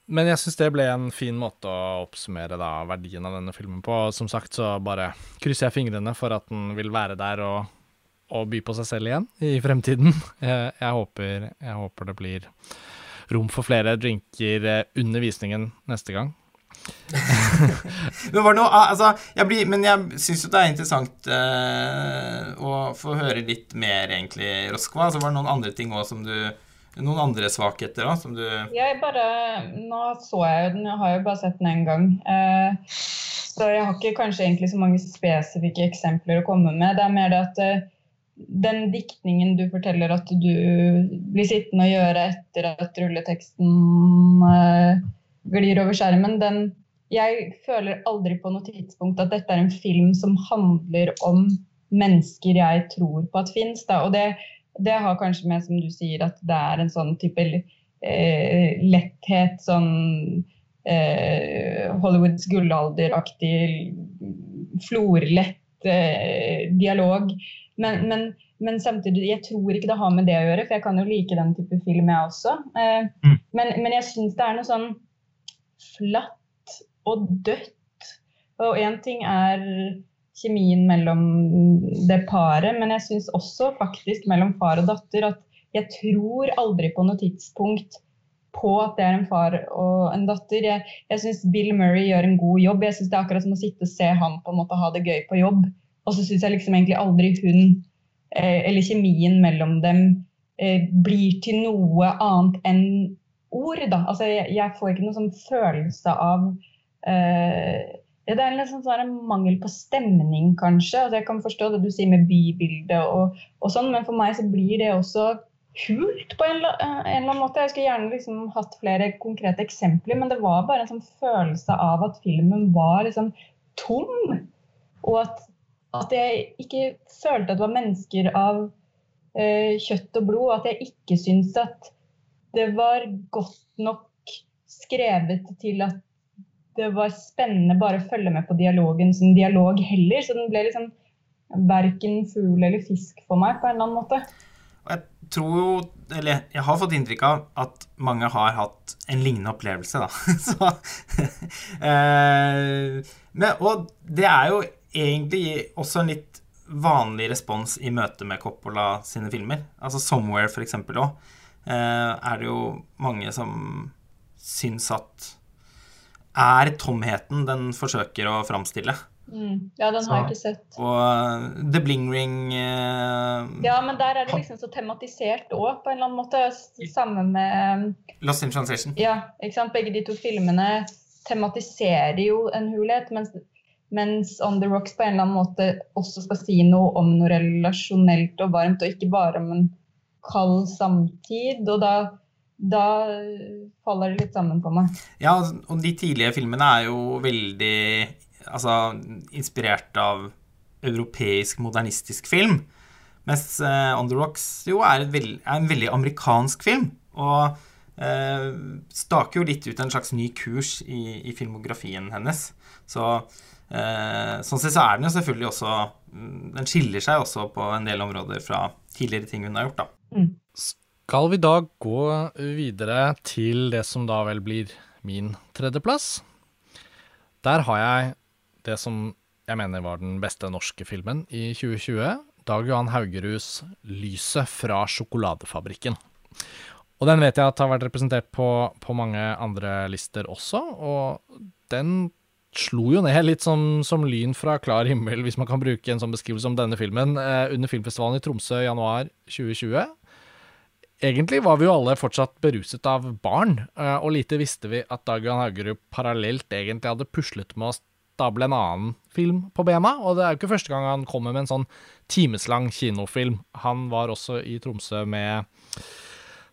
Men jeg syns det ble en fin måte å oppsummere da, verdien av denne filmen på. Som sagt så bare krysser jeg fingrene for at den vil være der og, og by på seg selv igjen i fremtiden. Jeg, jeg, håper, jeg håper det blir rom for flere drinker eh, under visningen neste gang men, noe, altså, jeg blir, men jeg syns jo det er interessant uh, å få høre litt mer, egentlig, Roskva. Altså, var det noen andre ting òg som du Noen andre svakheter da, som du Jeg bare Nå så jeg jo den, jeg har jo bare sett den én gang. Eh, så jeg har ikke kanskje egentlig så mange spesifikke eksempler å komme med. Det er mer det at eh, den diktningen du forteller at du blir sittende og gjøre etter at rulleteksten eh, glir over skjermen, den Jeg føler aldri på noe tidspunkt at dette er en film som handler om mennesker jeg tror på at fins. Og det, det, har kanskje med, som du sier, at det er en sånn type eh, letthet, sånn eh, Hollywoods gullalderaktig florlett dialog. Men, men, men, samtidig, jeg tror ikke det har med det å gjøre, for jeg kan jo like den type film, jeg også. Eh, mm. Men, men, jeg syns det er noe sånn flatt og dødt. Og én ting er kjemien mellom det paret, men jeg syns også faktisk mellom far og datter at jeg tror aldri på noe tidspunkt på at det er en far og en datter. Jeg, jeg syns Bill Murray gjør en god jobb. Jeg syns det er akkurat som å sitte og se han på en måte ha det gøy på jobb. Og så syns jeg liksom egentlig aldri hun, eh, eller kjemien mellom dem, eh, blir til noe annet enn ord. Da. Altså, jeg, jeg får ikke noen sånn følelse av eh, Det er en liksom sånn mangel på stemning, kanskje. Altså, jeg kan forstå det du sier med bybildet og, og sånn, men for meg så blir det også hult på en, en, eller annen måte. Jeg skulle gjerne liksom hatt flere konkrete eksempler, men det var bare en sånn følelse av at filmen var liksom tom. Og at at jeg ikke følte at det var mennesker av eh, kjøtt og blod. At jeg ikke syntes at det var godt nok skrevet til at det var spennende bare å følge med på dialogen som dialog heller. Så den ble liksom verken fugl eller fisk for meg på en eller annen måte. Jeg tror jo, eller jeg har fått inntrykk av at mange har hatt en lignende opplevelse, da. Så, eh, men, og det er jo egentlig også en litt vanlig respons i møte med Coppola sine filmer. Altså 'Somewhere', for eksempel òg, eh, er det jo mange som syns at er tomheten den forsøker å framstille. Mm. Ja, den har jeg ikke sett. Og The Bling Ring uh, Ja, men der er det liksom så tematisert òg, på en eller annen måte. Sammen med Lost in Translation. Ja, ikke sant. Begge de to filmene tematiserer jo en hulhet, mens mens On The Rocks på en eller annen måte også skal si noe om noe relasjonelt og varmt, og ikke bare om en kald samtid. Og da, da faller det litt sammen på meg. Ja, og de tidlige filmene er jo veldig altså, inspirert av europeisk modernistisk film. Mens uh, On The Rocks jo er, veld, er, en veldig amerikansk film. Og uh, staker jo litt ut en slags ny kurs i, i filmografien hennes. Så Eh, sånn sett så er den jo selvfølgelig også mm, Den skiller seg også på en del områder fra tidligere ting hun har gjort, da. Mm. Skal vi da gå videre til det som da vel blir min tredjeplass? Der har jeg det som jeg mener var den beste norske filmen i 2020. Dag Johan Haugeruds 'Lyset fra sjokoladefabrikken'. Og den vet jeg at har vært representert på, på mange andre lister også, og den slo jo ned litt som, som, lyn fra klar himmel, hvis man kan bruke en sånn beskrivelse om denne filmen, eh, under filmfestivalen i Tromsø i januar 2020. Egentlig var vi jo alle fortsatt beruset av barn, eh, og lite visste vi at Dag Johan Haugerud parallelt egentlig hadde puslet med å stable en annen film på bena. Og det er jo ikke første gang han kommer med en sånn timeslang kinofilm. Han var også i Tromsø med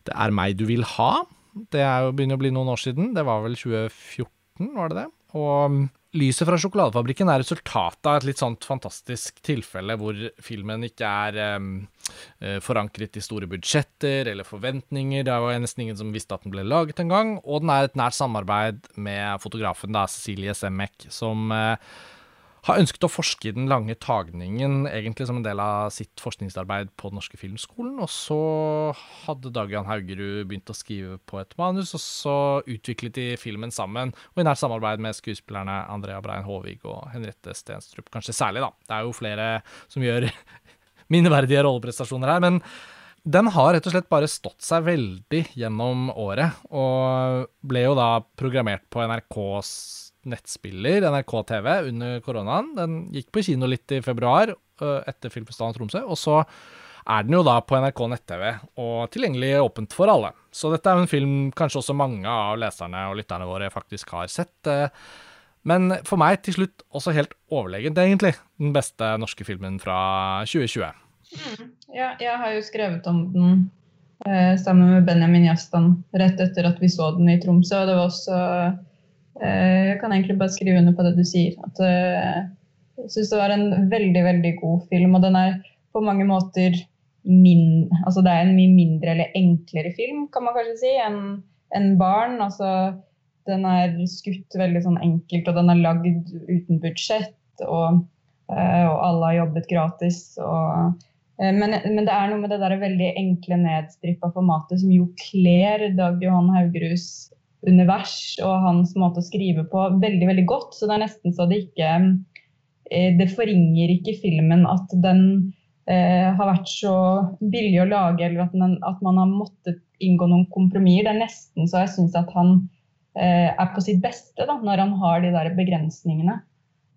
'Det er meg du vil ha'. Det er jo begynner å bli noen år siden. Det var vel 2014, var det det? Og Lyset fra sjokoladefabrikken er resultatet av et litt sånt fantastisk tilfelle hvor filmen ikke er um, forankret i store budsjetter eller forventninger. Det var nesten ingen som visste at den ble laget engang. Og den er et nært samarbeid med fotografen da, Cecilie Semek, som uh, har ønsket å forske i den lange tagningen, egentlig som en del av sitt forskningsarbeid på Den norske filmskolen. Og så hadde Dag Jan Haugerud begynt å skrive på et manus, og så utviklet de filmen sammen. Og i nært samarbeid med skuespillerne Andrea Brein Håvig og Henriette Stenstrup, kanskje særlig, da. Det er jo flere som gjør minneverdige rolleprestasjoner her. men den har rett og slett bare stått seg veldig gjennom året, og ble jo da programmert på NRKs nettspiller, NRK TV, under koronaen. Den gikk på kino litt i februar etter Filmfestivalen Tromsø. Og så er den jo da på NRK nett-TV og tilgjengelig åpent for alle. Så dette er en film kanskje også mange av leserne og lytterne våre faktisk har sett. Men for meg til slutt også helt overlegent, egentlig, den beste norske filmen fra 2020. Mm. Ja, jeg har jo skrevet om den eh, sammen med Benjamin Jastan rett etter at vi så den i Tromsø. og det var også Jeg kan egentlig bare skrive under på det du sier. at eh, Jeg syns det var en veldig, veldig god film. Og den er på mange måter min, altså det er en mye mindre eller enklere film, kan man kanskje si, enn en Barn. altså den er skutt veldig sånn enkelt, og den er lagd uten budsjett. Og, uh, og alle har jobbet gratis. Og, men, men, det er noe med det der veldig enkle, nedstrippa formatet som jo kler Dag Johan Haugerus univers og hans måte å skrive på veldig, veldig godt. Så det er nesten så det ikke uh, Det forringer ikke filmen at den har vært så billig å lage, eller at, den, at man har måttet inngå noen kompromisser. Det er nesten så jeg syns at han Eh, er på sitt beste da, når han har de der begrensningene.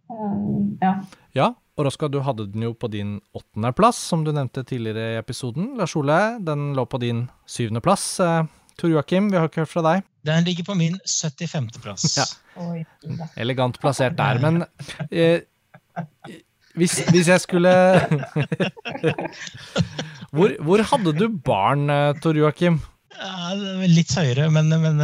Um, ja. ja. Og Roska, du hadde den jo på din åttendeplass, som du nevnte tidligere i episoden. Lars Ole, den lå på din syvendeplass. Eh, Tor Joakim, vi har ikke hørt fra deg. Den ligger på min 75.-plass. Ja. Elegant plassert der. Men eh, hvis, hvis, jeg skulle hvor, hvor, hadde du barn, Tor Joakim? Ja, litt høyere, men, men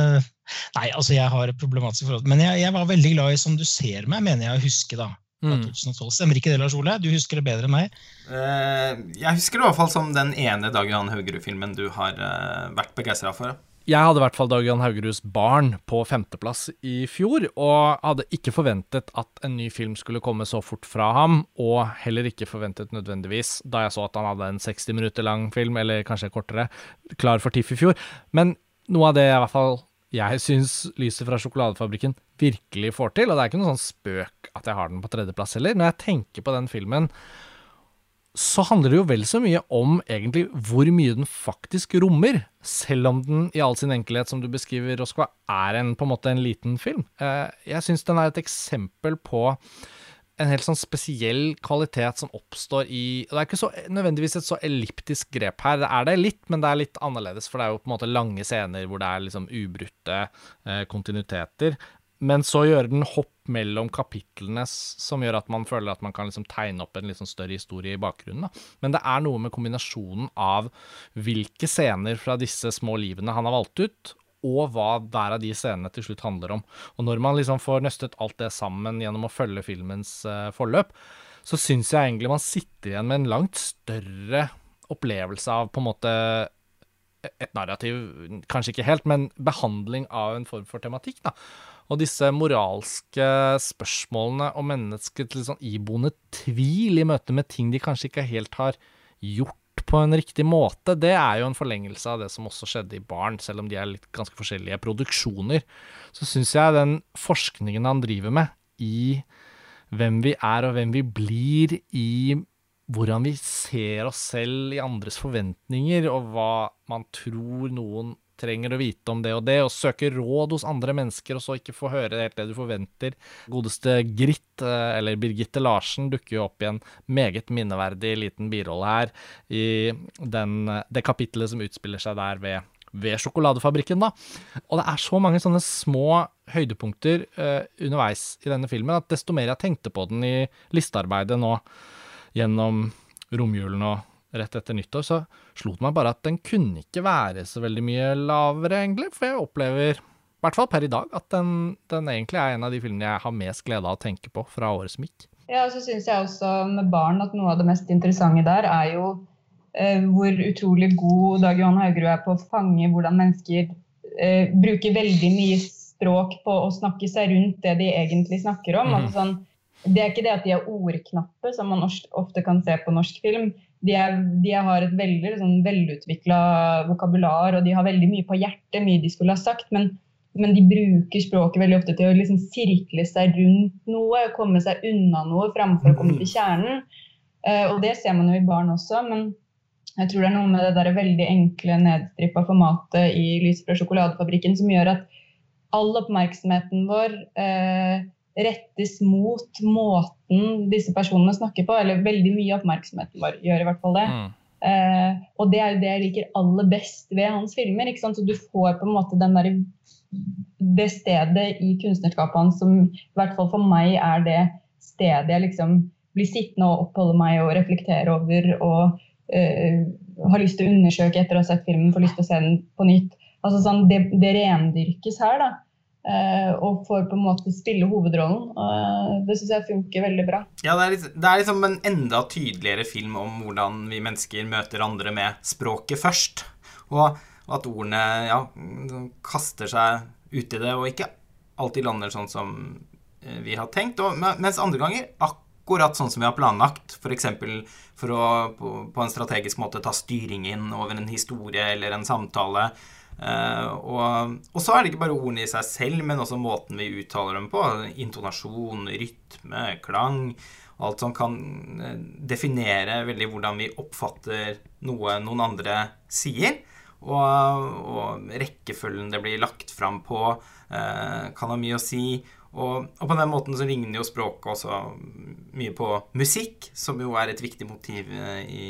Nei, altså jeg har et problematisk forhold. Men jeg, jeg, var veldig glad i Som du ser meg, mener jeg å huske, da. Fra 2012. Mm. Stemmer ikke det, Lars Ole? Du husker det bedre enn meg? Uh, jeg husker det i hvert fall som den ene Dag Johan Haugerud-filmen du har uh, vært begeistra for. Jeg hadde i hvert fall Dag Johan Haugeruds Barn på femteplass i fjor, og hadde ikke forventet at en ny film skulle komme så fort fra ham, og heller ikke forventet nødvendigvis, da jeg så at han hadde en 60 minutter lang film, eller kanskje kortere, klar for TIFF i fjor. Men noe av det jeg i hvert fall jeg syns Lyset fra sjokoladefabrikken virkelig får til. Og det er ikke noen sånn spøk at jeg har den på tredjeplass heller. Når jeg tenker på den filmen, så handler det jo vel så mye om egentlig hvor mye den faktisk rommer. Selv om den i all sin enkelhet, som du beskriver, Roskva, er en, på en måte en liten film. Eh, jeg syns den er et eksempel på en helt sånn spesiell kvalitet som oppstår i og Det er ikke så, nødvendigvis et så elliptisk grep her. Det er det litt, men det er litt annerledes. For det er jo på en måte lange scener hvor det er liksom ubrutte eh, kontinuiteter. Men så gjør den hopp mellom kapitlene som gjør at man føler at man kan liksom tegne opp en sånn større historie i bakgrunnen. Da. Men det er noe med kombinasjonen av hvilke scener fra disse små livene han har valgt ut, og hva hver av de scenene til slutt handler om. Og når man liksom får nøstet alt det sammen gjennom å følge filmens uh, forløp, så syns jeg egentlig man sitter igjen med en langt større opplevelse av på en måte et narrativ, kanskje ikke helt, men behandling av en form for tematikk. da. Og disse moralske spørsmålene og menneskets litt sånn iboende tvil i møte med ting de kanskje ikke helt har gjort på en riktig måte, det er jo en forlengelse av det som også skjedde i Barn, selv om de er litt ganske forskjellige produksjoner. Så syns jeg den forskningen han driver med i hvem vi er og hvem vi blir, i hvordan vi ser oss selv i andres forventninger, og hva man tror noen trenger å vite om det og det, og søke råd hos andre mennesker, og så ikke få høre helt det du forventer. Godeste Gritt, eh, eller Birgitte Larsen, dukker jo opp i en meget minneverdig liten birolle her i den, det kapitlet som utspiller seg der ved, ved sjokoladefabrikken, da. Og det er så mange sånne små høydepunkter uh, underveis i denne filmen at desto mer jeg tenkte på den i listearbeidet nå gjennom romjulen og rett etter nyttår, så slo det meg bare at den kunne ikke være så veldig mye lavere, egentlig. For jeg opplever, i hvert fall per i dag, at den, den egentlig er en av de filmene jeg har mest glede av å tenke på fra året som gikk. Ja, og så syns jeg også med barn at noe av det mest interessante der er jo eh, hvor utrolig god Dag Johan Haugerud er på å fange hvordan mennesker eh, bruker veldig mye språk på å snakke seg rundt det de egentlig snakker om. Mm. Altså sånn, det er ikke det at de er ordknappe, som man ofte kan se på norsk film, de, er, de har et veldig sånn, velutvikla vokabular, og de har veldig mye på hjertet, mye de skulle ha sagt. Men, men de bruker språket veldig ofte til å liksom sirkle seg rundt noe, komme seg unna noe framfor å komme til kjernen. Uh, og det ser man jo i barn også. men jeg tror det er noe med det der veldig enkle, nedstrippa formatet i 'Lys fra sjokoladefabrikken' som gjør at all oppmerksomheten vår uh, rettes mot måten disse personene snakker på. Eller veldig mye oppmerksomhet vår gjør i hvert fall det. Mm. Uh, og det er jo det jeg liker aller best ved hans filmer. ikke sant? Så du får på en måte den der, det stedet i kunstnerskapet hans som i hvert fall for meg er det stedet jeg liksom blir sittende og oppholde meg og reflektere over og uh, har lyst til å undersøke etter å ha sett filmen, får lyst til å se den på nytt. Altså sånn, Det, det rendyrkes her, da. Eh, og får på en måte spille hovedrollen. Uh, det syns jeg funker veldig bra. Ja, det er, litt, det er liksom en enda tydeligere film om hvordan vi mennesker møter andre med språket først. Og at ordene ja, kaster seg ut i det, og ikke alltid lander sånn som eh, vi har tenkt. Og, mens andre ganger akkurat sånn som vi har planlagt. F.eks. For, for å på, på en strategisk måte ta styringen over en historie eller en samtale. Uh, og, og, så er det ikke bare ordene i seg selv, men også måten vi uttaler dem på. Intonasjon, rytme, klang. Alt som kan eh, definere veldig hvordan vi oppfatter noe noen andre sier. Og, og rekkefølgen det blir lagt fram på, uh, kan ha mye å si. Og, og, på den måten så ligner jo språket også mye på musikk, som jo er et viktig motiv i,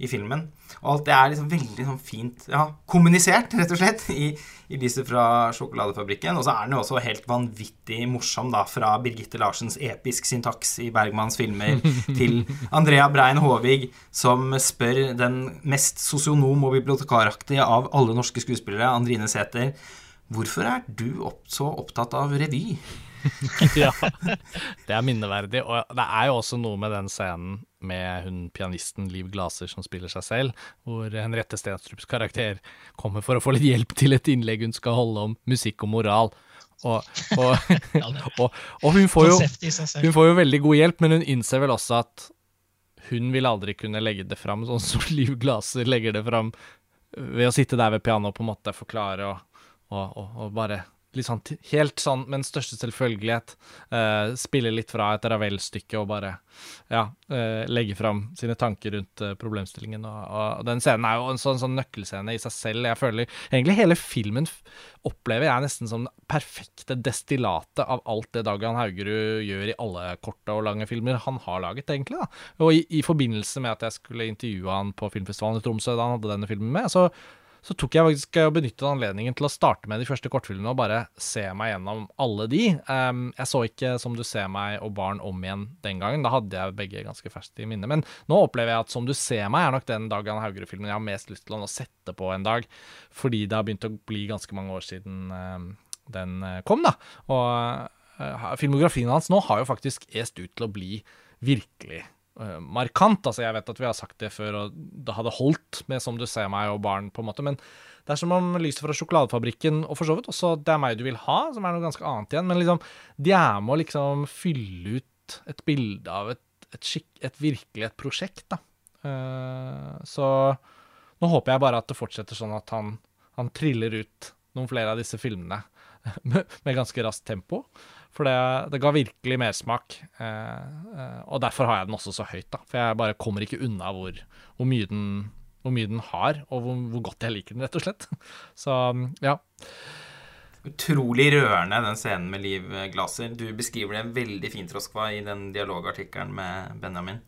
i filmen. Og alt det er liksom veldig sånn fint ja, kommunisert, rett og slett, i, i lyset fra sjokoladefabrikken. Og så er den jo også helt vanvittig morsom, da, fra Birgitte Larsens episk syntaks i Bergmanns filmer til Andrea Brein Håvig, som spør den mest sosionom- og bibliotekaraktige av alle norske skuespillere, Andrine Sæther, hvorfor er du opp, så opptatt av revy? ja, det er minneverdig. Og det er jo også noe med den scenen med hun pianisten Liv Glaser som spiller seg selv, hvor Henriette Stenstrups karakter kommer for å få litt hjelp til et innlegg hun skal holde om musikk og moral. Og, og, og, og hun, får jo, hun får jo veldig god hjelp, men hun innser vel også at hun vil aldri kunne legge det fram sånn som Liv Glaser legger det fram, ved å sitte der ved pianoet og på en måte forklare og, og bare sånn, helt sånn med den største selvfølgelighet uh, spille litt fra et Ravel-stykke og bare ja, uh, legge fram sine tanker rundt uh, problemstillingen. Og, og, den scenen er jo en sånn, sånn, nøkkelscene i seg selv. Jeg føler egentlig hele filmen opplever jeg nesten som det perfekte destillatet av alt det Dagan Haugerud gjør i alle korte og lange filmer han har laget, egentlig. da. Og i, i forbindelse med at jeg skulle intervjue han på filmfestivalen i Tromsø da han hadde denne filmen med, så så tok jeg faktisk og benyttet anledningen til å starte med de første kortfilmene og bare se meg gjennom alle de. Um, jeg så ikke Som du ser meg og Barn om igjen den gangen. Da hadde jeg begge ganske ferskt i minne. Men nå opplever jeg at Som du ser meg er nok den Dagan Haugerud-filmen jeg har mest lyst til å sette på en dag. Fordi det har begynt å bli ganske mange år siden um, den eh, kom, da. Og uh, filmografien hans nå har jo faktisk est ut til å bli virkelig markant. Altså, jeg vet at vi har sagt det før, og det hadde holdt med 'Som du ser meg' og 'Barn', på en måte, men det er som om lyset fra sjokoladefabrikken, og for så vidt også 'Det er meg du vil ha', som er noe ganske annet igjen, men liksom, de er med å liksom fylle ut et bilde av et, et, skikk, et virkelig et prosjekt, da. Uh, så nå håper jeg bare at det fortsetter sånn at han, han triller ut noen flere av disse filmene med, med ganske raskt tempo. For det, det ga virkelig mersmak. Eh, eh, og derfor har jeg den også så høyt, da. For jeg bare kommer ikke unna hvor, hvor, mye, den, hvor mye, den, har, og hvor, hvor, godt jeg liker den, rett og slett. Så ja. Utrolig rørende, den scenen med Liv Glaser. Du beskriver det veldig fint, Roskva, i den dialogartikkelen med Benjamin.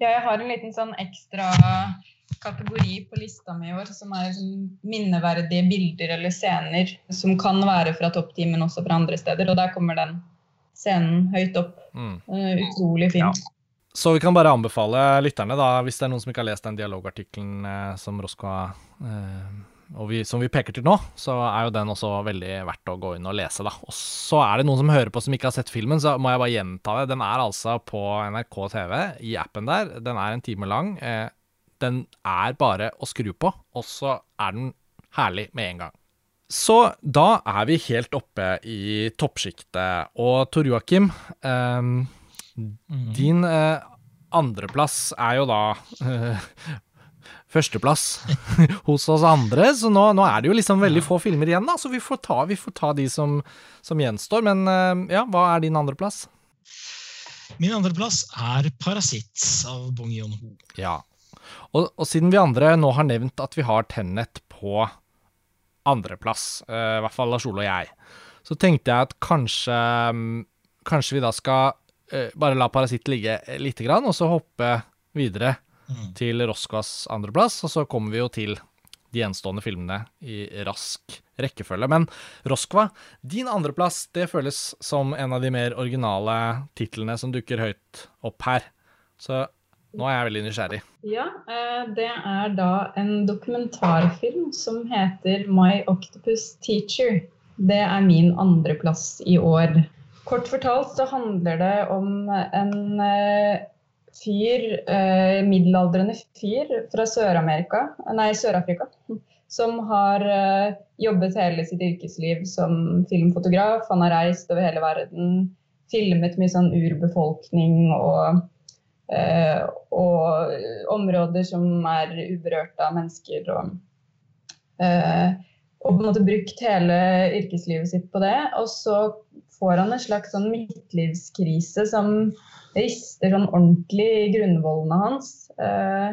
Ja, jeg har en liten sånn ekstra kategori på lista mi i år, som er liksom minneverdige bilder eller scener som kan være fra toppteam, men også fra andre steder. Og der kommer den scenen høyt opp. Mm. Uh, utrolig fint. Ja. Så vi kan bare anbefale lytterne, da, hvis det er noen som ikke har lest den dialogartikkelen eh, som Roskva eh, vi, som vi peker til nå, så er jo den også veldig verdt å gå inn og lese, da. Og så er det noen som hører på som ikke har sett filmen, så må jeg bare gjenta det. Den er altså på NRK TV, i appen der. Den er en time lang. Eh, den er bare å skru på, og så er den herlig med en gang. Så da er vi helt oppe i toppsjiktet. Og Tor Joakim, eh, din eh, andreplass er jo da eh, førsteplass hos oss andre. Så nå, nå, er det jo liksom veldig få filmer igjen, da, så vi får ta, vi får ta de som, som, gjenstår. Men eh, ja, hva er din andreplass? Min andreplass er 'Parasitt' av Bong Yon-ho. Ja, og, og, siden vi andre nå har nevnt at vi har Tennet på andreplass, uh, i hvert fall Lars Ole og jeg, så tenkte jeg at kanskje, um, kanskje vi da skal uh, bare la Parasitt ligge lite grann, og så hoppe videre mm. til Roskvas andreplass, og så kommer vi jo til de gjenstående filmene i rask rekkefølge. Men Roskva, din andreplass, det føles som en av de mer originale titlene som dukker høyt opp her. Så Nå er jeg veldig nysgjerrig. Ja, eh, det er da en dokumentarfilm som heter My Octopus Teacher. Det er min andreplass i år. Kort fortalt så handler det om en eh, fyr, eh, middelaldrende fyr fra Sør-Amerika, nei, Sør-Afrika, som har jobbet hele sitt yrkesliv som filmfotograf. Han har reist over hele verden, filmet mye sånn urbefolkning og, og områder som er uberørt av mennesker. Og, eh, og på en måte brukt hele yrkeslivet sitt på det. Og så får han en slags sånn midtlivskrise som rister sånn ordentlig i grunnvollene hans. Eh,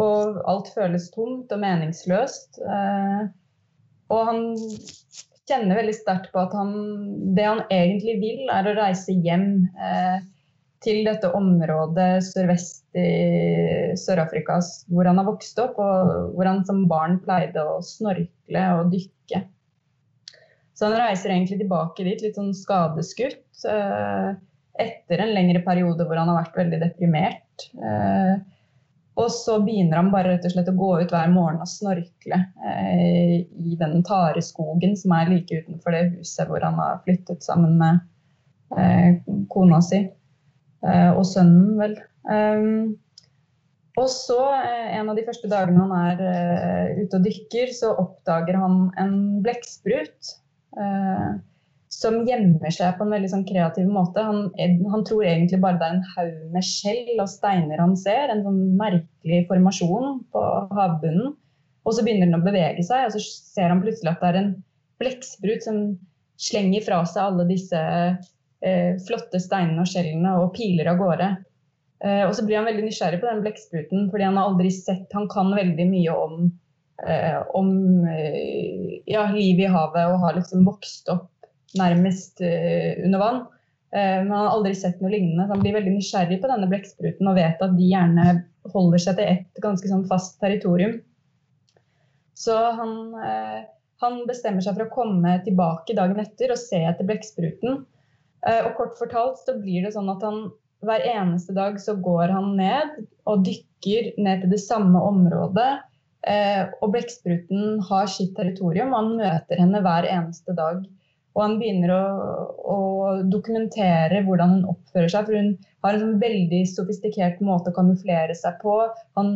og alt føles tomt og meningsløst. Eh, og han kjenner veldig sterkt på at han, det han egentlig vil, er å reise hjem eh, til dette området sørvest i Sør-Afrika hvor han har vokst opp, og hvor han som barn pleide å snorkle og dykke. Så han reiser egentlig tilbake dit, litt sånn skadeskutt, eh, etter en lengre periode hvor han har vært veldig deprimert. Eh, og så begynner han bare rett og slett å gå ut hver morgen og snorkle eh, i den tareskogen som er like utenfor det huset hvor han har flyttet sammen med kona si og sønnen, vel. Og så, eh, en av de første dagene han er eh, ute og dykker, så oppdager han en blekksprut. Som gjemmer seg på en veldig sånn kreativ måte. Han, han, tror egentlig bare det er en haug med skjell og steiner han ser. En sånn merkelig formasjon på havbunnen. Og så begynner den å bevege seg, og så ser han plutselig at det er en blekksprut som slenger fra seg alle disse eh, flotte steinene og skjellene og piler av gårde. Eh, og så blir han veldig nysgjerrig på den blekkspruten, fordi han har aldri sett Han kan veldig mye om, eh, om eh, ja, livet i havet og har liksom vokst opp nærmest under vann. Men han har aldri sett noe lignende. Så han blir veldig nysgjerrig på denne blekkspruten og vet at de gjerne holder seg til et ganske sånn fast territorium. Så han, han, bestemmer seg for å komme tilbake dagen etter og se etter blekkspruten. Og kort fortalt så blir det sånn at han hver eneste dag så går han ned og dykker ned til det samme området. og blekkspruten har sitt territorium, og han møter henne hver eneste dag. Og han begynner å, å, dokumentere hvordan hun oppfører seg. For hun har en sånn veldig sofistikert måte å kamuflere seg på. Han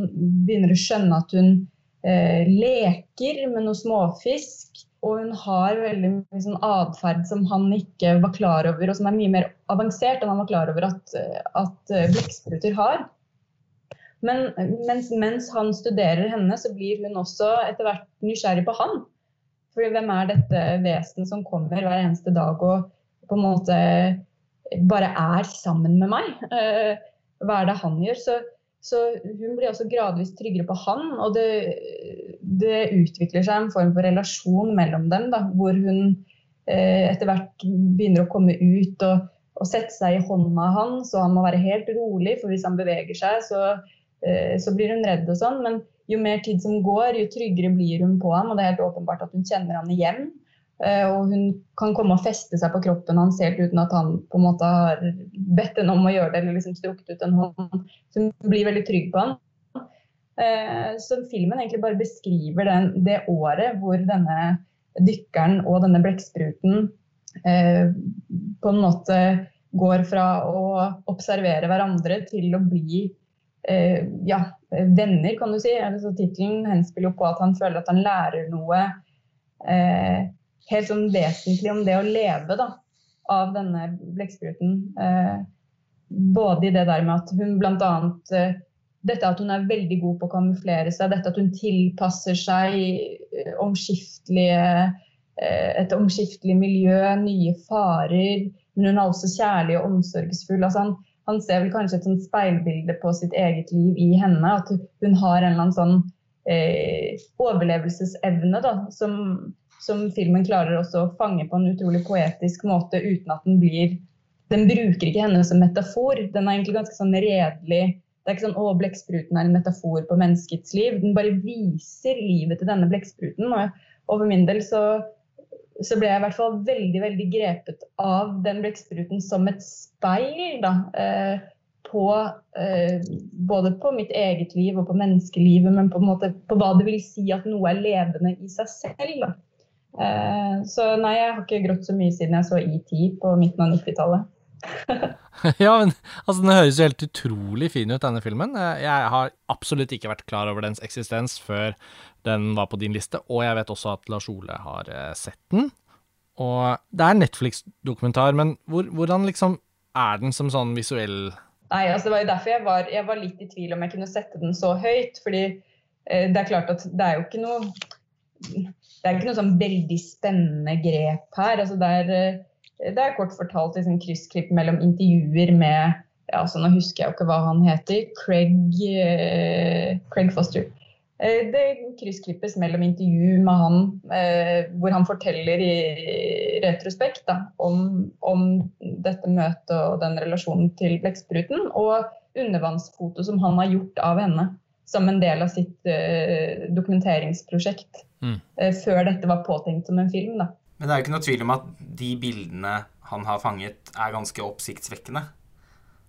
begynner å skjønne at hun eh, leker med noe småfisk. Og hun har veldig mye sånn atferd som han ikke var klar over, og som er mye mer avansert enn han var klar over at, at eh, blekkspruter har. Men mens, mens han studerer henne, så blir hun også etter hvert nysgjerrig på han. For hvem er dette vesenet som kommer hver eneste dag og på en måte bare er sammen med meg? Eh, hva er det han gjør? Så, så hun blir også gradvis tryggere på han, og det, det, utvikler seg en form for relasjon mellom dem, da, hvor hun eh, etter hvert begynner å komme ut og, og sette seg i hånda hans, og han må være helt rolig, for hvis han beveger seg, så, eh, så blir hun redd og sånn. men jo mer tid som går, jo tryggere blir hun på ham. Og det er helt åpenbart at hun kjenner han igjen. Eh, og hun kan komme og feste seg på kroppen hans helt uten at han på en måte har bedt henne om å gjøre det, eller liksom strukket ut en hånd. Så hun blir veldig trygg på han. Eh, så filmen egentlig bare beskriver den, det året hvor denne dykkeren og denne blekkspruten eh, på en måte går fra å observere hverandre til å bli ja, venner, kan du si. Altså, Tittelen henspiller jo på at han føler at han lærer noe helt sånn vesentlig om det å leve da, av denne blekkspruten. Eh, både i det der med at hun bl.a. Eh, dette at hun er veldig god på å kamuflere seg, dette at hun tilpasser seg eh, omskiftelige, eh, et omskiftelig miljø, nye farer. Men hun er også kjærlig og omsorgsfull. Altså han, han ser vel kanskje et sånt speilbilde på sitt eget liv i henne. At hun har en eller annen sånn eh, overlevelsesevne da, som, som, filmen klarer også å fange på en utrolig poetisk måte uten at den blir Den bruker ikke henne som metafor. Den er egentlig ganske sånn redelig. Det er ikke sånn 'Å, blekkspruten er en metafor på menneskets liv'. Den bare viser livet til denne blekkspruten. Og, over min del så så ble jeg i hvert fall veldig veldig grepet av den blekkspruten som et speil. da, eh, på eh, både på mitt eget liv og på menneskelivet, men på, måte, på hva det vil si at noe er levende i seg selv. Eh, så nei, jeg har ikke grått så mye siden jeg så ET på midten av 90-tallet. ja, men altså, den høres jo helt utrolig fin ut, denne filmen. Eh, jeg har absolutt ikke vært klar over dens eksistens før den var på din liste, og jeg vet også at Lars Ole har eh, sett den. Og det er Netflix-dokumentar, men hvor, hvordan liksom er den som sånn visuell Nei, altså Det var jo derfor jeg var, jeg var, litt i tvil om jeg kunne sette den så høyt. fordi eh, det er klart at det er jo ikke noe det er ikke noe sånn veldig spennende grep her. altså Det er, eh, det er kort fortalt liksom, kryssklipp mellom intervjuer med ja, altså Nå husker jeg jo ikke hva han heter. Craig, eh, Craig Foster. Eh, det kryssklippes mellom intervju med han, eh, hvor han forteller i retrospekt da, om, om, dette møtet og den relasjonen til blekkspruten, og undervannsfoto som han har gjort av henne som en del av sitt uh, dokumenteringsprosjekt. Mm. Uh, før dette var påtenkt som en film. Da. Men det er jo ikke noe tvil om at de bildene han har fanget, er ganske oppsiktsvekkende.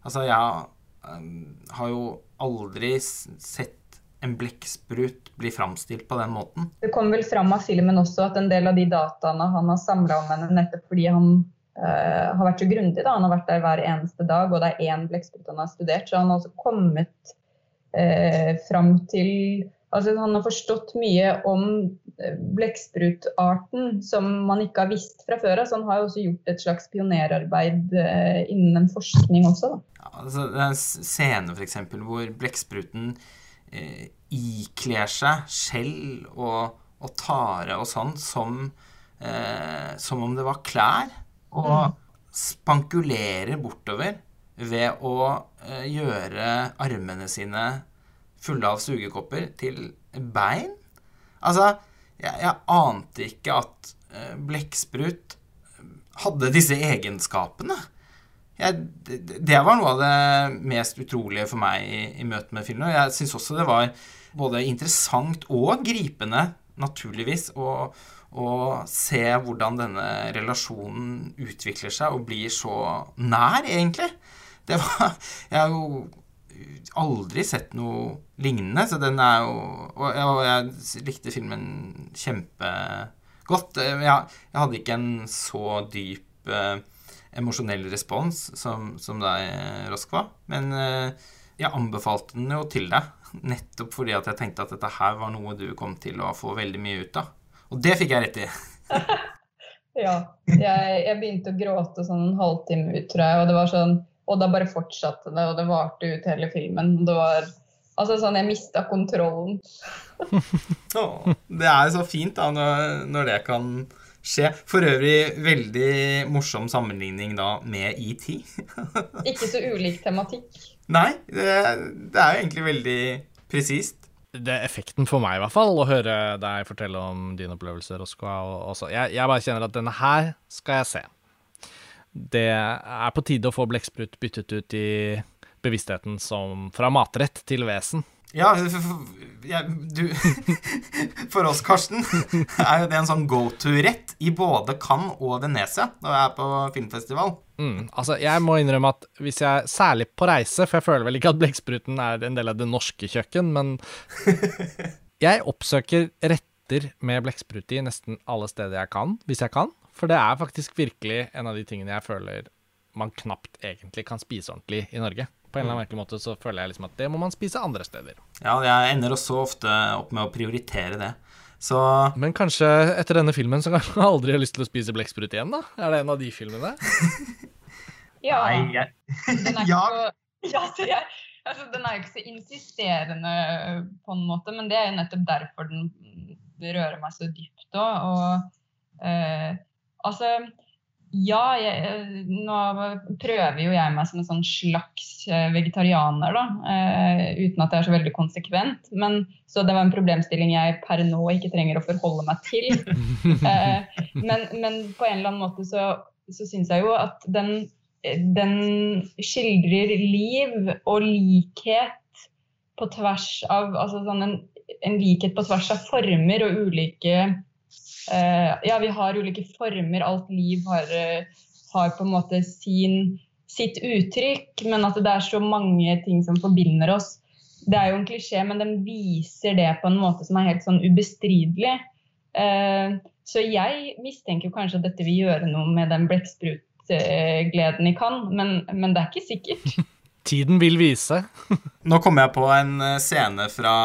Altså, jeg um, har jo aldri sett en blekksprut blir framstilt på den måten. Det kom vel fram av filmen også at en del av de dataene han har samla om henne, nettopp fordi han uh, har vært så grundig, da. han har vært der hver eneste dag, og det er én blekksprut han har studert, så han har også kommet uh, fram til Altså, han har forstått mye om eh, blekksprutarten som man ikke har visst fra før av. Så han har jo også gjort et slags pionerarbeid uh, innen en forskning også. Ja, altså, det er en scene f.eks. hvor blekkspruten eh, ikler seg skjell og, og, tare og sånn som, eh, som om det var klær, og mm. spankulerer bortover ved å eh, gjøre armene sine fulle av sugekopper til bein. Altså, jeg, jeg ante ikke at eh, blekksprut hadde disse egenskapene jeg, det var noe av det mest utrolige for meg i, i møte med filmen. Jeg syns også det var både interessant og gripende, naturligvis, å, å se hvordan denne relasjonen utvikler seg og blir så nær, egentlig. Det var Jeg har jo aldri sett noe lignende, så den er jo Og og jeg likte filmen kjempegodt. Jeg, jeg hadde ikke en så dyp eh, emosjonell respons som, som deg, Roskva. Men eh, jeg anbefalte den jo til deg, nettopp fordi at jeg tenkte at dette her var noe du kom til å få veldig mye ut av. Og det fikk jeg rett i. ja. Jeg, jeg, begynte å gråte sånn en halvtime ut, tror jeg. Og det var sånn Og da bare fortsatte det, og det varte ut hele filmen. Det var Altså sånn, jeg mista kontrollen. oh, det er så fint da, når, når det kan skje. For øvrig veldig morsom sammenligning da med ET. Ikke så ulik tematikk. Nei, det, det er jo egentlig veldig presist. Det er effekten for meg, i hvert fall, å høre deg fortelle om dine opplevelser. Jeg, jeg bare kjenner at denne her skal jeg se. Det er på tide å få blekksprut byttet ut i bevisstheten som fra matrett til vesen. Ja, ja du For oss, Karsten, er jo det en sånn go to-rett i både Cannes og Venezia når jeg er på filmfestival. Mm, altså, jeg må innrømme at hvis jeg Særlig på reise, for jeg føler vel ikke at blekkspruten er en del av det norske kjøkken, men jeg oppsøker retter med blekksprut i nesten alle steder jeg kan, hvis jeg kan. For det er faktisk virkelig en av de tingene jeg føler man knapt egentlig kan spise ordentlig i Norge på en eller annen merkelig måte så føler jeg liksom at det må man spise andre steder. Ja, jeg ender også ofte opp med å prioritere det. Så Men kanskje etter denne filmen så kan man aldri ha lyst til å spise blekksprut igjen, da? Er det en av de filmene? ja. Nei, jeg... ja. ja. så, jeg, altså, den er jo ikke så insisterende på en måte, men det er jo nettopp derfor den rører meg så dypt òg. Og eh, altså ja, jeg, nå prøver jo jeg meg som en sånn slags eh, vegetarianer, da. Eh, uten at jeg er så veldig konsekvent. Men, så det var en problemstilling jeg per nå ikke trenger å forholde meg til. Eh, men, men, på en eller annen måte så, så syns jeg jo at den, den skildrer liv og likhet på tvers av Altså sånn en, en likhet på tvers av former og ulike ja, vi har ulike former. Alt liv har, uh, har, på en måte sin sitt uttrykk, men at det er så mange ting som forbinder oss. Det er jo en klisjé, men den viser det på en måte som er helt sånn ubestridelig. Eh, så jeg mistenker kanskje at dette vil gjøre noe med den blekksprutgleden i Cannes, men, men det er ikke sikkert. Tiden vil vise. Nå kom jeg på en eh, scene fra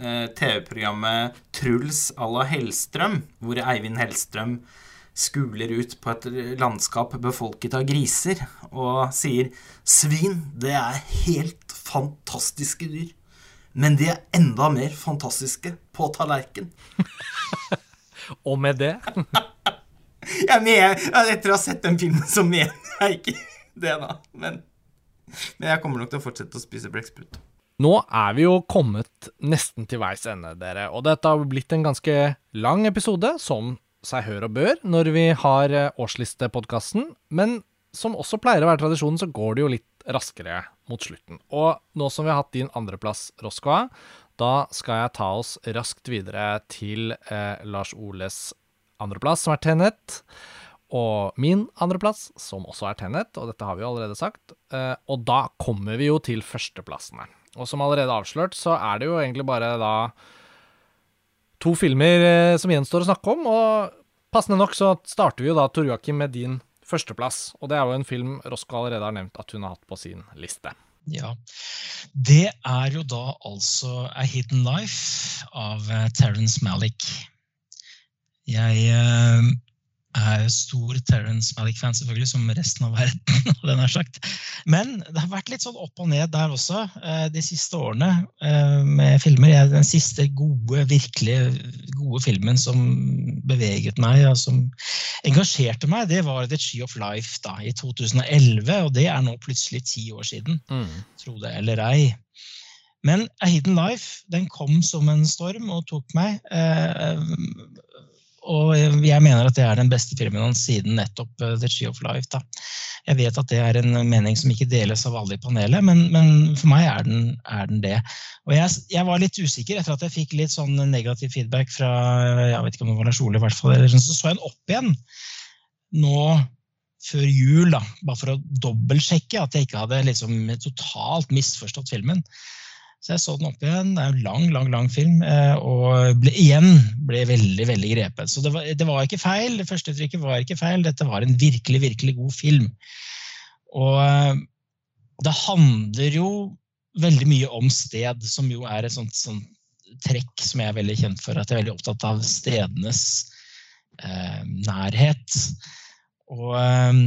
eh, TV-programmet Truls à la Hellstrøm, hvor Eivind Hellstrøm skuler ut på et landskap befolket av griser og sier Svin, det er helt fantastiske dyr. Men de er enda mer fantastiske på tallerken. Og med det Jeg mener, etter å ha sett den filmen, så mener jeg ikke det, da. Men, men jeg kommer nok til å fortsette å spise blekksprut. Nå er vi jo kommet nesten til veis ende, dere, og dette har blitt en ganske lang episode, som seg hør og bør, når vi har eh, årslistepodkasten. Men som også pleier å være tradisjonen, så går det jo litt raskere mot slutten. Og nå som vi har hatt din andreplass, Roskoa, da skal jeg ta oss raskt videre til eh, Lars Oles andreplass, som er Tenet. Og min andreplass, som også er Tenet, og dette har vi jo allerede sagt. Eh, og da kommer vi jo til førsteplassene. Og som allerede avslørt, så er det jo egentlig bare da to filmer eh, som gjenstår å snakke om. Og passende nok så starter vi jo da, Tor Joakim, med din førsteplass. Og det er jo en film Rosko allerede har nevnt at hun har hatt på sin liste. Ja. Det er jo da altså A Hidden Life av uh, Terence Malick. Jeg er stor Terence Malick-fan, selvfølgelig, som resten av verden. den er sagt. Men det har vært litt sånn opp og ned der også uh, de siste årene med filmer. Den siste gode, virkelig gode filmen som beveget meg, og som engasjerte meg, det var The Tree of Life da, i 2011. Og det er nå plutselig ti år siden, mm. tro det eller ei. Men A Hidden Life den kom som en storm og tok meg. Eh, og jeg mener at det er den beste filmen hans siden nettopp uh, The Tree of Life. Da. Jeg vet at det er en mening som ikke deles av alle i panelet, men, men for meg er den, er den det. Og jeg, jeg, var litt usikker etter at jeg fikk litt sånn negativ feedback fra jeg vet ikke om det var Lars Ole, i hvert fall, så så jeg den opp igjen nå før jul, da, bare for å dobbeltsjekke at jeg ikke hadde liksom totalt misforstått filmen. Så jeg så den opp igjen. Det er en lang, lang lang film. Eh, og ble, igjen ble veldig veldig grepet. Så det var, det var ikke feil. Det første trykket var ikke feil. Dette var en virkelig, virkelig god film. Og eh, det handler jo veldig mye om sted, som jo er et sånt, sånt trekk som jeg er veldig kjent for. At jeg er veldig opptatt av stedenes eh, nærhet. Og eh,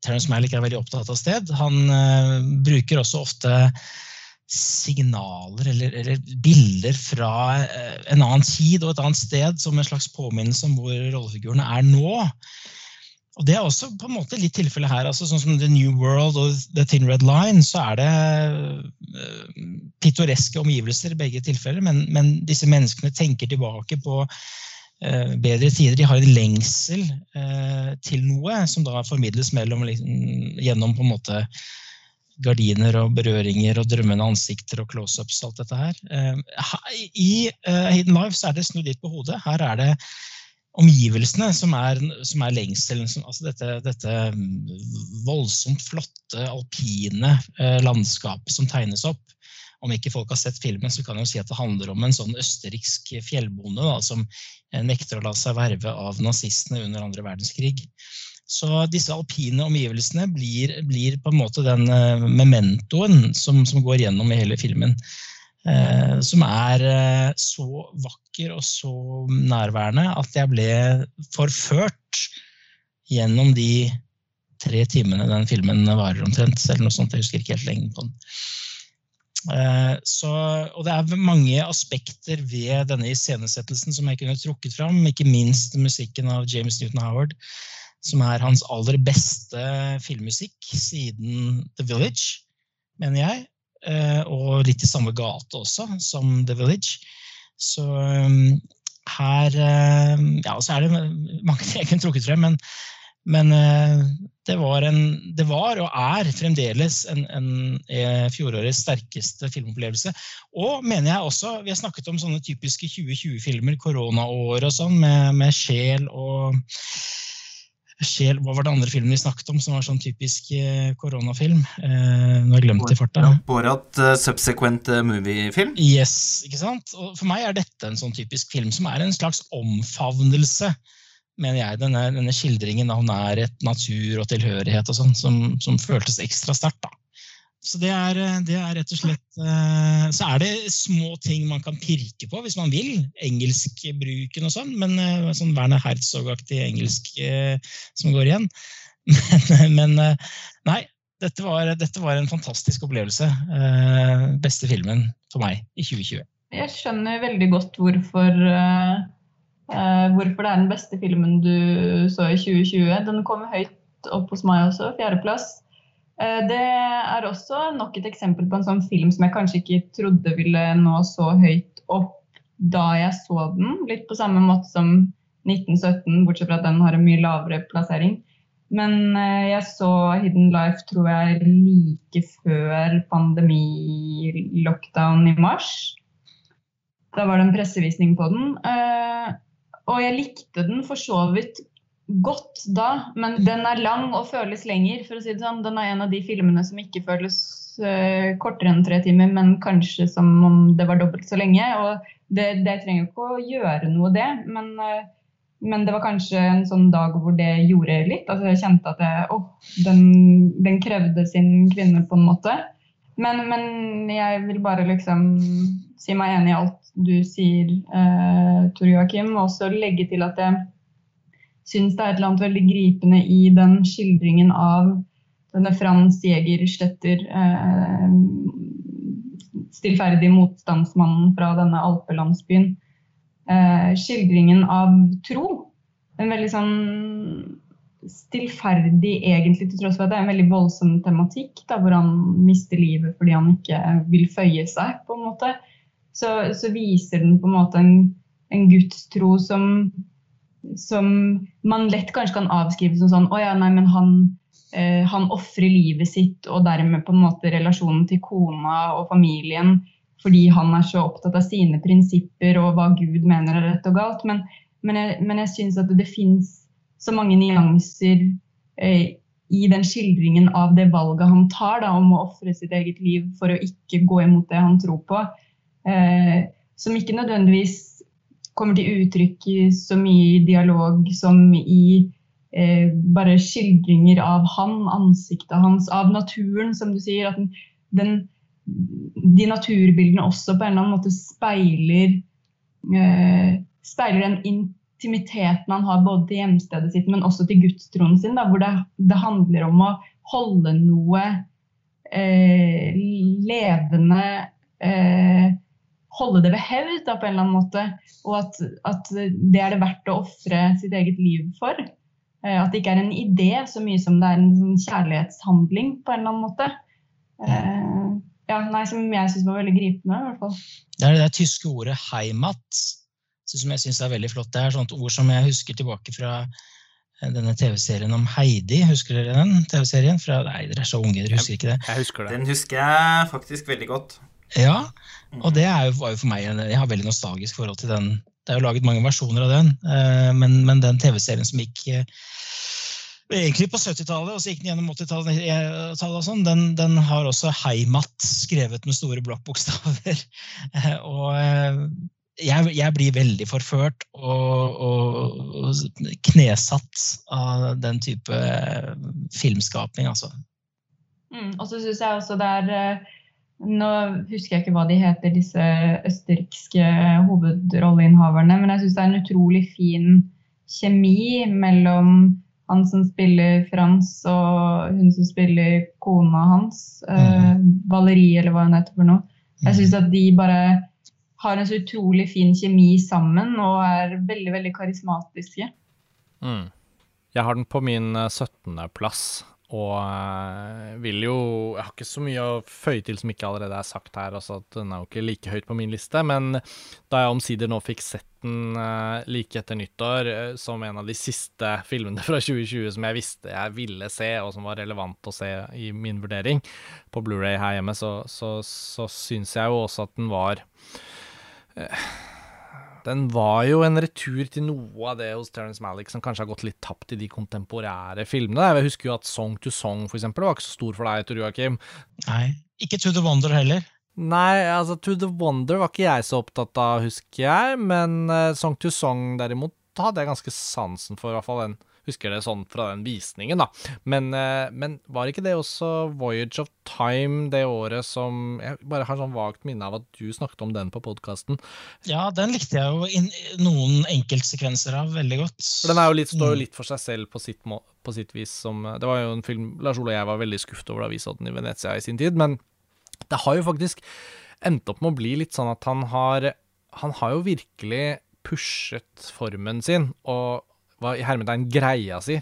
Terence Malick er veldig opptatt av sted. Han eh, bruker også ofte signaler eller, eller, bilder fra eh, en annen tid og et annet sted som en slags påminnelse om hvor rollefigurene er nå. Og Det er også på en måte litt tilfellet her. altså Sånn som The New World og The Thin Red Line, så er det uh, pittoreske omgivelser i begge tilfeller, men, men, disse menneskene tenker tilbake på uh, bedre tider. De har en lengsel uh, til noe som da formidles mellom, liksom, gjennom på en måte gardiner og berøringer og drømmende ansikter og close-ups. alt dette her. Eh, I eh, Hidden Life så er det snudd litt på hodet. Her er det omgivelsene som er, som er lengselen. Altså dette, dette, voldsomt flotte, alpine eh, landskapet som tegnes opp. Om ikke folk har sett filmen, så kan jeg jo si at det handler om en sånn østerriksk fjellbonde da, som nekter å la seg verve av nazistene under andre verdenskrig. Så disse alpine omgivelsene blir, blir på en måte den uh, mementoen som, som, går gjennom i hele filmen. Uh, som er uh, så vakker og så nærværende at jeg ble forført gjennom de tre timene den filmen varer omtrent. Eller noe sånt, jeg husker ikke helt lengden på den. Så, og det er mange aspekter ved denne iscenesettelsen som jeg kunne trukket fram. Ikke minst musikken av James Newton Howard som er hans aller beste filmmusikk siden The Village, mener jeg. Eh, og litt i samme gate også som The Village. Så um, her eh, Ja, så er det mange ting jeg kunne trukket frem, men, men eh, det, var en, det var og er fremdeles en, en, fjorårets sterkeste filmopplevelse. Og mener jeg også Vi har snakket om sånne typiske 2020-filmer, koronaår og sånn, med, med sjel og sjel Hva var det andre filmen vi snakket om som var sånn typisk eh, koronafilm? Eh, nå har jeg glemt det i farta. Borat uh, subsequent uh, movie-film? Yes, ikke sant? Og for meg er dette en sånn typisk film som er en slags omfavnelse, mener jeg. Denne, denne skildringen av nærhet, natur og tilhørighet og sånn, som, som føltes ekstra sterkt. da. Så det er, det er, rett og slett uh, Så er det små ting man kan pirke på hvis man vil. Engelskbruken og sånn, men uh, sånn Werner Herzog-aktig engelsk som går igjen. Men, men nei, dette var, dette var, en fantastisk opplevelse. beste filmen for meg i 2020. Jeg skjønner veldig godt hvorfor, hvorfor det er den beste filmen du så i 2020. Den kom høyt opp hos meg også, fjerdeplass. Eh, det er også nok et eksempel på en sånn film som jeg kanskje ikke trodde ville nå så høyt opp da jeg så den. Litt på samme måte som 1917, bortsett fra at den har en mye lavere plassering. Men eh, jeg så Hidden Life, tror jeg, like før pandemi-lockdown i mars. Da var det en pressevisning på den. Eh, og jeg likte den for så vidt godt da, men den er lang og føles lenger. for å si det sånn. Den er en av de filmene som ikke føles uh, kortere enn tre timer, men kanskje som om det var dobbelt så lenge. og Det, det trenger jo ikke å gjøre noe, det, men, uh, men, det var kanskje en sånn dag hvor det gjorde litt. altså Jeg kjente at jeg, oh, den, den, krevde sin kvinne på en måte. Men, men, jeg vil bare liksom si meg enig i alt du sier, uh, Tor Joakim, og også legge til at jeg syns det er et eller annet veldig gripende i den skildringen av denne Frans Jæger-Sletter, eh, stillferdig motstandsmannen fra denne alpelandsbyen. Eh, skildringen av tro. En veldig sånn stillferdig, egentlig, til tross for at det er en veldig voldsom tematikk, da, hvor han mister livet fordi han ikke vil føye seg, på en måte. Så, så viser den på en måte en, en gudstro som som man lett kanskje kan avskrive som sånn Å ja, nei, men han, eh, ofrer livet sitt og dermed på en måte relasjonen til kona og familien fordi han er så opptatt av sine prinsipper og hva Gud mener er rett og galt. Men, men jeg, men jeg syns at det, det fins så mange nyanser eh, i den skildringen av det valget han tar da, om å ofre sitt eget liv for å ikke gå imot det han tror på, eh, som ikke nødvendigvis kommer til uttrykk i så mye dialog som i eh, bare skildringer av han, ansiktet hans, av naturen, som du sier. At den, den, de naturbildene også på en eller annen måte speiler, eh, speiler den intimiteten han har både til hjemstedet sitt, men også til gudstroen sin. Da, hvor det, det, handler om å holde noe eh, levende eh, holde det ved hevd da, på en eller annen måte. Og at, at det er det verdt å ofre sitt eget liv for. Eh, at det ikke er en idé så mye som det er en sånn kjærlighetshandling på en eller annen måte. Eh, ja, nei, Som jeg syns var veldig gripende. i hvert fall. Det er det der tyske ordet 'heimat' som jeg syns er veldig flott. Det er sånt ord som jeg husker tilbake fra eh, denne TV-serien om Heidi. Husker dere den TV-serien? Nei, dere er så unge, dere husker ikke det? Jeg husker det. Den husker jeg faktisk veldig godt. Ja, og det jo, var jo for meg Jeg har veldig nostalgisk forhold til den. Det er jo laget mange versjoner av den, eh, men, men den TV-serien som gikk eh, egentlig på 70-tallet, og så gikk den gjennom 80-tallet, og sånn, den, den, har også Heimat skrevet med store blokkbokstaver. og eh, jeg, jeg, blir veldig forført og, og, og, knesatt av den type filmskaping, altså. Mm, og så syns jeg også det er nå husker jeg ikke hva de heter, disse østerrikske hovedrolleinnehaverne, men jeg syns det er en utrolig fin kjemi mellom han som spiller Frans, og hun som spiller kona hans, uh, Valerie, eller hva hun heter for noe. Jeg syns at de bare har en så utrolig fin kjemi sammen og er veldig, veldig karismatiske. Mm. Jeg har den på min 17. Eh, plass. Og uh, vil jo Jeg har ikke så mye å føye til som ikke allerede er sagt her. Altså at Den er jo ikke like høyt på min liste. Men da jeg omsider nå fikk sett den uh, like etter nyttår uh, som en av de siste filmene fra 2020 som jeg visste jeg ville se, og som var relevant å se i min vurdering på Blu-ray her hjemme, så, så, så syns jeg jo også at den var Den var jo en retur til noe av det hos Terence Malick som kanskje har gått litt tapt i de kontemporære filmene. Jeg husker jo at Song to Song for eksempel, var ikke så stor for deg, Tor Joakim. Nei, ikke To The Wonder heller. Nei, altså To The Wonder var ikke jeg så opptatt av, husker jeg. Men uh, Song to Song derimot hadde jeg ganske sansen for, i hvert fall den husker det sånn fra den visningen, da. Men, uh, men, var ikke det også Voyage of Time det året som Jeg bare har sånn vagt minne av at du snakket om den på podkasten. Ja, den likte jeg jo in, noen enkeltsekvenser av veldig godt. For Den er jo litt, står jo mm. litt for seg selv på sitt, på sitt vis. Som, det var jo en film Lars Ole og jeg var veldig skuffet over da vi så den i Venezia i sin tid. men det har jo faktisk endt opp med å bli litt sånn at han har Han har jo virkelig pushet formen sin og var i hermetegn greia si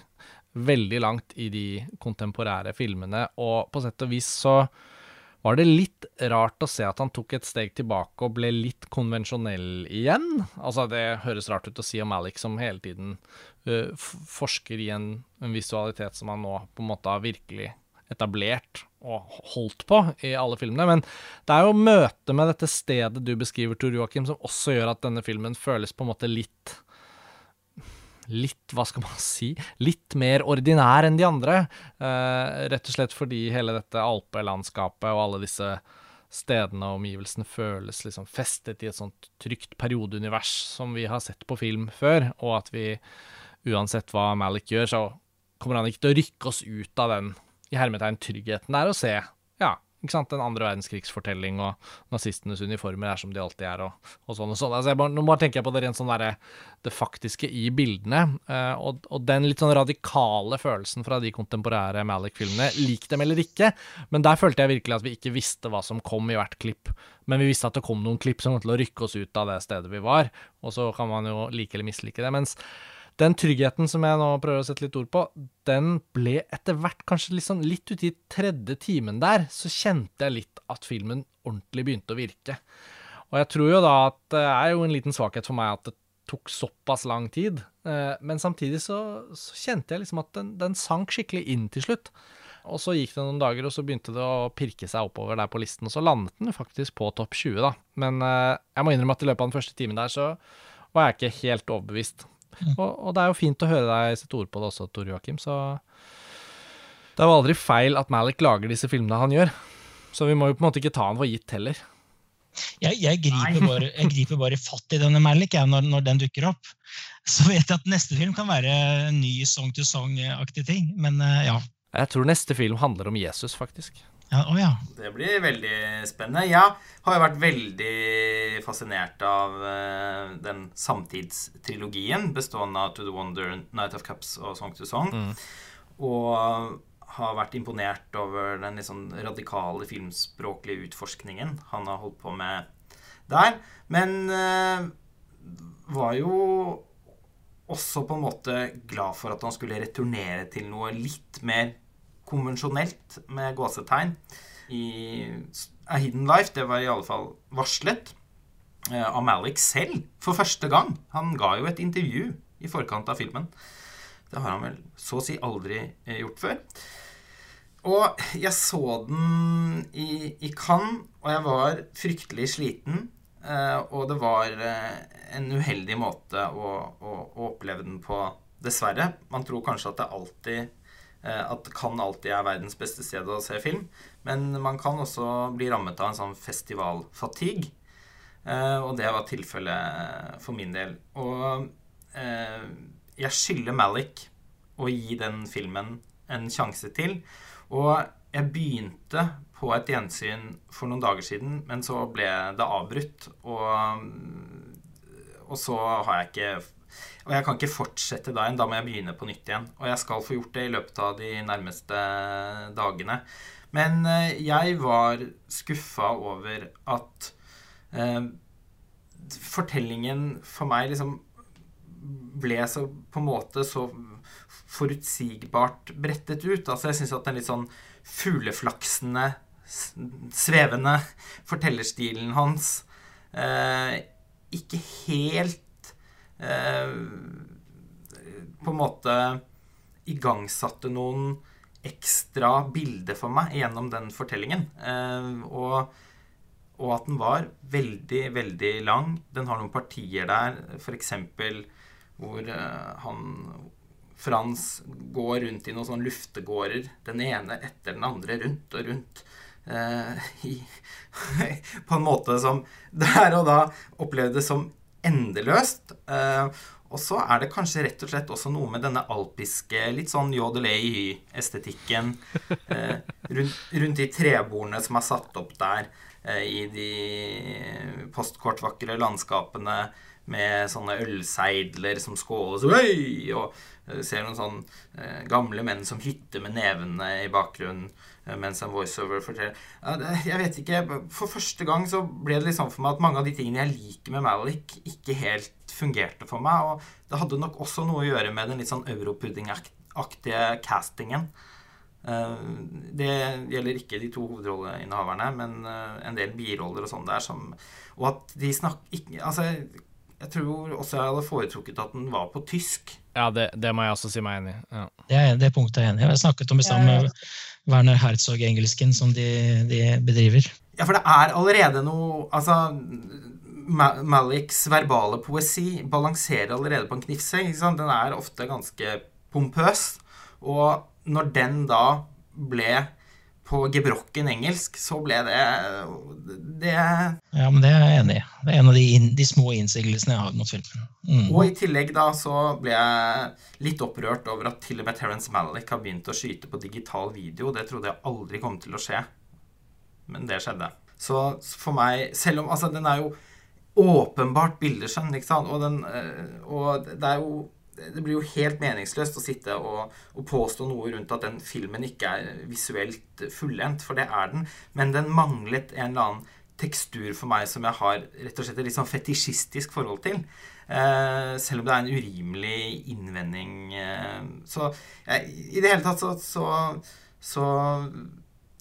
veldig langt i de kontemporære filmene, og på sett og vis så var det litt rart å se at han tok et steg tilbake og ble litt konvensjonell igjen. Altså, det høres rart ut å si om Alex som hele tiden uh, forsker i en, en, visualitet som han nå på en måte har virkelig etablert og holdt på i alle filmene. Men det er jo møtet med dette stedet du beskriver, Tor Joakim, som også gjør at denne filmen føles på en måte litt Litt, hva skal man si, litt mer ordinær enn de andre. Eh, rett og slett fordi hele dette alpelandskapet og alle disse stedene og omgivelsene føles liksom festet i et sånt trygt periodeunivers som vi har sett på film før, og at vi uansett hva Malik gjør, så kommer han ikke til å rykke oss ut av den i hermetegn tryggheten er å se ikke sant, en andre verdenskrigsfortelling, og nazistenes uniformer er som de alltid er, og, og sånn og sånn. Altså, bare, nå bare tenker jeg på det rent sånn derre det faktiske i bildene, uh, og, og, den litt sånn radikale følelsen fra de kontemporære Malik-filmene. Lik dem eller ikke, men der følte jeg virkelig at vi ikke visste hva som kom i hvert klipp. Men vi visste at det kom noen klipp som kom til å rykke oss ut av det stedet vi var, og så kan man jo like eller mislike det. mens den tryggheten som jeg nå prøver å sette litt ord på, den ble etter hvert kanskje liksom litt uti tredje timen der, så kjente jeg litt at filmen ordentlig begynte å virke. Og jeg tror jo da at det er jo en liten svakhet for meg at det tok såpass lang tid, eh, men samtidig så, så kjente jeg liksom at den, den, sank skikkelig inn til slutt. Og så gikk det noen dager, og så begynte det å pirke seg oppover der på listen, og så landet den faktisk på topp 20, da. Men eh, jeg må innrømme at i løpet av den første timen der så var jeg ikke helt overbevist. Og, og, det er jo fint å høre deg sette ord på det også, Tor Joakim. Så det er jo aldri feil at Malik lager disse filmene han gjør. Så vi må jo på en måte ikke ta han for gitt heller. Jeg, jeg, griper, bare, jeg griper, bare, fatt i denne Malik jeg, når, når, den dukker opp. Så vet jeg at neste film kan være en ny song to song-aktig ting. Men uh, ja. Jeg tror neste film handler om Jesus, faktisk. Ja, oh ja. Det blir veldig spennende. Jeg har jo vært veldig fascinert av uh, den samtidstrilogien bestående av To the Wonder, Night of Cups og Song to Song. Mm. Og har vært imponert over den liksom radikale filmspråklige utforskningen han har holdt på med der. Men uh, var jo også på en måte glad for at han skulle returnere til noe litt mer konvensjonelt med gåsetegn i A Hidden Life. Det var i alle fall varslet eh, av Malik selv for første gang. Han ga jo et intervju i forkant av filmen. Det har han vel så å si aldri eh, gjort før. Og jeg så den i, i Cannes, og jeg var fryktelig sliten. Eh, og det var en uheldig måte å, å, å oppleve den på, dessverre. Man tror kanskje at det alltid at kan alltid er verdens beste sted å se film. Men man kan også bli rammet av en sånn festivalfatigue. Eh, og det var tilfellet for min del. Og eh, jeg skylder Malik å gi den filmen en sjanse til. Og jeg begynte på et gjensyn for noen dager siden, men så ble det avbrutt. Og, og så har jeg ikke og jeg kan ikke fortsette da igjen. Da må jeg begynne på nytt igjen. Og jeg skal få gjort det i løpet av de nærmeste dagene. Men eh, jeg var skuffa over at eh, fortellingen for meg liksom ble så på en måte så forutsigbart brettet ut. Altså jeg syns at den litt sånn fugleflaksende, svevende fortellerstilen hans eh, ikke helt på en måte igangsatte noen ekstra bilder for meg gjennom den fortellingen. Eh, og, og at den var veldig, veldig lang. Den har noen partier der, f.eks. hvor uh, han Frans går rundt i noen sånne luftegårder, den ene etter den andre, rundt og rundt. Eh, i, på en måte som der og da opplevdes som endeløst. Uh, og så er det kanskje rett og slett også noe med denne alpiske, litt sånn jodelei-estetikken eh, rundt, rundt, de trebordene som er satt opp der eh, i de postkortvakre landskapene med sånne ølseidler som skåles Oi! Og ser noen sånn eh, gamle menn som hytter med nevene i bakgrunnen eh, mens en voiceover forteller Jeg vet ikke. For første gang så ble det litt sånn for meg at mange av de tingene jeg liker med Malik, ikke helt fungerte for meg. Og det hadde nok også noe å gjøre med den litt sånn europuddingaktige castingen. Eh, det gjelder ikke de to hovedrolleinnehaverne, men eh, en del biroller og sånn der som Og at de snakker Altså, jeg tror også jeg hadde foretrukket at den var på tysk. Ja, det, det må jeg også si meg enig i. Ja. Det, det punktet er jeg enig i. Jeg har snakket om i stad med Werner Herzog-engelsken som de, de, bedriver. Ja, for det er allerede noe Altså, Maliks verbale poesi balanserer allerede på en knivsegg. Den er ofte ganske pompøs. Og når den da ble på gebrokken engelsk, så ble det det Ja, men det er jeg enig i. Det er en av de, de små innsigelsene jeg har mot filmen. Mm. Og i tillegg da så ble jeg litt opprørt over at til og med Terence Malick har begynt å skyte på digital video. Det trodde jeg aldri kom til å skje. Men det skjedde. Så for meg Selv om altså, den er jo åpenbart bildeskjønn, ikke sant, og, den, eh, og det er jo det blir jo helt meningsløst å sitte og, og, påstå noe rundt at den filmen ikke er visuelt fullendt, for det er den. Men den manglet en eller annen tekstur for meg som jeg har rett og slett et litt sånn fetisjistisk forhold til. Eh, selv om det er en urimelig innvending. Eh, så eh, i det hele tatt så, så, så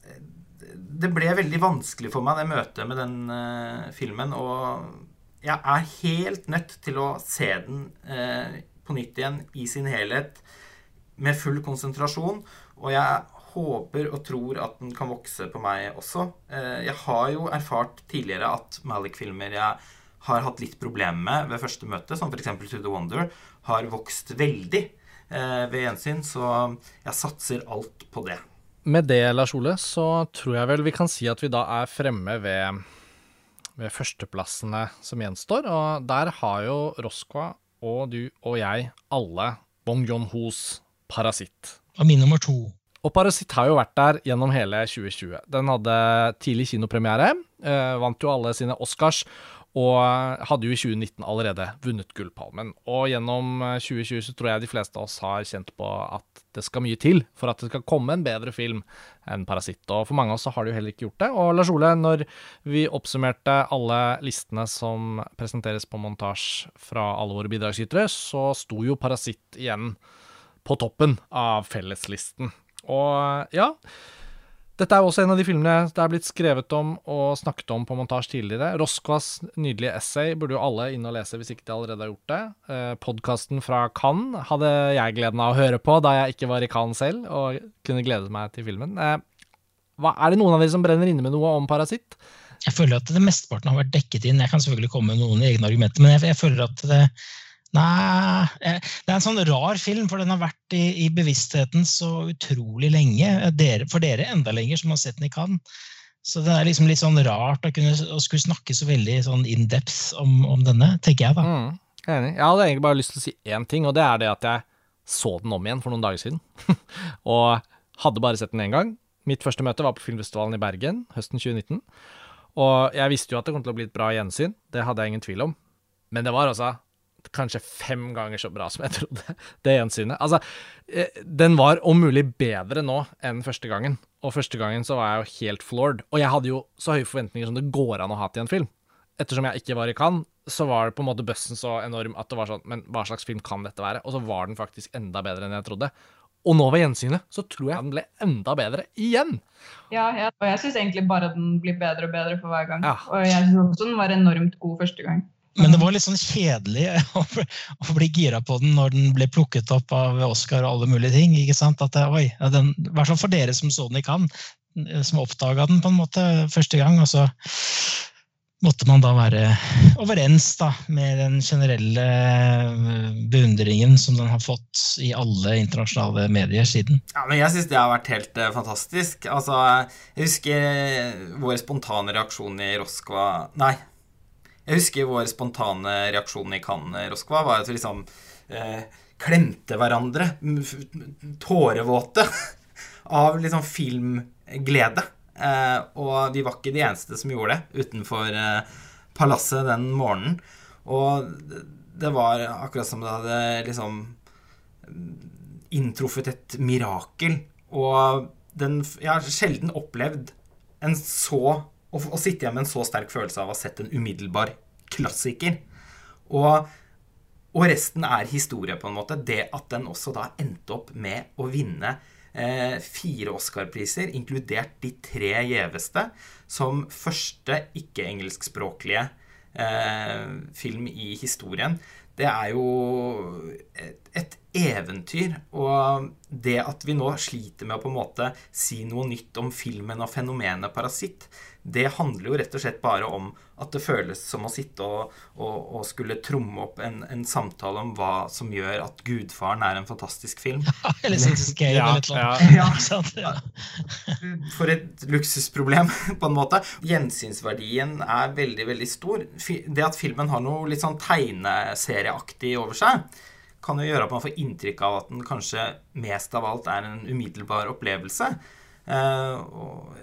eh, Det ble veldig vanskelig for meg, det møtet med den eh, filmen. Og jeg er helt nødt til å se den eh, nytt igjen i sin helhet med full konsentrasjon. Og jeg håper og tror at den kan vokse på meg også. Eh, jeg har jo erfart tidligere at Malik-filmer jeg har hatt litt problemer med ved første møte, som f.eks. To The Wonder, har vokst veldig eh, ved gjensyn. Så jeg satser alt på det. Med det, Lars Ole, så tror jeg vel vi kan si at vi da er fremme ved, ved førsteplassene som gjenstår. Og der har jo Roskva og du og jeg alle Bong Joon-hos Parasitt. Og min nummer to. Og Parasitt har jo vært der gjennom hele 2020. Den hadde tidlig kinopremiere, eh, vant jo alle sine Oscars, og hadde jo i 2019 allerede vunnet Gullpalmen. Og gjennom 2020 eh, så tror jeg de fleste av oss har kjent på at det skal mye til for at det skal komme en bedre film enn Parasitt. Og for mange av oss så har det jo heller ikke gjort det. Og Lars Ole, når vi oppsummerte alle listene som presenteres på montasje fra alle våre bidragsytere, så sto jo Parasitt igjen på toppen av felleslisten. Og ja dette er også en av de filmene det er blitt skrevet om og snakket om på montasje tidligere. Roskvas nydelige essay burde jo alle inn og lese hvis ikke de allerede har gjort det. Eh, Podkasten fra Cannes hadde jeg gleden av å høre på da jeg ikke var i Cannes selv, og kunne gledet meg til filmen. Eh, hva, er det noen av dere som brenner inne med noe om Parasitt? Jeg føler at det mesteparten har vært dekket inn. Jeg kan selvfølgelig komme med noen egne argumenter, men jeg, jeg føler at det, Nei, eh, det er en sånn rar film, for den har vært i, i bevisstheten så utrolig lenge. Dere, for dere enda lenger, som har sett den i Cannes. Så det er liksom litt sånn rart å, kunne, å skulle snakke så veldig sånn in depth om, om, denne, tenker jeg da. Mm, enig. Jeg hadde egentlig bare lyst til å si én ting, og det er det at jeg så den om igjen for noen dager siden. og hadde bare sett den én gang. Mitt første møte var på filmfestivalen i Bergen høsten 2019. Og jeg visste jo at det kom til å bli et bra gjensyn, det hadde jeg ingen tvil om. Men det var altså kanskje fem ganger så bra som jeg trodde, det gjensynet. Altså, eh, den var om mulig bedre nå enn første gangen. Og første gangen så var jeg jo helt floored. Og jeg hadde jo så høye forventninger som det går an å ha til en film. Ettersom jeg ikke var i Cannes, så var det på en måte bøssen så enorm at det var sånn Men hva slags film kan dette være? Og så var den faktisk enda bedre enn jeg trodde. Og nå ved gjensynet så tror jeg den ble enda bedre igjen. Ja, ja og jeg syns egentlig bare den blir bedre og bedre for hver gang. Ja. Og jeg syns også den var enormt god første gang. Men det var litt sånn kjedelig å bli gira på den når den ble plukket opp av Oscar og alle mulige ting. ikke sant? At det, oi, den, I hvert fall for dere som så den i Cannes, som oppdaga den på en måte første gang. og så måtte man da være overens da, med den generelle eh, beundringen som den har fått i alle internasjonale medier siden. Ja, men Jeg syns det har vært helt uh, fantastisk. Altså, Jeg husker vår spontane reaksjon i Roskva Nei. Jeg husker vår spontane reaksjon i Cannes Roskva var at vi liksom eh, klemte hverandre, tårevåte, av liksom filmglede. Eh, og vi var ikke de eneste som gjorde det utenfor eh, palasset den morgenen. Og det var akkurat som det hadde liksom inntruffet et mirakel. Og den, jeg har sjelden opplevd en så å, å sitte igjen med en så sterk følelse av å ha sett en umiddelbar klassiker. Og, og resten er historie, på en måte. Det at den også da endte opp med å vinne eh, fire Oscar-priser, inkludert de tre gjeveste, som første ikke-engelskspråklige eh, film i historien. Det er jo et, et, eventyr. Og det at vi nå sliter med å på en måte si noe nytt om filmen og fenomenet parasitt, det handler jo rett og slett bare om at det føles som å sitte og, og, og skulle tromme opp en, en, samtale om hva som gjør at 'Gudfaren' er en fantastisk film. eller Citizen Kane ja, eller ja. For et luksusproblem, på en måte. Gjensynsverdien er veldig, veldig stor. Det at filmen har noe litt sånn tegneserieaktig over seg, kan jo gjøre at man får inntrykk av at den kanskje mest av alt er en umiddelbar opplevelse. Uh, og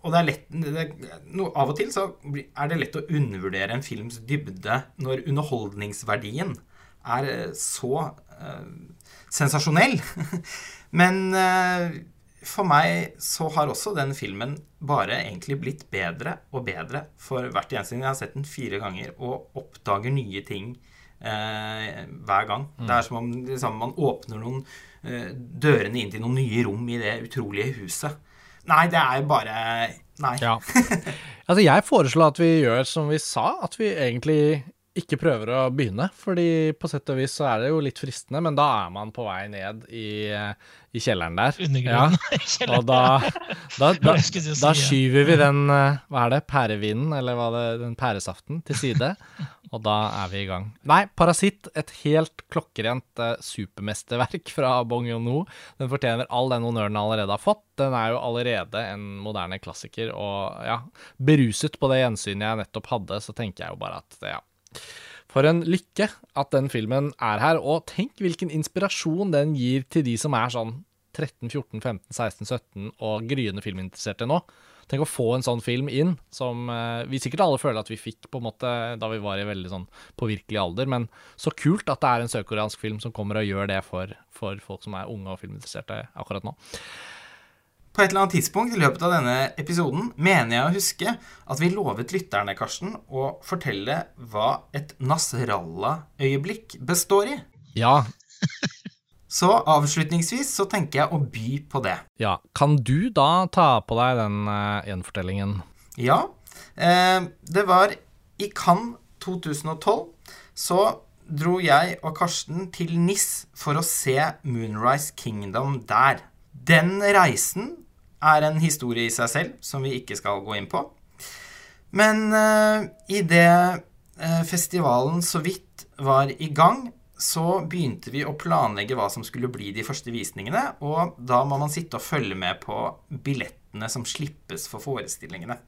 og det er lett, det, no, Av og til så er det lett å undervurdere en films dybde når underholdningsverdien er eh, så eh, sensasjonell. Men eh, for meg så har også den filmen bare egentlig blitt bedre og bedre for hvert eneste gang. Jeg har sett den fire ganger og oppdager nye ting eh, hver gang. Mm. Det er som om liksom, man åpner noen dørene inn til noen nye rom i det utrolige huset. Nei, det er bare Nei. Ja. Altså, jeg foreslår at vi gjør som vi sa, at vi egentlig ikke prøver å begynne. Fordi på sett og vis så er det jo litt fristende, men da er man på vei ned i, i kjelleren der. Undergrunnen. Ja. Og da, da, da, da, skyver vi den, eh, hva er det, pærevinen, eller hva det, den pæresaften, til side. Og da er vi i gang. Nei, 'Parasitt', et helt klokkerent eh, supermesterverk fra Bong Yon-ho. Den fortjener all den honnøren den allerede har fått. Den er jo allerede en moderne klassiker, og ja, beruset på det gjensynet jeg nettopp hadde, så tenker jeg jo bare at ja. For en lykke at den filmen er her, og tenk hvilken inspirasjon den gir til de som er sånn 13, 14, 15, 16, 17 og gryende filminteresserte nå. Tenk å få en sånn film inn, som eh, vi sikkert alle føler at vi fikk på en måte da vi var i veldig sånn påvirkelig alder. Men så kult at det er en sørkoreansk film som kommer og gjør det for, for folk som er unge og filminteresserte akkurat nå. På et eller annet tidspunkt i løpet av denne episoden mener jeg å huske at vi lovet lytterne, Karsten, å fortelle hva et Nasrallah-øyeblikk består i. Ja. Så avslutningsvis så tenker jeg å by på det. Ja, Kan du da ta på deg den uh, gjenfortellingen? Ja. Eh, det var i Cannes 2012. Så dro jeg og Karsten til NIS for å se Moonrise Kingdom der. Den reisen er en historie i seg selv som vi ikke skal gå inn på. Men eh, idet eh, festivalen så vidt var i gang, så begynte vi å planlegge hva som skulle bli de første visningene, og da må man sitte og følge med på billettene som slippes for forestillingene.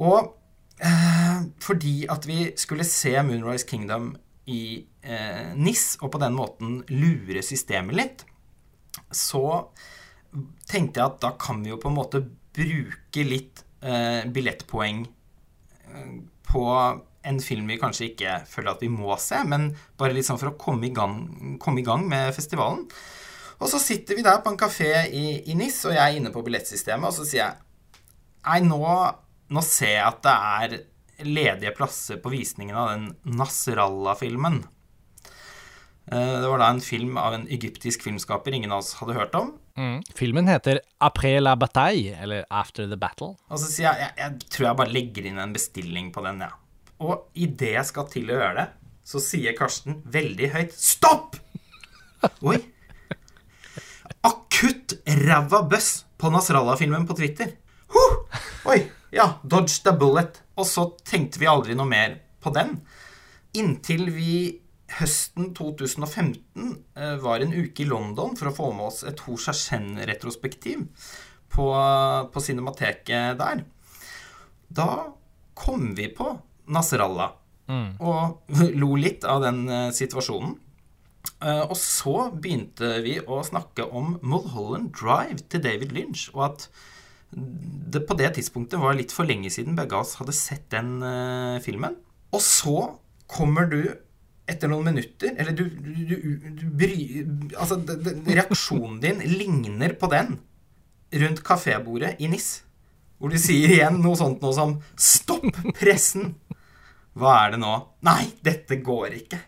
Og eh, fordi at vi skulle se Moonrise Kingdom i eh, NIS, og på den måten lure systemet litt, så tenkte jeg at da kan vi jo på en måte bruke litt eh, billettpoeng eh, på en film vi kanskje ikke føler at vi må se, men bare litt sånn for å komme i gang, komme i gang med festivalen. Og så sitter vi der på en kafé i, i NIS, og jeg er inne på billettsystemet, og så sier jeg Nei, nå, nå ser jeg at det er ledige plasser på visningen av den Nasrallah-filmen. Eh, det var da en film av en egyptisk filmskaper ingen av oss hadde hørt om. Mm. Filmen heter Après la bataille, eller After the battle. Og så sier jeg jeg, jeg tror jeg bare legger inn en bestilling på den, ja. Og idet jeg skal til å gjøre det, så sier Karsten veldig høyt Stopp! Oi. Akutt ræva bøss på Nasrallah-filmen på Twitter. Huh! Oi. Ja, dodge the bullet. Og så tenkte vi aldri noe mer på den. Inntil vi høsten 2015 eh, var en uke i London for å få med oss et Ho Shashen-retrospektiv på, på Cinemateket der. Da kom vi på Nasrallah og lo litt av den eh, situasjonen. Eh, og så begynte vi å snakke om Mulholland Drive til David Lynch, og at det på det tidspunktet var litt for lenge siden begge av oss hadde sett den eh, filmen. Og så kommer du etter noen minutter Eller du, du, du, du bry, Altså, det, det, reaksjonen din ligner på den rundt kafébordet i NIS. Hvor du sier igjen noe sånt noe som 'Stopp pressen'! Hva er det nå? Nei, dette går ikke.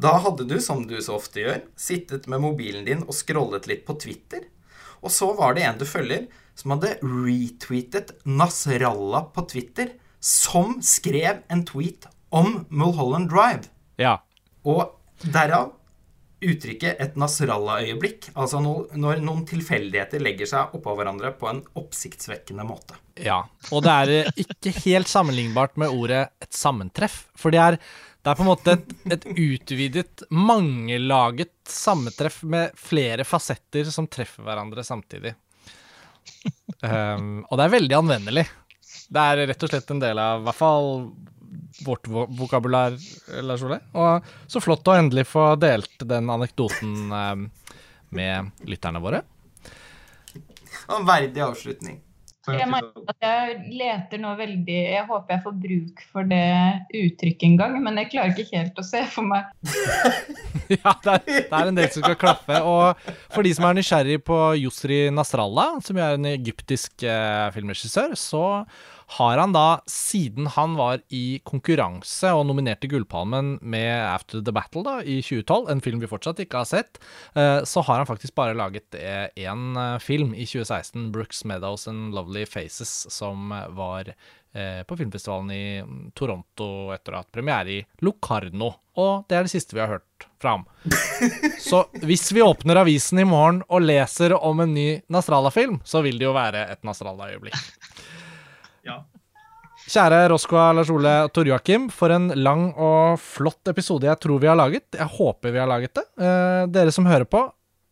Da hadde du, som du så ofte gjør, sittet med mobilen din og scrollet litt på Twitter. Og så var det en du følger, som hadde retweetet Nasrallah på Twitter, som skrev en tweet om Mulholland Drive. Ja. Og derav uttrykket et Nasrallah-øyeblikk. Altså når noen tilfeldigheter legger seg oppå hverandre på en oppsiktsvekkende måte. Ja. Og det er eh, ikke helt sammenlignbart med ordet et sammentreff. For det er, det er på en måte et, et utvidet, mangelaget sammentreff med flere fasetter som treffer hverandre samtidig. Um, og det er veldig anvendelig. Det er rett og slett en del av i hvert fall vårt vo vokabular, Lars Ole. Og så flott å endelig få delt den anekdoten um, med lytterne våre. En verdig avslutning. Jeg at jeg leter nå veldig Jeg håper jeg får bruk for det uttrykket en gang, men jeg klarer ikke helt å se for meg Ja, det er, det er en del som skal klaffe. Og for de som er nysgjerrig på Yusri Nasrallah, som er en egyptisk eh, filmregissør, så har han da, siden han var i konkurranse og nominert til Gullpalmen med After the Battle da, i 2012, en film vi fortsatt ikke har sett, eh, så har han faktisk bare laget én eh, film i 2016, Brooks Meadows and Lovely Faces, som var eh, på filmfestivalen i Toronto etter å ha hatt premiere i Locarno. Og det er det siste vi har hørt fra ham. Så hvis vi åpner avisen i morgen og leser om en ny Nasralla-film, så vil det jo være et Nasrallah-øyeblikk. Ja. Kjære Roskva, Lars Ole og Tor Joakim, for en lang og flott episode jeg tror vi har laget. Jeg håper vi har laget det. Eh, dere som hører på,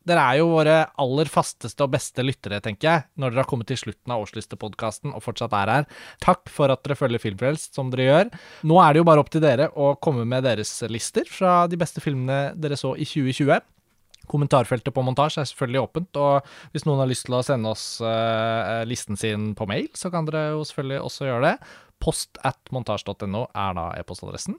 dere er jo våre aller fasteste og beste lyttere, tenker jeg, når dere har kommet til slutten av årslistepodkasten og fortsatt er her. Takk for at dere følger Filmfrelst som dere gjør. Nå er det jo bare opp til dere å komme med deres lister fra de beste filmene dere så i 2020. Kommentarfeltet på montasje er selvfølgelig åpent, og hvis noen har lyst til å sende oss uh, listen sin på mail, så kan dere jo selvfølgelig også gjøre det. Post at montasj.no er da e-postadressen.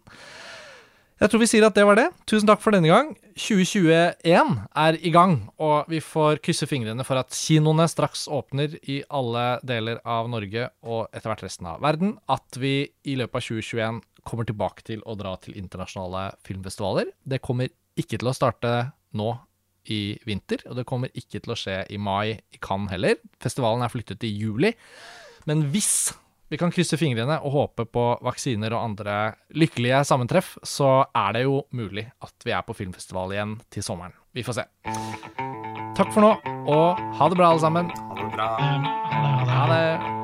Jeg tror vi sier at det var det. Tusen takk for denne gang. 2021 er i gang, og vi får krysse fingrene for at kinoene straks åpner i alle deler av Norge og etter hvert resten av verden. At vi i løpet av 2021 kommer tilbake til å dra til internasjonale filmfestivaler. Det kommer ikke til å starte nå i vinter, og det kommer ikke til å skje i mai i Cannes heller. Festivalen er flyttet til juli. Men hvis vi kan krysse fingrene og håpe på vaksiner og andre lykkelige sammentreff, så er det jo mulig at vi er på filmfestival igjen til sommeren. Vi får se. Takk for nå, og ha det bra, alle sammen. Ha det bra. Ha det.